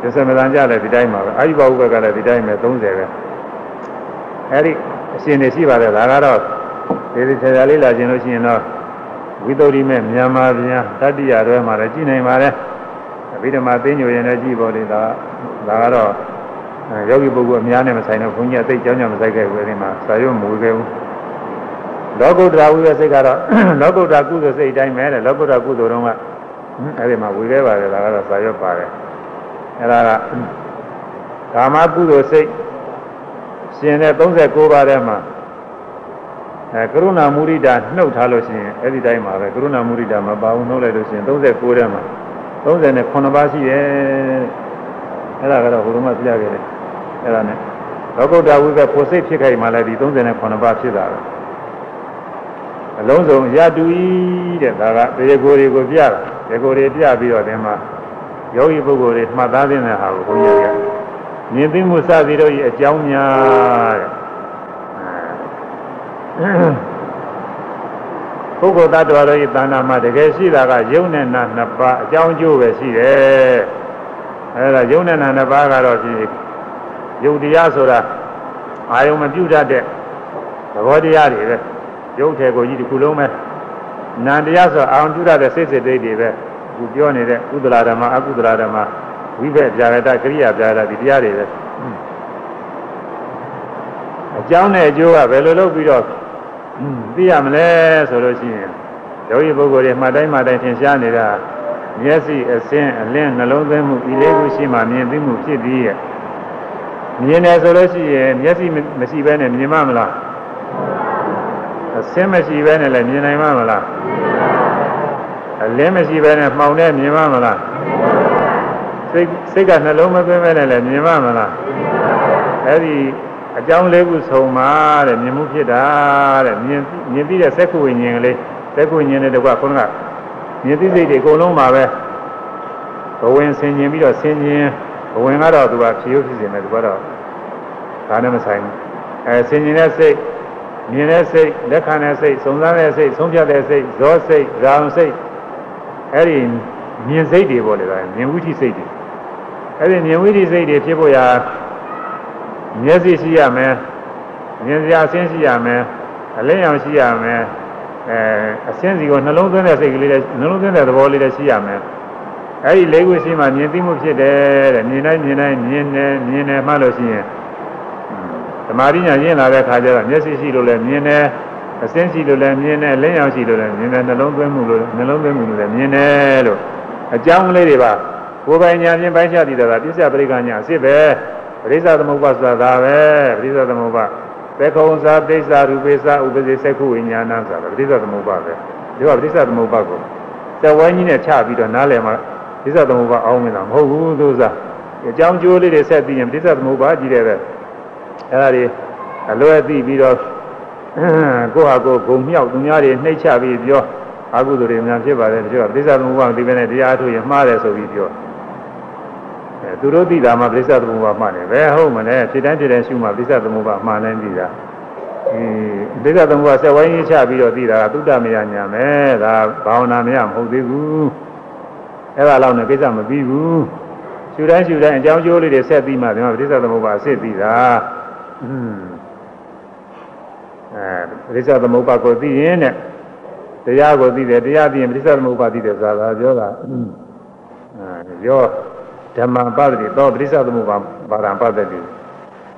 ဒီစမဇာကျလည်းဒီတိုင်းပါပဲအာယုဘဝကလည်းဒီတိုင်းပဲ30ပဲအဲဒီအရှင်နေရှိပါတယ်ဒါကတော့ဒီဒီဆရာလေးလာခြင်းလို့ရှိရင်တော့ဝိသုဒ္ဓိမဲ့မြန်မာဗျာတတိယတွဲမှာလည်းကြည်နိုင်ပါတယ် အဘိဓမ္မာသိညိုရင်လည်းကြည်ပေါ်လေဒါဒါကတော့ယောဂီပုဂ္ဂိုလ်အများနဲ့မဆိုင်တော့ဘုန်းကြီးအသိကြောင်းကြောင့်မဆိုင်ခဲ့ဘူးအဲဒီမှာစာရွတ်မူခဲ့ဘူးလောကုတ္တရာဝိဝစိတ်ကတော့လောကုတ္တရာကုသိုလ်စိတ်တိုင်းပဲတဲ့လောကုတ္တရာကုသိုလ်တော့ကအဲဒီမှာဝေခဲ့ပါတယ်ဒါကတော့စာရွတ်ပါတယ်အဲဒါကကာမကုသိုလ်စိတ်ရှင်တဲ့39ပါးထဲမှာအဲကရုဏာမုရိဒာနှုတ်ထားလို့ရှိရင်အဲ့ဒီတိုင်းမှာပဲကရုဏာမုရိဒာမပါဘူးနှုတ်လိုက်လို့ရှိရင်39ထဲမှာ 39ပါးရှိတယ်အဲ့ဒါကတော့ဘုရုံးကပြခဲ့တယ်အဲ့ဒါနဲ့လောကုတ္တဝိကဖို့စိတ်ဖြစ်ခိုက်မှလည်းဒီ39ပါးဖြစ်တာပဲအလုံးစုံရတူဤတဲ့ဒါကတရားကိုယ်တွေကိုပြတာတရားကိုယ်တွေပြပြီးတော့ဒီမှာယောဂီပုဂ္ဂိုလ်တွေမှတ်သားတဲ့ဟာကိုဘုန်းကြီးကမြင်သိမှုစသည်တို့၏အကြောင်းများတဲ့ ပုဂ္ဂိုလ်တ attva တို့ဤသာနာမှာတကယ်ရှိတာကယုံနဲ့နာနှစ်ပါးအကြောင်းကျိုးပဲရှိတယ်အဲဒါယုံနဲ့နာနှစ်ပါးကတော့ဖြင့်ယုတ်တရားဆိုတာအာယုံမပြုတ်တတ်တဲ့သဘောတရားတွေပဲယုတ်ထဲကိုကြီးတစ်ခုလုံးပဲနာတရားဆိုအာယုံပြုတ်တတ်တဲ့စိတ်စိတ်တွေတွေပဲအခုပြောနေတဲ့ကုသလာဓမ္မအကုသလာဓမ္မဝိဘက်ပြာရတကရိယာပြာရတဒီတရားတွေပဲအကြောင်းနဲ့အကျိုးကဘယ်လိုလုပ်ပြီးတော့ သိရမလဲဆိုလို့ရှိရင်ယောဂီပုဂ္ဂိုလ်တွေမှတ်တိုင်းမှတ်တိုင်းသင်ရှားနေတာမျက်စိအစင်းအလင်းနှလုံးသွင်းမှုဤလေးခုရှိမှမြင်သိမှုဖြစ်ပြီးရဲ့မြင်တယ်ဆိုလို့ရှိရင်မျက်စိမရှိဘဲနဲ့မြင်မမလားအစင်းမရှိဘဲနဲ့လည်းမြင်နိုင်မမလားအလင်းမရှိဘဲနဲ့မှောင်နဲ့မြင်မမလားစိတ်စိတ်ကနှလုံးမသွင်းဘဲနဲ့လည်းမြင်မမလားအဲ့ဒီ အကြောင်းလေးခုဆုံးပါတဲ့မြင်မှုဖြစ်တာတဲ့မြင်မြင်ပြီးတဲ့စက္ခုဝိညာဉ်ကလေးစက္ခုဝိညာဉ်နဲ့တကွခုနကမြင်သိစိတ်တွေအကုန်လုံးပါပဲဘဝင်ဆင်ခြင်ပြီးတော့ဆင်ခြင်ဘဝင်ကတော့သူကဖြေုပ်ဖြစ်နေတယ်သူကတော့ဒါနဲ့မဆိုင်ဘူးအဲဆင်ခြင်တဲ့စိတ်မြင်တဲ့စိတ်လက်ခံတဲ့စိတ်စုံစမ်းတဲ့စိတ်ဆုံးဖြတ်တဲ့စိတ်ဇောစိတ်ဇာန်စိတ်အဲ့ဒီမြင်စိတ်တွေပေါ့လေဒါမြင်ဝိသိစိတ်တွေအဲ့ဒီမြင်ဝိသိစိတ်တွေဖြစ်ပေါ်ရာ မျက်စိရှိရမယ်မြင်စရာအဆင်းရှိရမယ်အလင်းရောင်ရှိရမယ်အဲအဆင်းစီကိုနှလုံးသွင်းတဲ့စိတ်ကလေးနဲ့နှလုံးသွင်းတဲ့သဘောလေးနဲ့ရှိရမယ်အဲ့ဒီလေးခုရှိမှမြင်သိမှုဖြစ်တယ်တဲ့မြင်တိုင်းမြင်တိုင်းမြင်တယ်မြင်တယ်မှလို့ရှိရင်သမာဓိညာရင့်လာတဲ့ခါကျတော့မျက်စိရှိလို့လည်းမြင်တယ်အစင်းရှိလို့လည်းမြင်တယ်လင်းရောက်ရှိလို့လည်းမြင်တယ်နှလုံးသွင်းမှုလို့နှလုံးသွင်းမှုလို့လည်းမြင်တယ်လို့အကြောင်းလေးတွေပါကိုယ်ပိုင်ညာဖြင့်ပိုင်းခြားတည်တာကပြစ္ဆပရိက္ခညာအစ်စ်ပဲ ပရိစ္ဆသမုပ္ပါဆိုတာပဲပရိစ္ဆသမုပ္ပါသေခုံစာပိစ္ဆရူပိစ္ဆဥပဇိသက္ခုဝိညာဏဆိုတာပရိစ္ဆသမုပ္ပါပဲဒီကပရိစ္ဆသမုပ္ပါကိုစက်ဝိုင်းကြီးနဲ့ချပြီးတော့နားလည်မှာပရိစ္ဆသမုပ္ပါအောင်းမင်းတာမဟုတ်ဘူးသူစားအကြောင်းကျိုးလေးတွေဆက်ပြီးရင်ပရိစ္ဆသမုပ္ပါကြည့်တယ်ပဲအဲ့ဒါတွေအလွယ်သိပြီးတော့ကိုယ့်ဟာကိုယ်ဂုံမြောက်သူများတွေနှိမ့်ချပြီးပြောအကုသိုလ်တွေများဖြစ်ပါတယ်တချို့ကပရိစ္ဆသမုပ္ပါဒီပဲနဲ့တရားထုတ်ရင်မှားတယ်ဆိုပြီးပြောအဲ သူတို့သိတာမှပရိစ္ဆသမုပ္ပါမှန်တယ်ပဲဟုတ်မလဲဖြစ်တိုင်းဖြစ်တိုင်းရှုမှပရိစ္ဆသမုပ္ပါမှန်တယ်သိတာအဲပရိစ္ဆသမုပ္ပါဆက်ဝိုင်းရေးချပြီးတော့သိတာကသုတ္တမယညာမယ်ဒါဘာဝနာမယမဟုတ်သေးဘူးအဲ့ဒါလောက်နဲ့ကိစ္စမပြီးဘူးရှုတိုင်းရှုတိုင်းအကြောင်းကျိုးလေးတွေဆက်ပြီးမှဒီမှာပရိစ္ဆသမုပ္ပါအစ်စ်ပြီးတာอืมအဲပရိစ္ဆသမုပ္ပါကိုသိရင်တဲ့တရားကိုသိတယ်တရားသိရင်ပရိစ္ဆသမုပ္ပါသိတယ်ဆိုတာပြောတာအဲရော ဓမ္မပတ္တိသောပရိစ္ဆသမုပ္ပါပါရံပတ္တိ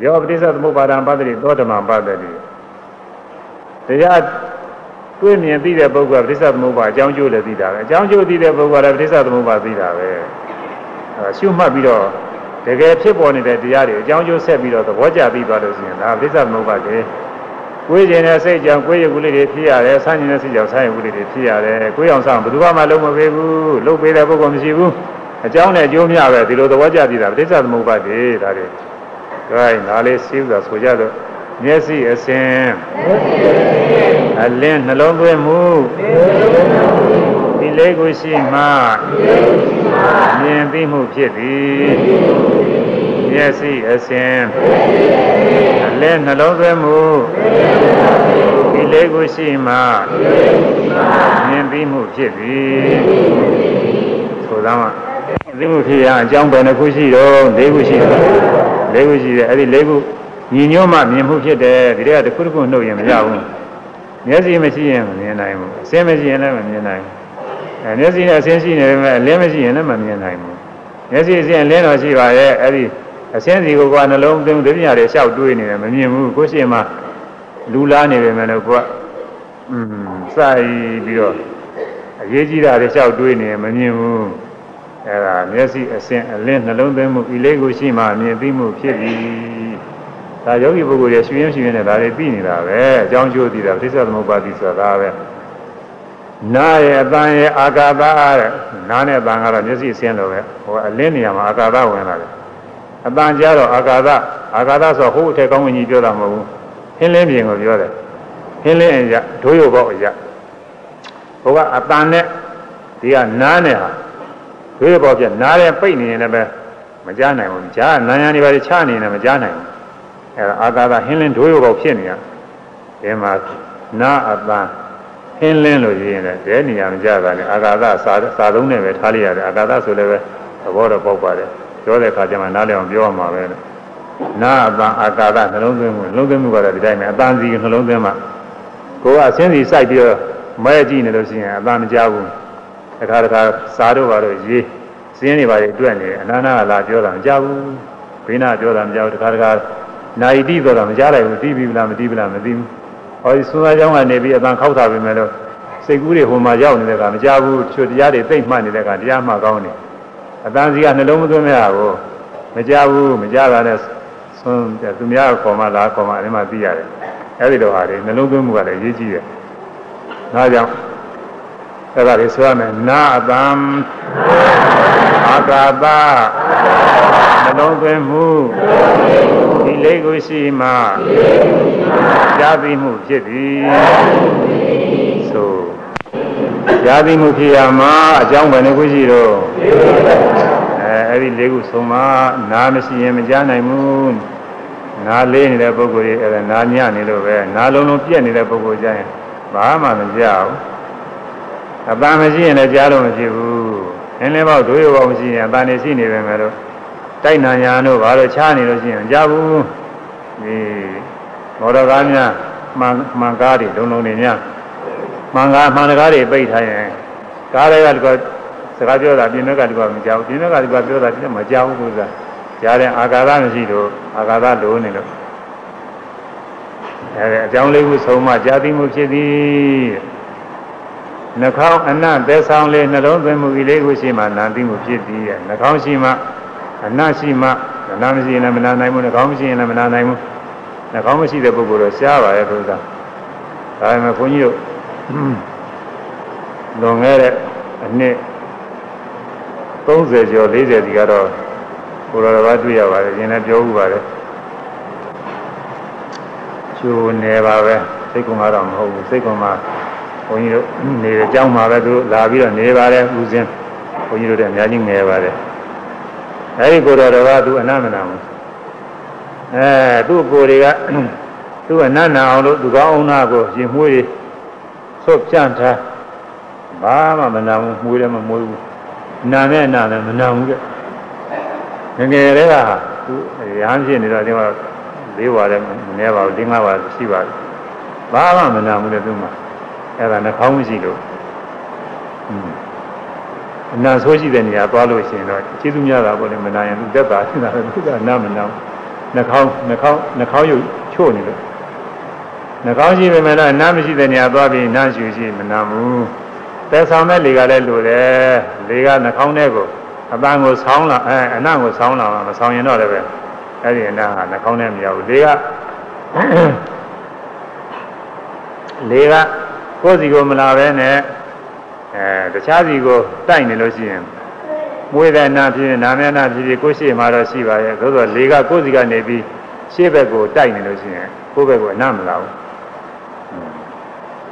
ရောပရိစ္ဆသမုပ္ပါဒံပတ္တိသောဓမ္မပတ္တိတရားတွေ့မြင်သိတဲ့ပုဂ္ဂိုလ်ကပရိစ္ဆသမုပ္ပါအကြောင်းကျိုးလည်းသိတာပဲအကြောင်းကျိုးသိတဲ့ပုဂ္ဂိုလ်ကလည်းပရိစ္ဆသမုပ္ပါသိတာပဲအဲရှုမှတ်ပြီးတော့တကယ်ဖြစ်ပေါ်နေတဲ့တရားတွေအကြောင်းကျိုးဆက်ပြီးတော့သဘောကျပြီးသွားလို့ရှိရင်ဒါပရိစ္ဆသမုပ္ပါကေကိုယ်ကျင်တဲ့စိတ်ကြောင့်ကိုယ်ရည်ကူလေးတွေဖြစ်ရတယ်ဆန်းကျင်တဲ့စိတ်ကြောင့်ဆန်းရည်ကူလေးတွေဖြစ်ရတယ်ကိုယ်အောင်ဆောင်ဘယ်သူမှလုံးမပေးဘူးလုပ်ပေးတဲ့ပုဂ္ဂိုလ်မရှိဘူး အကြောင်းနဲ့အကျိုးမျှပဲဒီလိုသဘောကျပြီးတာပဋိစ္စသမုပ္ပါဒေဒါတွေခိုင်းဒါလေးစီးဥစွာဆိုကြတော့မျက်စိအစဉ်အလင်းနှလုံးသွင်းမှုဒီလေးကိုရှိမှမြင်သိမှုဖြစ်သည်မျက်စိအစဉ်အလင်းနှလုံးသွင်းမှုဒီလေးကိုရှိမှမြင်သိမှုဖြစ်သည်ဆိုသားမှာ သိမှုဖြစ်ရအကြောင်းပဲတစ်ခုရှိတော့၄ခုရှိတယ်၄ခုရှိတယ်အဲ့ဒီ၄ခုညီညွတ်မှမြင်မှုဖြစ်တယ်ဒီတွေကတစ်ခုတစ်ခုနှုတ်ရင်မရဘူးမျက်စိမရှိရင်မမြင်နိုင်ဘူးအစင်းမရှိရင်လည်းမမြင်နိုင်ဘူးအဲမျက်စိနဲ့အစင်းရှိနေပေမဲ့အလင်းမရှိရင်လည်းမမြင်နိုင်ဘူးမျက်စိအစင်းအလင်းတော့ရှိပါရဲ့အဲ့ဒီအစင်းစီကိုကနှလုံးသွင်းဒုတိယတွေလျှောက်တွေးနေတယ်မမြင်ဘူးကိုယ်ရှိမှလူလားနေပေမဲ့လို့ကိုကอืมစိုက်ပြီးတော့အရေးကြီးတာတွေလျှောက်တွေးနေမမြင်ဘူး အဲဒါမျက်စိအစဉ်အလင်းနှလုံးသွင်းမှုဤလေးကိုရှိမှမြင်သိမှုဖြစ်ပြီဒါယောဂီပုဂ္ဂိုလ်ရဲ့ရှင်ရင်ရှင်ရင်နဲ့ဒါတွေပြီးနေတာပဲအကြောင်းကျိုးသိတာပဋိစ္စသမုပ္ပါတိဆိုတာပဲနာရဲ့အတန်ရဲ့အာကာသတဲ့နာနဲ့အတန်ကတော့မျက်စိအစဉ်လိုပဲဟိုအလင်းနေရာမှာအာကာသဝင်လာတယ်အတန်ကြတော့အာကာသအာကာသဆိုဟိုအထက်ကောင်းဝင်ကြီးပြောတာမဟုတ်ဘူးဟင်းလင်းပြင်ကိုပြောတယ်ဟင်းလင်းအရာဒိုးရုပ်ပေါက်အရာဟိုကအတန်နဲ့ဒီကနားနဲ့ဟာ ဒိုးရုပ်ပေါက်ပြနားနဲ့ပိတ်နေရင်လည်းပဲမကြားနိုင်ဘူးကြားနာယံတွေပါချနေရင်လည်းမကြားနိုင်ဘူးအဲဒါအာကာသဟင်းလင်းဒိုးရုပ်ပေါက်ဖြစ်နေတာဒီမှာနားအတန်ဟင်းလင်းလို့ရရင်လည်းဒဲနေရာမကြတာလေအာကာသစာစာသုံးနဲ့ပဲထားလိုက်ရတယ်အာကာသဆိုလည်းပဲသဘောတော့ပေါက်ပါတယ်ပြောတဲ့အခါကျမှနားလည်အောင်ပြောရမှာပဲနာအတန်အာကာသနှလုံးသွင်းမှုနှလုံးသွင်းမှုကတော့ဒီတိုင်းပဲအတန်စီနှလုံးသွင်းမှကိုကအစင်းစီစိုက်ပြီးတော့မဲကြည့်နေလို့ရှိရင်အတန်မကြောက်ဘူး တခါတခါစားတော့ပါတော့ရေးစင်းနေပါလေတွေ့နေအနန္နာလာပြောတာမကြဘူးဘိနာပြောတာမကြဘူးတခါတခါနိုင်တိဆိုတာမကြလိုက်ဘူးတီးပြီလားမတီးဘူးလားမသိဘူးဟောဒီဆွမ်းသားကြောင့်ကနေပြီးအတန်ခောက်တာပဲမဲ့လို့စိတ်ကူးတွေဟိုမှာရောက်နေတဲ့ကမကြဘူးချွတ်တရားတွေသိမ့်မှနေတဲ့ကတရားမှကောင်းတယ်အတန်စီကနှလုံးမသွင်းမရဘူးမကြဘူးမကြတာနဲ့ဆွမ်းသူများခေါ်မှလားခေါ်မှအဲဒီမှာသိရတယ်အဲဒီလိုဟာတွေနှလုံးသွင်းမှုကလည်းရေးကြည့်တယ်ဒါကြောင့် အဲ့ဒါတွေဆိုရမယ်နာအတံအာကာသနှလုံးသွင်းမှုဒီလေးကိုရှိမှကြားသိမှုဖြစ်သည်ဆိုရာသီမှုဖြစ်ရမှာအကြောင်းပဲတစ်ခုရှိတော့အဲအဲ့ဒီလေးခုဆုံးမနားမရှိရင်မကြားနိုင်ဘူးနားလေးနေတဲ့ပုဂ္ဂိုလ်ကြီးအဲ့ဒါနားညနေလို့ပဲနားလုံးလုံးပြက်နေတဲ့ပုဂ္ဂိုလ်ကြရင်ဘာမှမကြောက် အပန်းမရှိရင်လည်းကြားလို့မရှိဘူးနင်းလေးပေါက်ဒွေးပေါက်မရှိရင်အပန်းနေရှိနေပဲမယ်လို့တိုက်နာညာတို့ဘာလို့ချားနေလို့ရှိရင်ကြားဘူးဒီမော်တော်ကားများမှန်မှန်ကားတွေလုံးလုံးနေများမှန်ကားမှန်ကားတွေပိတ်ထားရင်ကားတွေကတကစကားပြောတာပြင်မဲ့ကတူပါမကြောက်ပြင်မဲ့ကတူပါပြောတာတိမကြောက်ဘူးဆိုတာကြားတဲ့အာဃာတမရှိလို့အာဃာတလိုနေလို့အဲအကြောင်းလေးခုဆုံးမကြာသိမှုဖြစ်သည် နှာခေါင်းအနတ်သက်ဆောင်လေးနှလုံးသွင်းမှုဤလေးကိုရှိမှနာသိမှုဖြစ်သည်နှာခေါင်းရှိမှအနတ်ရှိမှနာမရှိရင်လည်းမနာနိုင်ဘူးနှာခေါင်းမရှိရင်လည်းမနာနိုင်ဘူးနှာခေါင်းမရှိတဲ့ပုဂ္ဂိုလ်တော့ရှားပါရဲ့ဘုရားဒါပေမဲ့ခွန်ကြီးတို့လွန်ခဲ့တဲ့အနှစ်30ကျော်40ဒီကတော့ကိုယ်တော်ဘာတွေ့ရပါတယ်ရှင်လည်းပြောဥပါတယ်ကျိုးနေပါပဲစိတ်ကုံကတော့မဟုတ်ဘူးစိတ်ကုံမှာ ဘုန်းကြီးတို့နေတဲ့အကြောင်းမှာပဲသူလာပြီးတော့နေပါတယ်ဦးစင်းဘုန်းကြီးတို့လည်းအများကြီးငယ်ပါတယ်အဲဒီကိုယ်တော်တော်ကသူအနမနာဘူးအဲသူ့ကိုယ်တွေကသူ့အနတ်နာအောင်လို့သူကောင်းအောင်နာကိုရင်မွေးဆုတ်ပြန့်ထားဘာမှမနာဘူးမွေးလည်းမမွေးဘူးနာနဲ့နာလည်းမနာဘူးကငငယ်လေးကသူရဟန်းဖြစ်နေတော့ဒီမှာလေးပါလည်းမနေပါဘူး၄၅ပါရှိပါတယ်ဘာမှမနာဘူးလေသူမှ အဲ့ဒါနှာခေါင်းမရှိလို့အနာဆိုးရှိတဲ့နေရာသွားလို့ရှိရင်တော့ကျေးဇူးများတာပေါ့လေမနာရင်သူသက်သာနေတာပဲသူကနာမနာနှာခေါင်းနှာခေါင်းနှာခေါင်းရုပ်ချို့နေလို့နှာခေါင်းရှိပေမဲ့လည်းနားမရှိတဲ့နေရာသွားပြီးနားရှူရှိမနာဘူးသက်ဆောင်တဲ့လေကလည်းလိုတယ်လေကနှာခေါင်းထဲကိုအပန်းကိုဆောင်းလာအဲအနံ့ကိုဆောင်းလာမဆောင်းရင်တော့လည်းပဲအဲ့ဒီအနံ့ဟာနှာခေါင်းထဲမရောက်ဘူးလေကလေက ကိုယ်စီကိုမလာပဲနဲ့အဲတခြားစီကိုတိုက်နေလို့ရှိရင်မွေးတဲ့နာဖြစ်နာမည်နာဖြစ်ဖြစ်ကိုယ်ရှိမှတော့ရှိပါရဲ့သို့သောလေကကိုယ်စီကနေပြီးရှေ့ဘက်ကိုတိုက်နေလို့ရှိရင်ကိုယ်ဘက်ကိုအနံ့မလာဘူး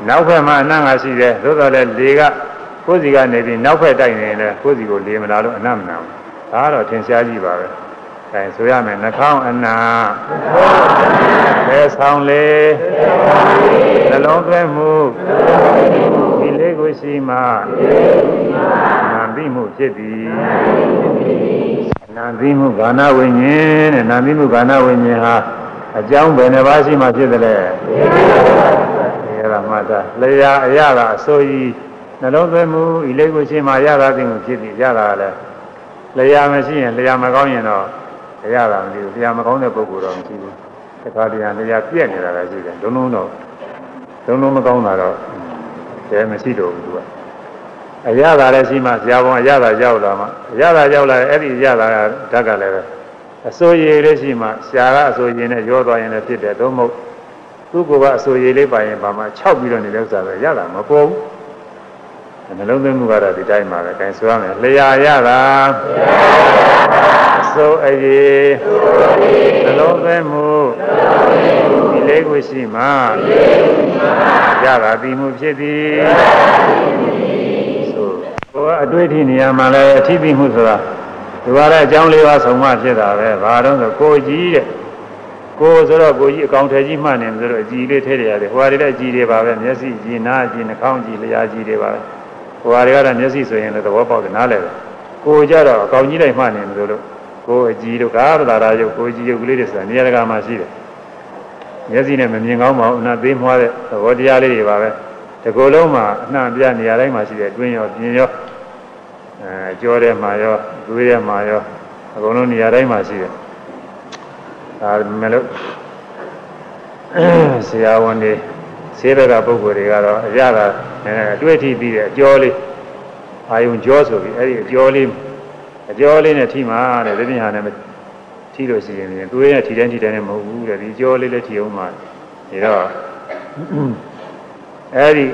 နောက်ဘက်မှာအနံ့ကရှိတယ်သို့သောလည်းလေကကိုယ်စီကနေပြီးနောက်ဘက်တိုက်နေရင်လည်းကိုယ်စီကိုလေမလာလို့အနံ့မနာဘူးဒါကတော့ထင်ရှားကြည့်ပါပဲ အဲဆိုရမယ်နှာခေါင်းအနာဘယ်ဆောင်လေးနှလုံးသွင်းမှုဒီလေးကိုရှိမှနာသိမှုဖြစ်သည်နာသိမှုဘာနာဝိညာဉ်တဲ့နာသိမှုဘာနာဝိညာဉ်ဟာအကြောင်းဘယ်နှပါးရှိမှဖြစ်တယ်လဲအဲဒါမှသာလျာအရတာအစိုးရနှလုံးသွင်းမှုဒီလေးကိုရှိမှရတာသိမှုဖြစ်သည်ရတာလည်းလျာမရှိရင်လျာမကောင်းရင်တော့ ရတာမသိဘူးတရားမကောင်းတဲ့ပုဂ္ဂိုလ်တော့မရှိဘူးတခါတည်းတရားပြက်နေတာလည်းရှိတယ်လုံးလုံးတော့လုံးလုံးမကောင်းတာတော့တဲမရှိတော့ဘူးသူကအရသာလည်းရှိမှဇာဘောအရသာရောက်လာမှအရသာရောက်လာအဲ့ဒီအရသာဓာတ်ကလည်းပဲအစိုးရည်လေးရှိမှရှားကအစိုးရည်နဲ့ရောသွားရင်လည်းဖြစ်တယ်တော့မဟုတ်သူ့ကိုယ်ကအစိုးရည်လေးပါရင်ပါမှ၆ပြီးတော့နေတဲ့ဥစ္စာပဲရတာမပေါ်ဘူးနှလုံးသွင်းမှုကတော့ဒီတိုင်းပါပဲအဲဆိုရမယ်လျာရတာအ စိုးအရေးနှလုံးသွင်းမှုဒီလေးကိုရှိမှရတာပြီးမှုဖြစ်သည်ဆိုဘုရားအတွေ့အထိနေရာမှာလည်းအထိပြီးမှုဆိုတာဒီပါတဲ့အကြောင်းလေးပါဆုံးမဖြစ်တာပဲဘာတော့ဆိုကိုကြီးတဲ့ကိုဆိုတော့ကိုကြီးအကောင်ထည်ကြီးမှတ်နေဆိုတော့အကြီးလေးထဲရရတယ်ဟိုဟာတွေလည်းအကြီးတွေပါပဲမျက်စိကြီးနားကြီးနှာခေါင်းကြီးလျှာကြီးတွေပါပဲဟိုဟာတွေကတော့မျက်စိဆိုရင်လည်းသဘောပေါက်တယ်နားလည်တယ်ကိုကြတော့အကောင်ကြီးလိုက်မှတ်နေလို့လို့ ကိုအကြီးတို့ကားရတာရာရုပ်ကိုကြီးရုပ်ကလေးတွေဆိုတာနေရာတကာမှာရှိတယ်မျက်စိနဲ့မမြင်ကောင်းပါဘူးအနာသေးမွားတဲ့သဘောတရားလေးတွေပါပဲဒီကိုယ်လုံးမှာအနှံ့ပြနေရာတိုင်းမှာရှိတဲ့တွင်းရောပြင်ရောအဲကြောထဲမှာရောသွေးထဲမှာရောအကုန်လုံးနေရာတိုင်းမှာရှိတယ်ဒါမလို့ဆရာဝန်တွေဆေးဘက်ကပုဂ္ဂိုလ်တွေကတော့အရသာအတွေ့အထိပြီးတဲ့အကျော်လေးအာယုံကြောဆိုပြီးအဲ့ဒီအကျော်လေး အကျော်လေးနဲ့ထိမှတဲ့တပည့်ဟာနဲ့ထိလို့ရှိရင်သူရဲ့ထိတိုင်းထိတိုင်းနဲ့မဟုတ်ဘူးတဲ့ဒီကျော်လေးလည်းထိအောင်မှဒါတော့အဲဒီ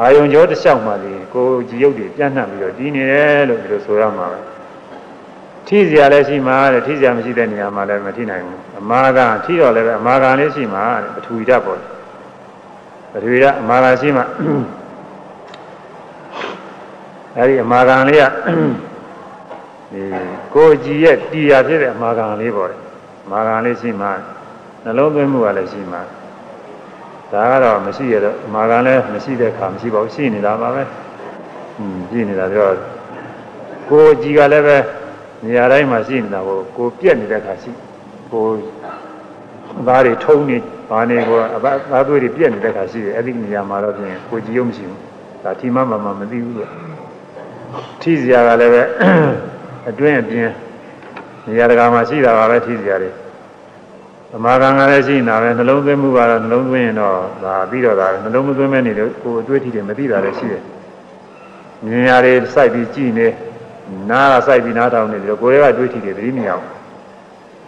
အာယုံကျော်တစ်လျှောက်မှလေကိုကြည်ရုပ်တွေပြန့်နှံ့ပြီးတော့ကြီးနေတယ်လို့ဒီလိုဆိုရမှာပဲထိစရာလည်းရှိမှာတဲ့ထိစရာမရှိတဲ့နေရာမှာလည်းမထိနိုင်ဘူးအမာကထိတော့လည်းပဲအမာကလည်းရှိမှာတဲ့ပထဝီဓာတ်ပေါ်ပထဝီဓာတ်အမာကရှိမှာအဲဒီအမာကလေးက ဒီကိုကြည်ရဲ့တီယာဖြစ်တဲ့အမာကလေးပေါ်တယ်အမာကလေးရှိမှာနှလုံးသွင်းမှုကလည်းရှိမှာဒါကတော့မရှိရတော့အမာကလည်းမရှိတဲ့အခါမရှိပါဘူးရှိနေတာပါပဲอืมရှိနေတာပြောကိုကြည်ကလည်းပဲနေရာတိုင်းမှာရှိနေတာကိုကိုပြက်နေတဲ့အခါရှိကိုသားတွေထုံးနေဘာနေကိုအသားသွေးတွေပြက်နေတဲ့အခါရှိတယ်အဲ့ဒီနေရာမှာတော့ပြင်ကိုကြည်ရုံမရှိဘူးဒါထီမမမမသိဘူးလို့ထိစရာကလည်းပဲ အတွင်းအပြင်းနေရာတကာမှာရှိတာပါပဲထိစရာတွေသမာကံကလည်းရှိနေတာပဲနှလုံးသွင်းမှုကတော့နှလုံးသွင်းရင်တော့ဒါပြီးတော့ဒါနှလုံးမသွင်းမဲ့နေလို့ကိုယ်အတွေ့အထိတွေမသိတာလည်းရှိတယ်မြင်ရတွေစိုက်ပြီးကြည့်နေနားကစိုက်ပြီးနားထောင်နေပြီးတော့ကိုယ်ရဲ့အတွေ့အထိတွေသတိမရအောင်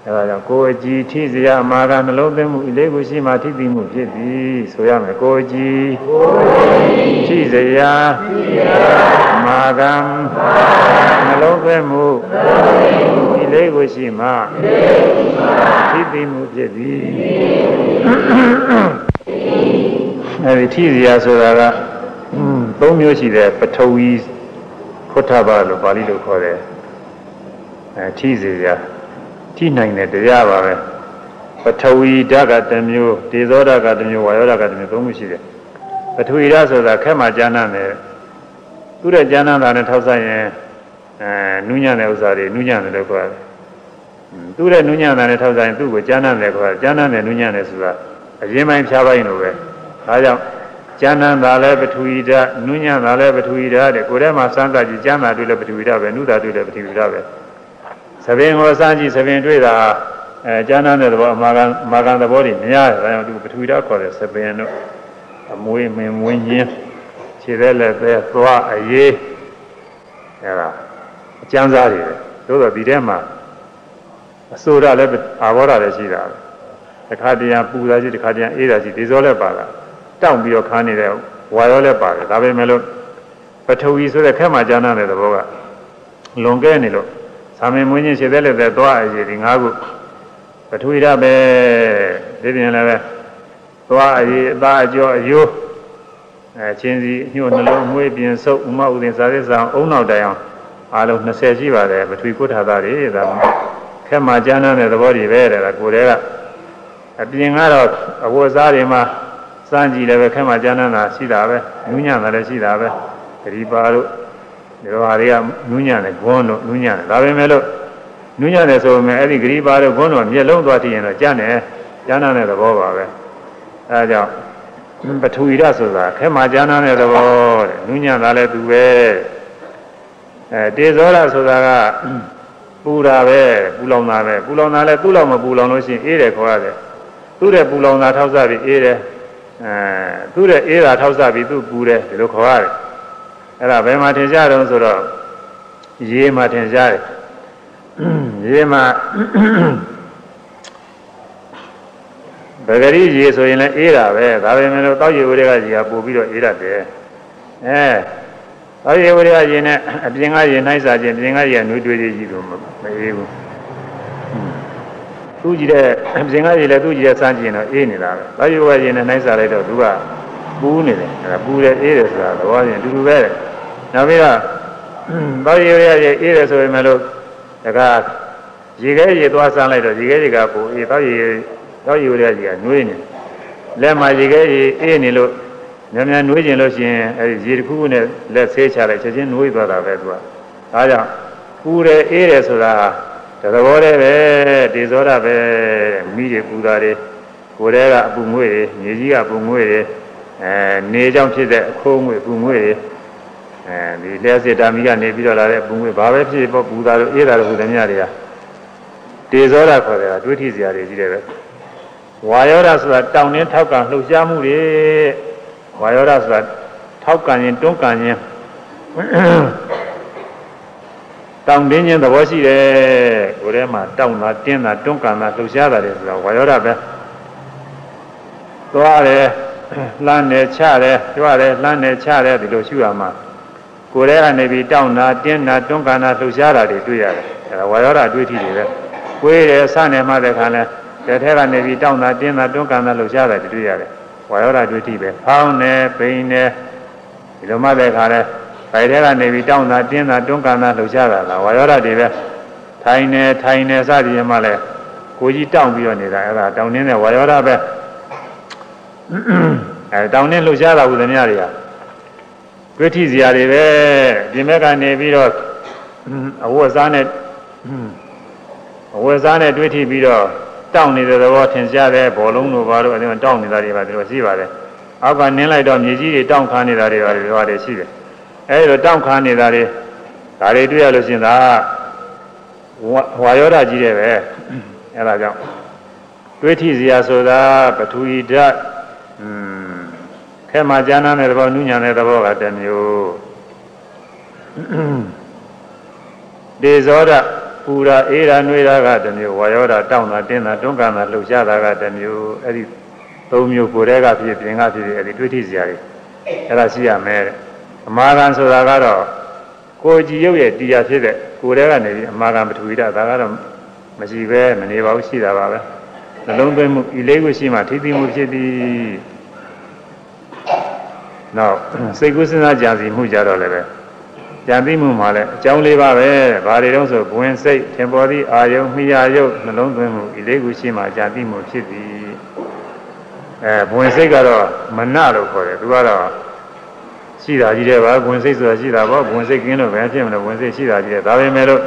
အဲဒါကြောင့်ကိုယ်အကြည်ထိစရာအမာကနှလုံးသွင်းမှုအလေးကိုရှိမှထိသိမှုဖြစ်သည်ဆိုရမယ်ကိုယ်အကြည်ကိုယ်အကြည်ထိစရာထိစရာအ မာကနှလုံးသွင်းမှုဒီလေးကိုရှိမှထိသိမှုဖြစ်သည်အဲဒီထိစရာဆိုတာကသုံးမျိုးရှိတယ်ပထဝီခုထဘာလို့ပါဠိလိုခေါ်တယ်အဲထိစရာထိနိုင်တဲ့တရားပါပဲပထဝီဓာတ်ကတစ်မျိုးဒေဇောဓာတ်ကတစ်မျိုးဝါယောဓာတ်ကတစ်မျိုးသုံးမျိုးရှိတယ်ပထဝီဓာတ်ဆိုတာခက်မှကျမ်းမ်းတယ် သူ့ရဲ့ကျမ်းမ်းတာနဲ့ထောက်ဆိုင်ရင်အဲနူးညံ့တဲ့ဥစ္စာတွေနူးညံ့တယ်လို့ခေါ်တယ်သူ့ရဲ့နူးညံ့တာနဲ့ထောက်ဆိုင်ရင်သူ့ကိုကျမ်းမ်းတယ်ခေါ်တယ်ကျမ်းမ်းတယ်နူးညံ့တယ်ဆိုတာအရင်ပိုင်းဖြားပိုင်းလိုပဲဒါကြောင့်ကျမ်းမ်းတာလည်းပထဝီဓာတ်နူးညံ့တာလည်းပထဝီဓာတ်တဲ့ကိုယ်ထဲမှာစမ်းသပ်ကြည့်ကျမ်းသာတွေ့လည်းပထဝီဓာတ်ပဲနုတာတွေ့လည်းပထဝီဓာတ်ပဲသပင်ကိုစမ်းကြည့်သပင်တွေ့တာအဲကျမ်းမ်းတဲ့သဘောအမာကန်မာကန်သဘောတွေများတယ်ဒါကြောင့်သူပထဝီဓာတ်ခေါ်တဲ့သပင်တို့အမွေးမင်မွေးညင်း ခြေသက်လက်သက်သွားအရေးအဲဒါအကျမ်းစားတွေပဲသို့တော့ဒီထဲမှာအစိုးရလည်းအာဘောဓာလည်းရှိတာပဲတစ်ခါတည်းပူတာရှိတစ်ခါတည်းအေးတာရှိဒီစောလည်းပါတာတောင့်ပြီးတော့ခါနေတဲ့ဝါရောလည်းပါတယ်ဒါပေမဲ့လို့ပထဝီဆိုတဲ့ခက်မှကျမ်းမ်းတဲ့သဘောကလွန်ကဲနေလို့သာမင်မွေးခြင်းခြေသက်လက်သက်သွားအရေးဒီ၅ခုပထဝီဓာတ်ပဲဒီပြင်လည်းပဲသွားအရေးအသားအကျော်အယိုး အဲချင်းစီညှို့နှလုံးမွေးပြင်ဆုပ်ဥမဥဒင်စာရစ်ဆောင်အုံနောက်တိုင်အောင်အားလုံး20ရှိပါတယ်ပထဝီကုဋ္ဌာသားတွေဒါခက်မှကျမ်းမ်းတဲ့သဘောတွေပဲတဲ့ကိုယ်တည်းကအပြင်ကတော့အဝတ်စားတွေမှာစမ်းကြည့်လည်းပဲခက်မှကျမ်းမ်းတာရှိတာပဲနူးညံ့တာလည်းရှိတာပဲဂရီပါတို့ဒီလိုဟာတွေကနူးညံ့တယ်ဂွန်းတို့နူးညံ့တယ်ဒါပေမဲ့လို့နူးညံ့တယ်ဆိုပေမဲ့အဲ့ဒီဂရီပါတို့ဂွန်းတို့မျက်လုံးသွားကြည့်ရင်တော့ကျမ်းတယ်ကျမ်းမ်းတဲ့သဘောပါပဲအဲဒါကြောင့် ပထဝီရဆိုတာခဲမှာကျမ်းမ်းတဲ့သဘောတဲ့နူးညံ့တာလည်းသူပဲအဲတေဇောရဆိုတာကပူတာပဲပူလောင်တာပဲပူလောင်တာလည်းသူ့လောက်မပူလောင်လို့ရှိရင်အေးတယ်ခေါ်ရတယ်သူ့တဲ့ပူလောင်တာထောက်စားပြီးအေးတယ်အဲသူ့တဲ့အေးတာထောက်စားပြီးသူ့ပူတယ်ဒီလိုခေါ်ရတယ်အဲ့ဒါဘယ်မှာထင်ရှားတော့ဆိုတော့ရေမှာထင်ရှားတယ်ရေမှာ ဗဂရီရေဆိုရင်လည်းအေးတာပဲဒါပေမဲ့လို့တောက်ရေဝတွေကရေကပို့ပြီးတော့အေးတတ်တယ်အဲတောက်ရေဝတွေကရေနဲ့အပြင်ကရေနှိုက်စားခြင်းပြင်ကရေနှွေးတွေးကြီးလို့မအေးဘူးသူကြည့်တဲ့အပြင်ကရေလည်းသူကြည့်တဲ့စမ်းကြည့်ရင်တော့အေးနေတာပဲတောက်ရေဝကရေနဲ့နှိုက်စားလိုက်တော့သူကပူးနေတယ်အဲပူတယ်အေးတယ်ဆိုတာသဘောချင်းအတူတူပဲတဲ့နောက်ပြီးတော့တောက်ရေဝရရေအေးတယ်ဆိုပေမဲ့လို့ဒါကရေခဲရေသွားစမ်းလိုက်တော့ရေခဲရေကပူအေးတောက်ရေ တောက်ရေဝရရေကနှွေးနေလက်မှာရေခဲရေအေးနေလို့များများနှွေးကျင်လို့ရှိရင်အဲဒီရေတစ်ခုခုနဲ့လက်ဆေးချလိုက်ချက်ချင်းနှွေးသွားတာပဲသူကဒါကြောင့်ပူတယ်အေးတယ်ဆိုတာတသဘောတည်းပဲဒေဇောရပဲမိတွေပူတာတွေကိုယ်တည်းကအပူငွေ့တွေမြေကြီးကပူငွေ့တွေအဲနေကြောင့်ဖြစ်တဲ့အခိုးငွေ့ပူငွေ့တွေအဲဒီလျှက်စစ်တာမိကနေပြီးတော့လာတဲ့ပူငွေ့ဘာပဲဖြစ်ပေါ့ပူတာတို့အေးတာတို့ဟူသည်များတွေကဒေဇောရခေါ်တယ်ကတွေးထိစရာတွေကြီးတယ်ပဲ ဝါယောဓာဆိုတာတောင်းနှင်းထောက်ကလှုပ်ရှားမှုတွေဝါယောဓာဆိုတာထောက်ကန်ရင်တွန်းကန်ရင်တောင်းတင်းခြင်းသဘောရှိတယ်ကိုယ်ထဲမှာတောင်းတာတင်းတာတွန်းကန်တာလှုပ်ရှားတာတွေဆိုတာဝါယောဓာပဲသွားတယ်လှမ်းတယ်ချတယ်ကြွတယ်လှမ်းတယ်ချတယ်ဒီလိုရှုရမှာကိုယ်ထဲကနေပြီးတောင်းတာတင်းတာတွန်းကန်တာလှုပ်ရှားတာတွေတွေ့ရတယ်အဲဒါဝါယောဓာတွေ့ထိတွေပဲကိုယ်ရယ်စနေမှတဲ့ခါလဲ တဲ့ထဲကနေပြီးတောင်းတာတင်းတာတွန်းကန်တာလှုပ်ရှားတာတွေတွေ့ရတယ်ဝါယောဓာတွေ့ထိပဲဖောင်းတယ်ပိန်တယ်ဒီလိုမှတဲ့ခါလဲဘိုင်ထဲကနေပြီးတောင်းတာတင်းတာတွန်းကန်တာလှုပ်ရှားတာလားဝါယောဓာတွေပဲထိုင်နေထိုင်နေစသည်မှလည်းကိုကြီးတောင်းပြီးတော့နေတာအဲ့ဒါတောင်းနေတဲ့ဝါယောဓာပဲအဲတောင်းနေလှုပ်ရှားတာဟူသမျှတွေကတွေ့ထိစရာတွေပဲပြင်ဘက်ကနေပြီးတော့အဝတ်စားနဲ့အဝတ်စားနဲ့တွေ့ထိပြီးတော့ တောင်းနေတဲ့သဘောထင်ရှားတယ်ဘောလုံးတို့ဘာလို့အဲဒီမှာတောင်းနေတာတွေပါဒီလိုရှိပါတယ်အောက်ကနင်းလိုက်တော့မြေကြီးတွေတောင်းခါနေတာတွေပါတယ်တွေရှိတယ်အဲဒီလိုတောင်းခါနေတာတွေဒါတွေတွေ့ရလို့ရှိရင်ဒါဝါယောဓာကြီးတယ်ပဲအဲဒါကြောင့်တွေးထိစရာဆိုတာပထဝီဓာတ်อืมခဲမှာကျမ်းမ်းတဲ့သဘောနုညံတဲ့သဘောကတစ်မျိုးဒေဇောဓာတ် ပူရာအေးရာနှွေးရာကတစ်မျိုးဝါယောဓာတ်တောင်းတာတင်းတာတွန်းကန်တာလှုပ်ရှားတာကတစ်မျိုးအဲ့ဒီသုံးမျိုးကိုယ်တည်းကဖြစ်ပြင်ကဖြစ်အဲ့ဒီတွေးထိစရာတွေအဲ့ဒါရှိရမယ်တဲ့အမာခံဆိုတာကတော့ကိုကြည်ရုပ်ရဲ့တရားဖြစ်တဲ့ကိုယ်တည်းကနေပြီးအမာခံပထဝီဓာတ်ဒါကတော့မရှိပဲမနေပါဘူးရှိတာပါပဲနှလုံးသွင်းမှုဤလေးကိုရှိမှထိသိမှုဖြစ်သည်နောက်စိတ်ကူးစဉ်းစားကြံစီမှုကြတော့လည်းပဲ ကြံသိမှုမှာလည်းအကြောင်းလေးပါပဲဘာတွေတော့ဆိုဘဝင်စိတ်ထင်ပေါ်သည့်အာယုံမိယာယုတ်နှလုံးသွင်းမှုဤလေးကိုရှိမှကြံသိမှုဖြစ်သည်အဲဘဝင်စိတ်ကတော့မနလို့ခေါ်တယ်သူကတော့ရှိတာကြီးတယ်ပါဘဝင်စိတ်ဆိုတာရှိတာပေါ့ဘဝင်စိတ်ကင်းလို့ပဲဖြစ်မလို့ဘဝင်စိတ်ရှိတာကြီးတယ်ဒါပေမဲ့လို့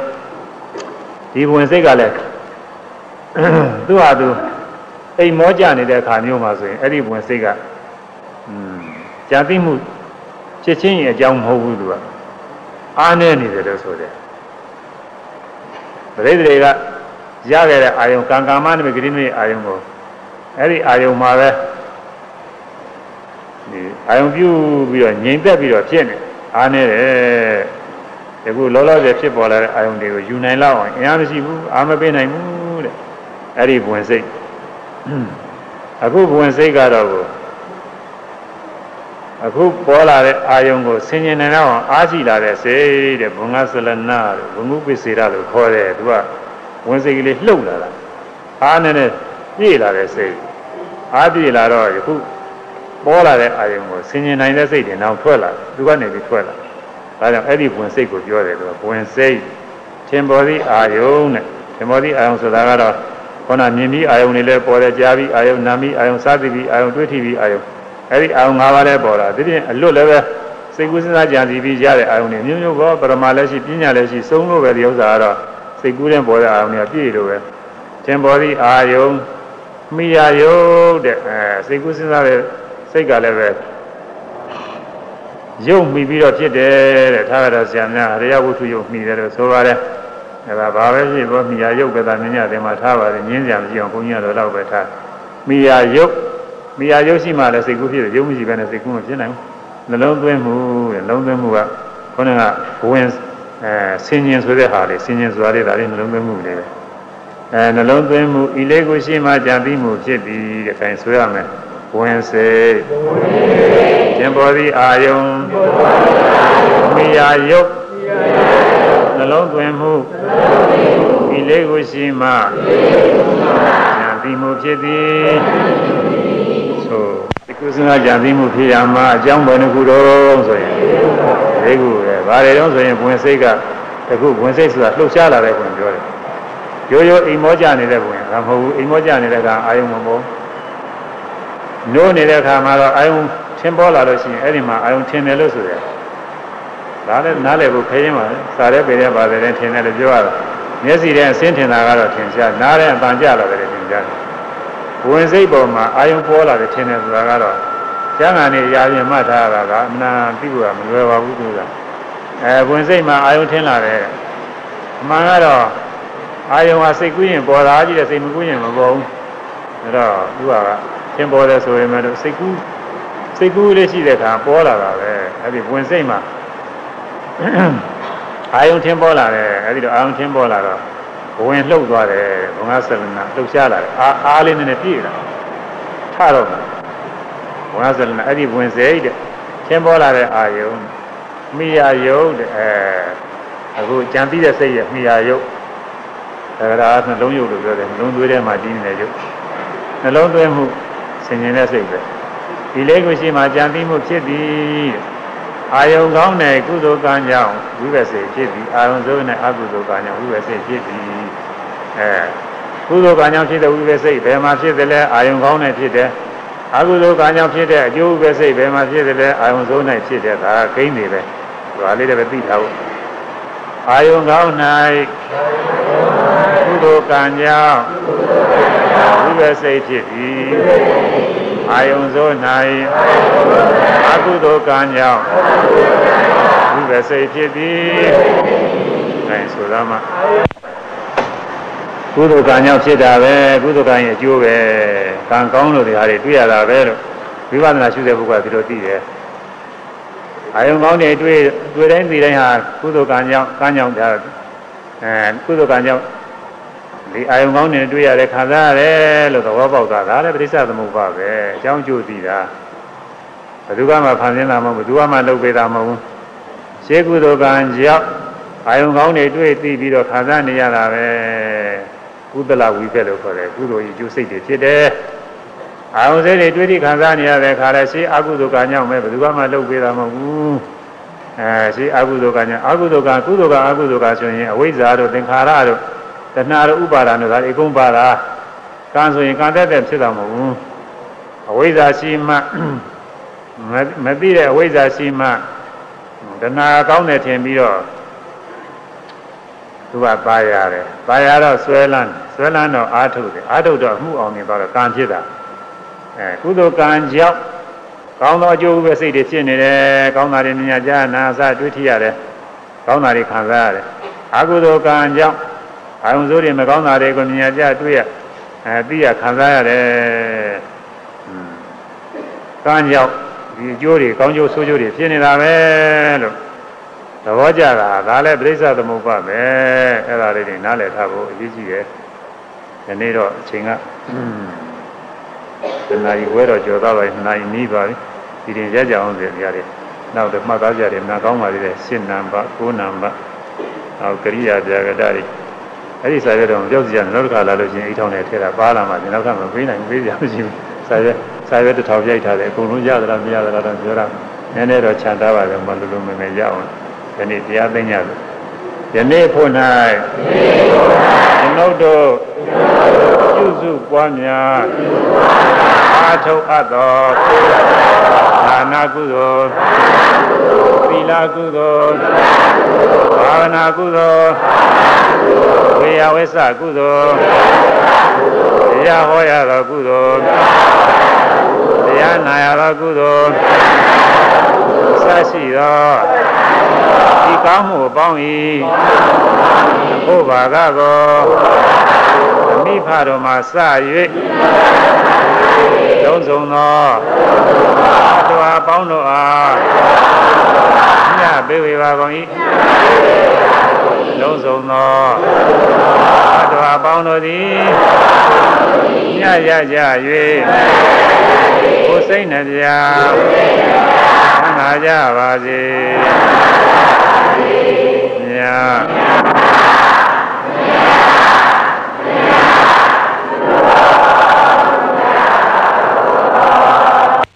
ဒီဘဝင်စိတ်ကလည်းသူ့ဟာသူအိမ်မောကြနေတဲ့အခါမျိုးမှာဆိုရင်အဲ့ဒီဘဝင်စိတ်ကอืมကြာသိမှုဖြစ်ချင်းရဲ့အကြောင်းမဟုတ်ဘူးသူက အားနေနေတယ်လို့ဆိုတယ်ပရိသေတွေကရခဲ့တဲ့အာယုံကံကာမနိမိတ်ဂရိနိမိတ်အာယုံကိုအဲ့ဒီအာယုံမှာပဲဒီအာယုံပြုပြီးတော့ငြိမ်သက်ပြီးတော့ဖြစ်နေအားနေတယ်ဒီခုလောလောဆယ်ဖြစ်ပေါ်လာတဲ့အာယုံတွေကိုယူနိုင်လောက်အောင်အင်အားမရှိဘူးအာမပေးနိုင်ဘူးတဲ့အဲ့ဒီဘဝင်စိတ်အခုဘဝင်စိတ်ကတော့ အခုပေါ်လာတဲ့အာယုံကိုဆင်ញင်နေတော့အားရှိလာတဲ့စိတ်တဲ့ဘုံငါဆလနာလို့ဘုံမှုပိစေရလို့ခေါ်တယ်သူကဝင်စိတ်ကလေးလှုပ်လာတာအားနဲ့နဲ့ပြည့်လာတဲ့စိတ်အားပြည့်လာတော့ယခုပေါ်လာတဲ့အာယုံကိုဆင်ញင်နိုင်တဲ့စိတ်တွေနောက်ထွက်လာသူကနေပြီးထွက်လာဒါကြောင့်အဲ့ဒီဘဝင်စိတ်ကိုပြောတယ်သူကဘဝင်စိတ်ထင်ပေါ်သည့်အာယုံနဲ့ထင်ပေါ်သည့်အာယုံဆိုတာကတော့ခေါဏမြင်ပြီးအာယုံတွေလည်းပေါ်တယ်ကြားပြီးအာယုံနာပြီးအာယုံစားပြီးအာယုံတွေးထိပြီးအာယုံ အဲ့ဒီအာယုံ၅ပါးလည်းပေါ်လာဒီပြင်အလွတ်လည်းပဲစိတ်ကူးစဉ်းစားကြံစီပြီးရတဲ့အာယုံတွေမျိုးမျိုးပေါ်ပရမလည်းရှိပညာလည်းရှိစုံလို့ပဲဒီဥစ္စာကတော့စိတ်ကူးတဲ့ပေါ်တဲ့အာယုံတွေကပြည့်လို့ပဲသင်ပေါ်သည့်အာယုံမိယာယုတ်တဲ့အဲစိတ်ကူးစဉ်းစားတဲ့စိတ်ကလည်းပဲယုတ်မိပြီးတော့ဖြစ်တယ်တဲ့ထားရတော့ဆရာများအရိယဝုထုယုတ်မိတယ်လို့ဆိုပါတယ်အဲဒါဘာပဲဖြစ်ပေါ်မိယာယုတ်ပဲသာမြင်ရတယ်မှာထားပါတယ်ငင်းကြမရှိအောင်ဘုန်းကြီးကတော့တော့ပဲထားမိယာယုတ် မိယာရုပ်ရှိမှလည်းစိတ်ကူးဖြစ်တယ်ရုပ်မရှိဘဲနဲ့စိတ်ကူးမဖြစ်နိုင်ဘူးနှလုံးသွင်းမှုတဲ့နှလုံးသွင်းမှုကခေါင်းကဘဝင်အဲဆင်ញင်ဆိုတဲ့ဟာလေးဆင်ញင်ဆိုတာလေးဒါလေးနှလုံးသွင်းမှုလေးပဲအဲနှလုံးသွင်းမှုဤလေးကိုရှိမှကြံပြီးမှုဖြစ်ပြီးတဲ့ခိုင်ဆိုရမယ်ဝင်စေကျင်ပေါ်သည့်အာယုံမိယာရုပ်နှလုံးသွင်းမှုဤလေးကိုရှိမှကြံပြီးမှုဖြစ်သည်ဆိုဒီ ကုသနာကြံသိမှုဖြစ်ရမှာအကြောင်းဘယ်နှခုတော့ဆိုရင်ဒီခုပဲဘာတွေတော့ဆိုရင်ဝင်စိတ်ကတခုဝင်စိတ်ဆိုတာလှုပ်ရှားလာတဲ့ဝင်ပြောတယ်ရိုးရိုးအိမ်မောကြနေတဲ့ဝင်ဒါမဟုတ်ဘူးအိမ်မောကြနေတဲ့ကအာယုံမပေါ်နိုးနေတဲ့အခါမှာတော့အာယုံထင်ပေါ်လာလို့ရှိရင်အဲ့ဒီမှာအာယုံထင်တယ်လို့ဆိုရဒါလည်းနားလည်ဖို့ခဲရင်ပါလေစားရဲပေရဲပါတယ်ထင်တယ်လို့ပြောရတာမျက်စိထဲအစင်းထင်တာကတော့ထင်ရှားနားထဲအပန်ကြလာတယ်ထင်ရှားတယ် ဝင်စိတ်ပေါ်မှာအာယုံပေါ်လာတယ်ထင်တယ်ဆိုတာကတော့ကျမ်းဂန်နဲ့ရာပြင်မှတ်ထားတာကအမှန်သိဖို့ကမလွယ်ပါဘူးသူကအဲဝင်စိတ်မှာအာယုံထင်လာတယ်အမှန်ကတော့အာယုံဟာစိတ်ကူးရင်ပေါ်လာကြည့်တယ်စိတ်မကူးရင်မပေါ်ဘူးဒါတော့သူကထင်ပေါ်တယ်ဆိုရင်လည်းစိတ်ကူးစိတ်ကူးလေးရှိတဲ့အခါပေါ်လာတာပဲအဲဒီဝင်စိတ်မှာအာယုံထင်ပေါ်လာတယ်အဲဒီတော့အာယုံထင်ပေါ်လာတော့ ဝင်လှုပ်သွားတယ်ဘုံငါဆလနာလှုပ်ရှားလာတယ်အားအားလေးနဲ့ပြည့်လာထတော့မှာဘုံငါဆလနာအဲ့ဒီဝင်စေတဲ့သင်ပေါ်လာတဲ့အာယုံမိယာယုတ်တဲ့အဲအခုကြံပြီးတဲ့စိတ်ရဲ့မိယာယုတ်ဒါကရာနှလုံးယုတ်လို့ပြောတယ်နှလုံးသွေးထဲမှာတည်နေတဲ့ယုတ်နှလုံးသွင်းမှုဆင်ញင်တဲ့စိတ်ပဲဒီလေးကိုရှိမှကြံပြီးမှုဖြစ်သည် အာယုံကောင်းတဲ့ကုသိုလ်ကံကြောင့်ဝိပဿနာဖြစ်ပြီးအာယုံစိုးနဲ့အကုသိုလ်ကံကြောင့်ဝိပဿနာဖြစ်ပြီးအဲကုသိုလ်ကံကြောင့်ဖြစ်တဲ့ဝိပဿနာဘယ်မှာဖြစ်တယ်လဲအာယုံကောင်းနဲ့ဖြစ်တယ်အကုသိုလ်ကံကြောင့်ဖြစ်တဲ့အကျိုးဝိပဿနာဘယ်မှာဖြစ်တယ်လဲအာယုံစိုးနဲ့ဖြစ်တယ်ဒါကဂိမ်းနေပဲဒါလေးလည်းပဲသိထားဖို့အာယုံကောင်း၌ကုသိုလ်ကံကြောင့်ဝိပဿနာဖြစ်ပြီး အာယုံစိုး၌အကုသိုလ်ကံကြောင့်ဝိပစိတ်ဖြစ်သည်အဲဆိုတော့မှကုသိုလ်ကံကြောင့်ဖြစ်တာပဲကုသိုလ်ကံရဲ့အကျိုးပဲကံကောင်းလို့ဒီဟာတွေတွေ့ရတာပဲလို့ဝိပဿနာရှုတဲ့ပုဂ္ဂိုလ်ကဒီလိုသိတယ်အာယုံကောင်းတွေတွေ့တွေ့တိုင်းသိတိုင်းဟာကုသိုလ်ကံကြောင့်ကံကြောင့်ဒါအဲကုသိုလ်ကံကြောင့် ဒီအာယုံကောင်းတွေတွေ့ရတဲ့ခံစားရတယ်လို့သဘောပေါက်တာဒါလည်းပရိစ္ဆေသမုပ္ပါပဲအကြောင်းကျိုးသိတာဘယ်သူကမှဖန်ဆင်းတာမဟုတ်ဘူးဘယ်သူကမှလုပ်ပေးတာမဟုတ်ဘူးရှေးကုသိုလ်ကံကြောင့်အာယုံကောင်းတွေတွေ့သိပြီးတော့ခံစားနေရတာပဲကုသလဝိပက်လို့ခေါ်တယ်ကုသိုလ်ကြီးကျိုးစိတ်တွေဖြစ်တယ်အာယုံစိတ်တွေတွေ့သိခံစားနေရတဲ့ခါလဲရှေးအကုသိုလ်ကံကြောင့်ပဲဘယ်သူကမှလုပ်ပေးတာမဟုတ်ဘူးအဲရှေးအကုသိုလ်ကံကြောင့်အကုသိုလ်ကံကုသိုလ်ကအကုသိုလ်ကဆိုရင်အဝိဇ္ဇာတို့သင်္ခါရတို့ တဏှာတို့ဥပါဒာတို့ဒါအကုန်ပါတာကံဆိုရင်ကံတက်တဲ့ဖြစ်တာမဟုတ်ဘူးအဝိဇ္ဇာရှိမှမသိတဲ့အဝိဇ္ဇာရှိမှတဏှာကောင်းတယ်ထင်ပြီးတော့သူကပါရတယ်ပါရတော့ဆွဲလန်းဆွဲလန်းတော့အာထုတ်တယ်အာထုတ်တော့အမှုအောင်နေတော့ကံဖြစ်တာအဲကုသိုလ်ကံကြောင့်ကောင်းသောအကျိုးပဲစိတ်တွေဖြစ်နေတယ်ကောင်းတာတွေမြင်ကြနာစတွေ့ထရတယ်ကောင်းတာတွေခံစားရတယ်အကုသိုလ်ကံကြောင့် အာယုံစိုးတွေမကောင်းတာတွေကိုမြင်ကြတွေ့ရအဲသိရခံစားရတယ်ကံကြောင့်ဒီအကျိုးတွေကောင်းကျိုးဆိုးကျိုးတွေဖြစ်နေတာပဲလို့သဘောကျတာဒါလည်းပြိဿသမုပ္ပါပဲအဲ့ဒါလေးတွေနားလည်ထားဖို့အရေးကြီးတယ်ဒီနေ့တော့အချိန်ကတနာရီဝဲတော့ကြော်တော့ပဲနိုင်နီးပါပြီဒီရင်ရကြအောင်စီရတယ်နောက်တော့မှတ်သားကြတယ်နားကောင်းပါသေးတယ်ရှင်းနံပါတ်၉နံပါတ်နောက်ကရိယာပြာကတတွေ အဲ့ဒီစာရွက်တော့ကြောက်စီရနောက်တစ်ခါလာလို့ချင်းအိတ်ထောင်နဲ့ထဲတာပါလာမှဒီနောက်ထပ်မပေးနိုင်ပေးကြမရှိဘူးစာရွက်စာရွက်တစ်ထောင်ပြိုက်ထားတယ်အကုန်လုံးရသလားမရသလားတော့ပြောတာနည်းနည်းတော့ခြံထားပါလေမလူလူမမယ်ရအောင်ဒီနေ့တရားသိညာလို့ယနေ့ဖို့၌ကျွန်ုပ်တို့ပြုစုပွားများအာထုတ်အပ်သော ဒါနကုသိုလ်သီလကုသိုလ်ဘာဝနာကုသိုလ်ဝေယဝိသကုသိုလ်တရားဟောရသောကုသိုလ်တရားနာရသောကုသိုလ်ဆရှိသောဒီကောင်းမှုပေါင်း၏ဘုဘာကကို မိဖတော်မှာစ၍လုံးစုံသောတော်ပေါင်းတို့အားညပေးဝေပါကုန်၏လုံးစုံသောတော်ပေါင်းတို့သည်ညရကြ၍ကိုယ်စိတ်နှပြသံဃာကြပါစေမြတ်